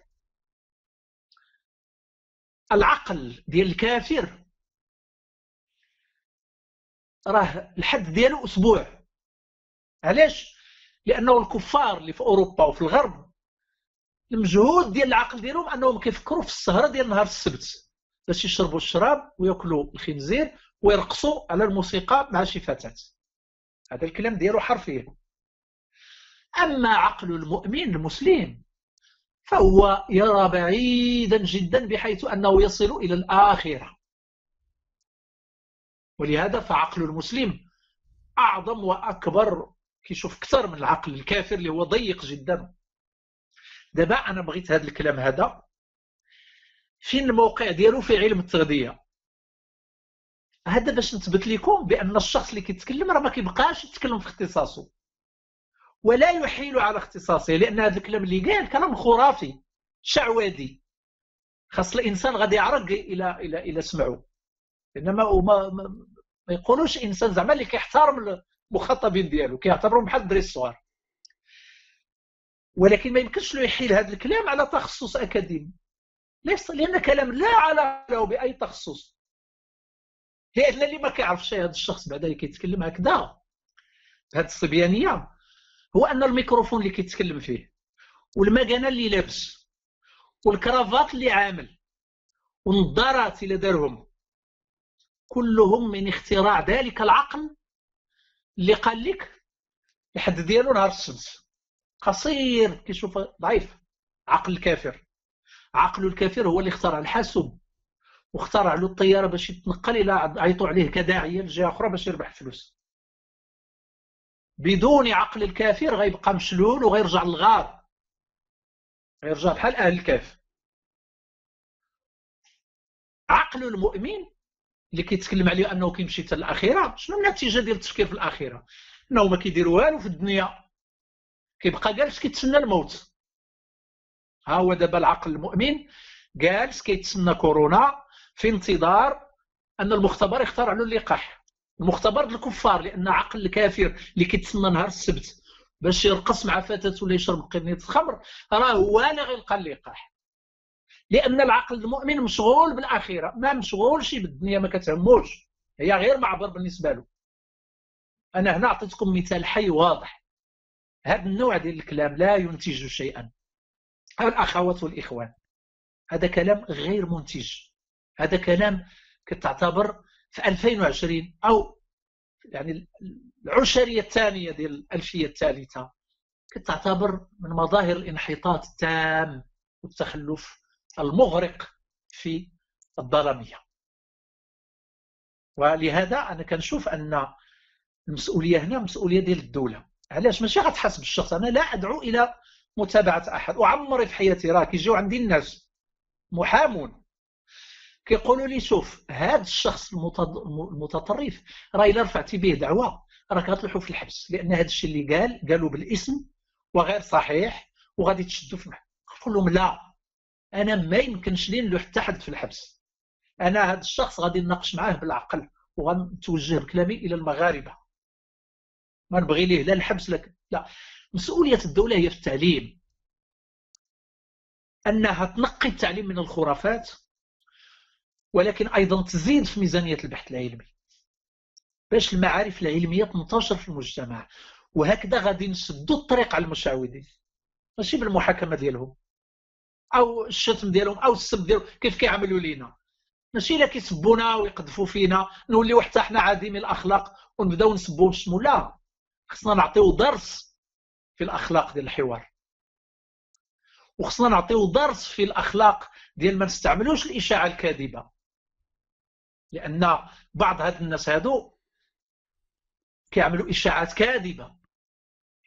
العقل ديال الكافر راه الحد ديالو أسبوع. علاش؟ لأنه الكفار اللي في أوروبا وفي الغرب المجهود ديال العقل ديالهم أنهم كيفكروا في السهرة ديال نهار السبت. باش يشربوا الشراب ويأكلوا الخنزير ويرقصوا على الموسيقى مع شي فتاه هذا الكلام ديالو حرفيا. أما عقل المؤمن المسلم فهو يرى بعيدا جدا بحيث أنه يصل إلى الآخرة. ولهذا فعقل المسلم أعظم وأكبر كيشوف أكثر من العقل الكافر اللي هو ضيق جدا. دابا أنا بغيت هذا الكلام هذا فين الموقع ديالو في علم التغذية. هذا باش نثبت لكم بأن الشخص اللي كيتكلم راه ما كيبقاش يتكلم في اختصاصه ولا يحيل على اختصاصه لأن هذا الكلام اللي قال كلام خرافي شعوذي. خاص الإنسان غادي يعرق إلى إلى إلى سمعه. إنما ما, ما, ما يقولوش إنسان زعما اللي كيحترم المخاطبين ديالو كيعتبرهم بحال الدري الصغار. ولكن ما يمكنش له يحيل هذا الكلام على تخصص أكاديمي. ليس لأن كلام لا علاقة له بأي تخصص. لأن اللي ما كيعرفش هذا الشخص بعدا اللي كيتكلم هكذا. بهذه الصبيانية هو أن الميكروفون اللي كيتكلم فيه والمكانة اللي لابس والكرافات اللي عامل والنظارات اللي دارهم كلهم من اختراع ذلك العقل اللي قال لك الحد ديالو نهار السبت. قصير كيشوف ضعيف. عقل الكافر عقل الكافر هو اللي اخترع الحاسوب واخترع له الطيارة باش يتنقل إلى عيطوا عليه كداعية لجهه أخرى باش يربح فلوس. بدون عقل الكافر غيبقى مشلول وغيرجع للغار. غيرجع بحال أهل الكهف. عقل المؤمن اللي كيتكلم عليه أنه كيمشي حتى الاخره شنو النتيجة ديال التفكير في الاخره أنه ما كيدير والو في الدنيا. كيبقى جالس كيتسنى الموت. ها هو دابا العقل المؤمن جالس كيتسنى كورونا في انتظار أن المختبر يختار له اللقاح. المختبر الكفار لأن عقل الكافر اللي كيتسنى نهار السبت باش يرقص مع فتاة ولا يشرب قنيه الخمر راه هو اللي غيلقى اللقاح لأن العقل المؤمن مشغول بالآخرة ما مشغولش بالدنيا ما كتهموش هي غير معبر بالنسبة له. أنا هنا أعطيتكم مثال حي واضح. هذا النوع ديال الكلام لا ينتج شيئا. الأخوات والإخوان هذا كلام غير منتج. هذا كلام كتعتبر في 2020 أو يعني العشرية الثانية ديال الألفية الثالثة. كتعتبر من مظاهر الانحطاط التام والتخلف المغرق في الظلاميه ولهذا أنا كنشوف أن المسؤولية هنا مسؤولية ديال الدولة. علاش؟ ماشي غتحاسب الشخص. أنا لا أدعو إلى متابعة أحد. وعمري في حياتي راه كيجيو عندي الناس. محامون. كيقولوا لي شوف هذا الشخص المتطرف راه الا رفعتي به دعوة راك غتلوحو في الحبس لأن هذا الشيء اللي قال قالوا بالاسم وغير صحيح وغادي تشدو في نقول لهم لا أنا ما يمكنش لي نلوح حتى حد في الحبس. أنا هذا الشخص غادي نناقش معاه بالعقل وغنتوجه بكلامي إلى المغاربة. ما نبغي ليه لا الحبس لك لا. مسؤولية الدولة هي في التعليم. أنها تنقي التعليم من الخرافات ولكن أيضا تزيد في ميزانية البحث العلمي. باش المعارف العلمية تنتشر في المجتمع وهكذا غادي نسدوا الطريق على المشعوذين ماشي بالمحاكمة ديالهم أو الشتم ديالهم أو السب ديالهم كيف كيعملوا لينا. ماشي إلا كيسبونا ويقذفوا فينا نوليو حتى حنا عادمي الأخلاق ونبداو نسبوا ونشتموا لا خصنا نعطيو درس في الأخلاق ديال الحوار. وخصنا نعطيو درس في الأخلاق ديال ما نستعملوش الإشاعة الكاذبة. لأن بعض هاد الناس هادو كيعملوا إشاعات كاذبة.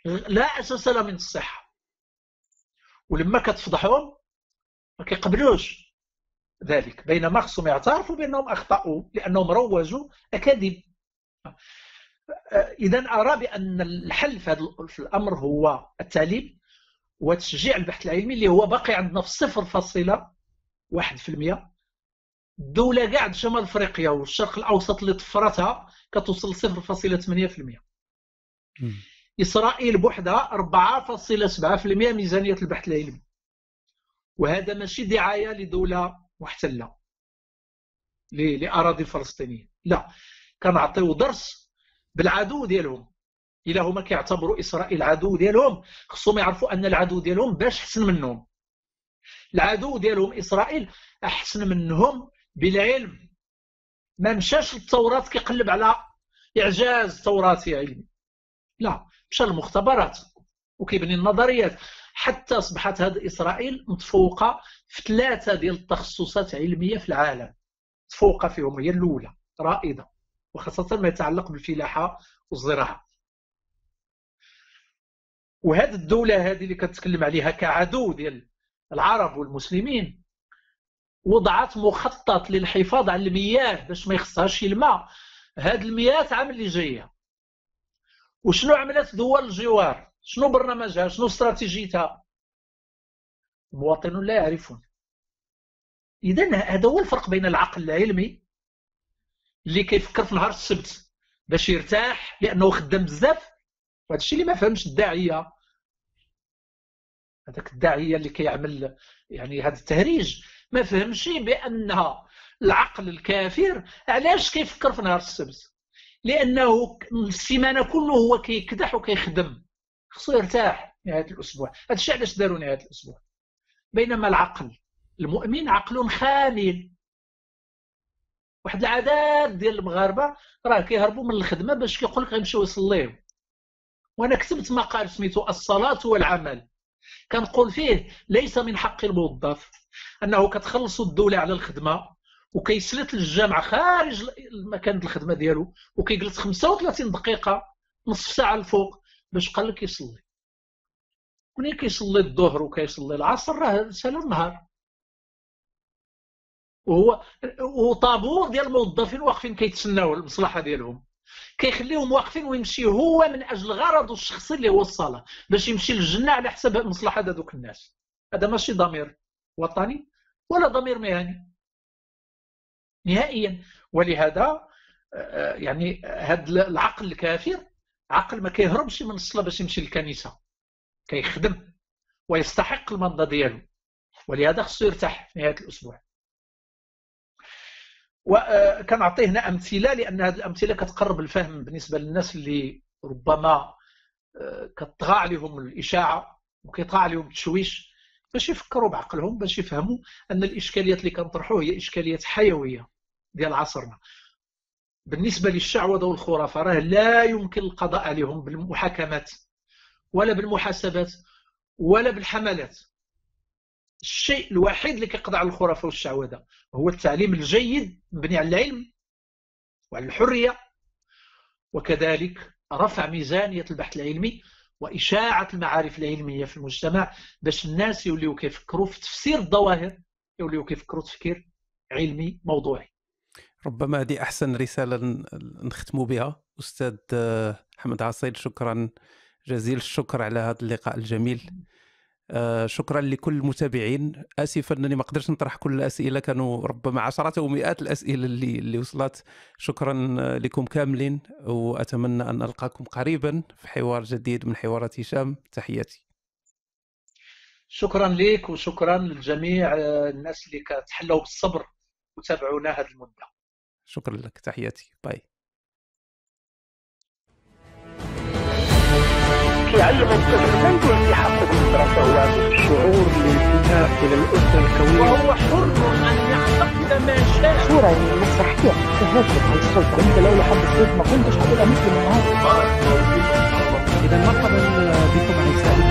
لا أساس لها من الصحة. ولما كتفضحهم ما كيقبلوش ذلك. بينما خصهم يعترفوا بأنهم أخطأوا لأنهم روجوا اكاذيب إذا أرى بأن الحل في هذا الأمر هو التعليم وتشجيع البحث العلمي اللي هو باقي عندنا في 0.1% الدولة قاعد شمال أفريقيا والشرق الأوسط اللي طفرتها كتوصل 0.8% إسرائيل بوحدها 4.7% ميزانية البحث العلمي وهذا ماشي دعاية لدولة محتلة لأراضي فلسطينية. لا. كنعطيو درس بالعدو ديالهم. الا هما كيعتبروا إسرائيل عدو ديالهم. خصهم يعرفوا أن العدو ديالهم باش أحسن منهم. العدو ديالهم إسرائيل أحسن منهم بالعلم. ما مشاش للتوراة كيقلب على إعجاز توراتي علمي. لا مشى للمختبرات وكيبني النظريات. حتى أصبحت هذه إسرائيل متفوقة في ثلاثة ديال التخصصات علمية في العالم. متفوقة فيهم هي الأولى رائدة وخاصة ما يتعلق بالفلاحة والزراعة. وهذه الدولة هذه اللي كتكلم عليها كعدو ديال العرب والمسلمين وضعت مخطط للحفاظ على المياه باش ما يخصهاش الماء. هاد المئات عام اللي جاية. وشنو عملت دول الجوار؟ شنو برنامجها؟ شنو استراتيجيتها؟ المواطنون لا يعرفون. اذا هذا هو الفرق بين العقل العلمي اللي كيفكر في نهار السبت باش يرتاح لأنه خدام بزاف. وهذا الشيء اللي ما فهمش الداعية. هذاك الداعية اللي كيعمل يعني هذا التهريج. ما فهمش بأن العقل الكافر علاش كيفكر في نهار السبت؟ لأنه السيمانة كله هو كيكدح وكيخدم خصو يرتاح نهاية الأسبوع. هذا الشيء علاش داروا نهاية الأسبوع؟ بينما العقل المؤمن عقل خامل. واحد العادات ديال المغاربة راه كيهربوا من الخدمة باش كيقول لك غيمشيو يصليو. وأنا كتبت مقال سميتو الصلاة والعمل. كنقول فيه ليس من حق الموظف أنه كتخلصوا الدولة على الخدمة وكيسلت للجامعه خارج المكان الخدمة ديالو وكيجلس 35 دقيقة نصف ساعة الفوق باش قال لك يصلي. منين كيصلي الظهر وكيصلي العصر راه سال النهار. وهو وطابور ديال الموظفين واقفين كيتسناو المصلحة ديالهم. كيخليهم واقفين ويمشي هو من أجل غرضه الشخصي اللي هو الصلاة باش يمشي للجنة على حساب مصلحه هذوك الناس. هذا ماشي ضمير وطني ولا ضمير مهني. نهائيا. ولهذا آه، يعني هذا العقل الكافر عقل ما كيهربش من الصلاة باش يمشي للكنيسة. كيخدم ويستحق المنضه ديالو. ولهذا خصو يرتاح في نهاية الأسبوع. وكنعطي هنا أمثلة لأن هذه الأمثلة كتقرب الفهم بالنسبة للناس اللي ربما آه، كطغى عليهم الإشاعة وكيطغى عليهم التشويش باش يفكروا بعقلهم باش يفهموا أن الإشكاليات اللي كنطرحوها هي إشكاليات حيوية ديال عصرنا. بالنسبة للشعوذه والخرافه راه لا يمكن القضاء عليهم بالمحاكمات ولا بالمحاسبات ولا بالحملات. الشيء الوحيد اللي كيقضي على الخرافة والشعوذه هو التعليم الجيد مبني على العلم وعلى الحرية وكذلك رفع ميزانية البحث العلمي وإشاعة المعارف العلمية في المجتمع باش الناس يوليو كيفكروا في تفسير الظواهر يوليو كيفكروا تفكير علمي موضوعي. ربما هذه أحسن رسالة نختموا بها. أستاذ حمد عصيد شكرا جزيل. الشكر على هذا اللقاء الجميل. آه، شكرا لكل المتابعين. آسف أنني ما قدرتش نطرح كل الأسئلة كانوا ربما عشرات أو مئات الأسئلة اللي اللي وصلت. شكرا لكم كاملين وأتمنى أن ألقاكم قريبا في حوار جديد من حوارات هشام. تحياتي. شكرا لك وشكرا للجميع آه، الناس اللي كتحلوا بالصبر وتابعونا هذه المدة. شكرا لك. تحياتي. باي. في حق المدرسة هو شعور الانتماء إلى الأسرة الكونية وهو حر أن يعتقد ما شاء. صورة مسرحية تهاجم على السلطة. أنت لو لحد السلطة ما كنتش هتبقى مثل النهارده اذا مرحبا بكم اعزائي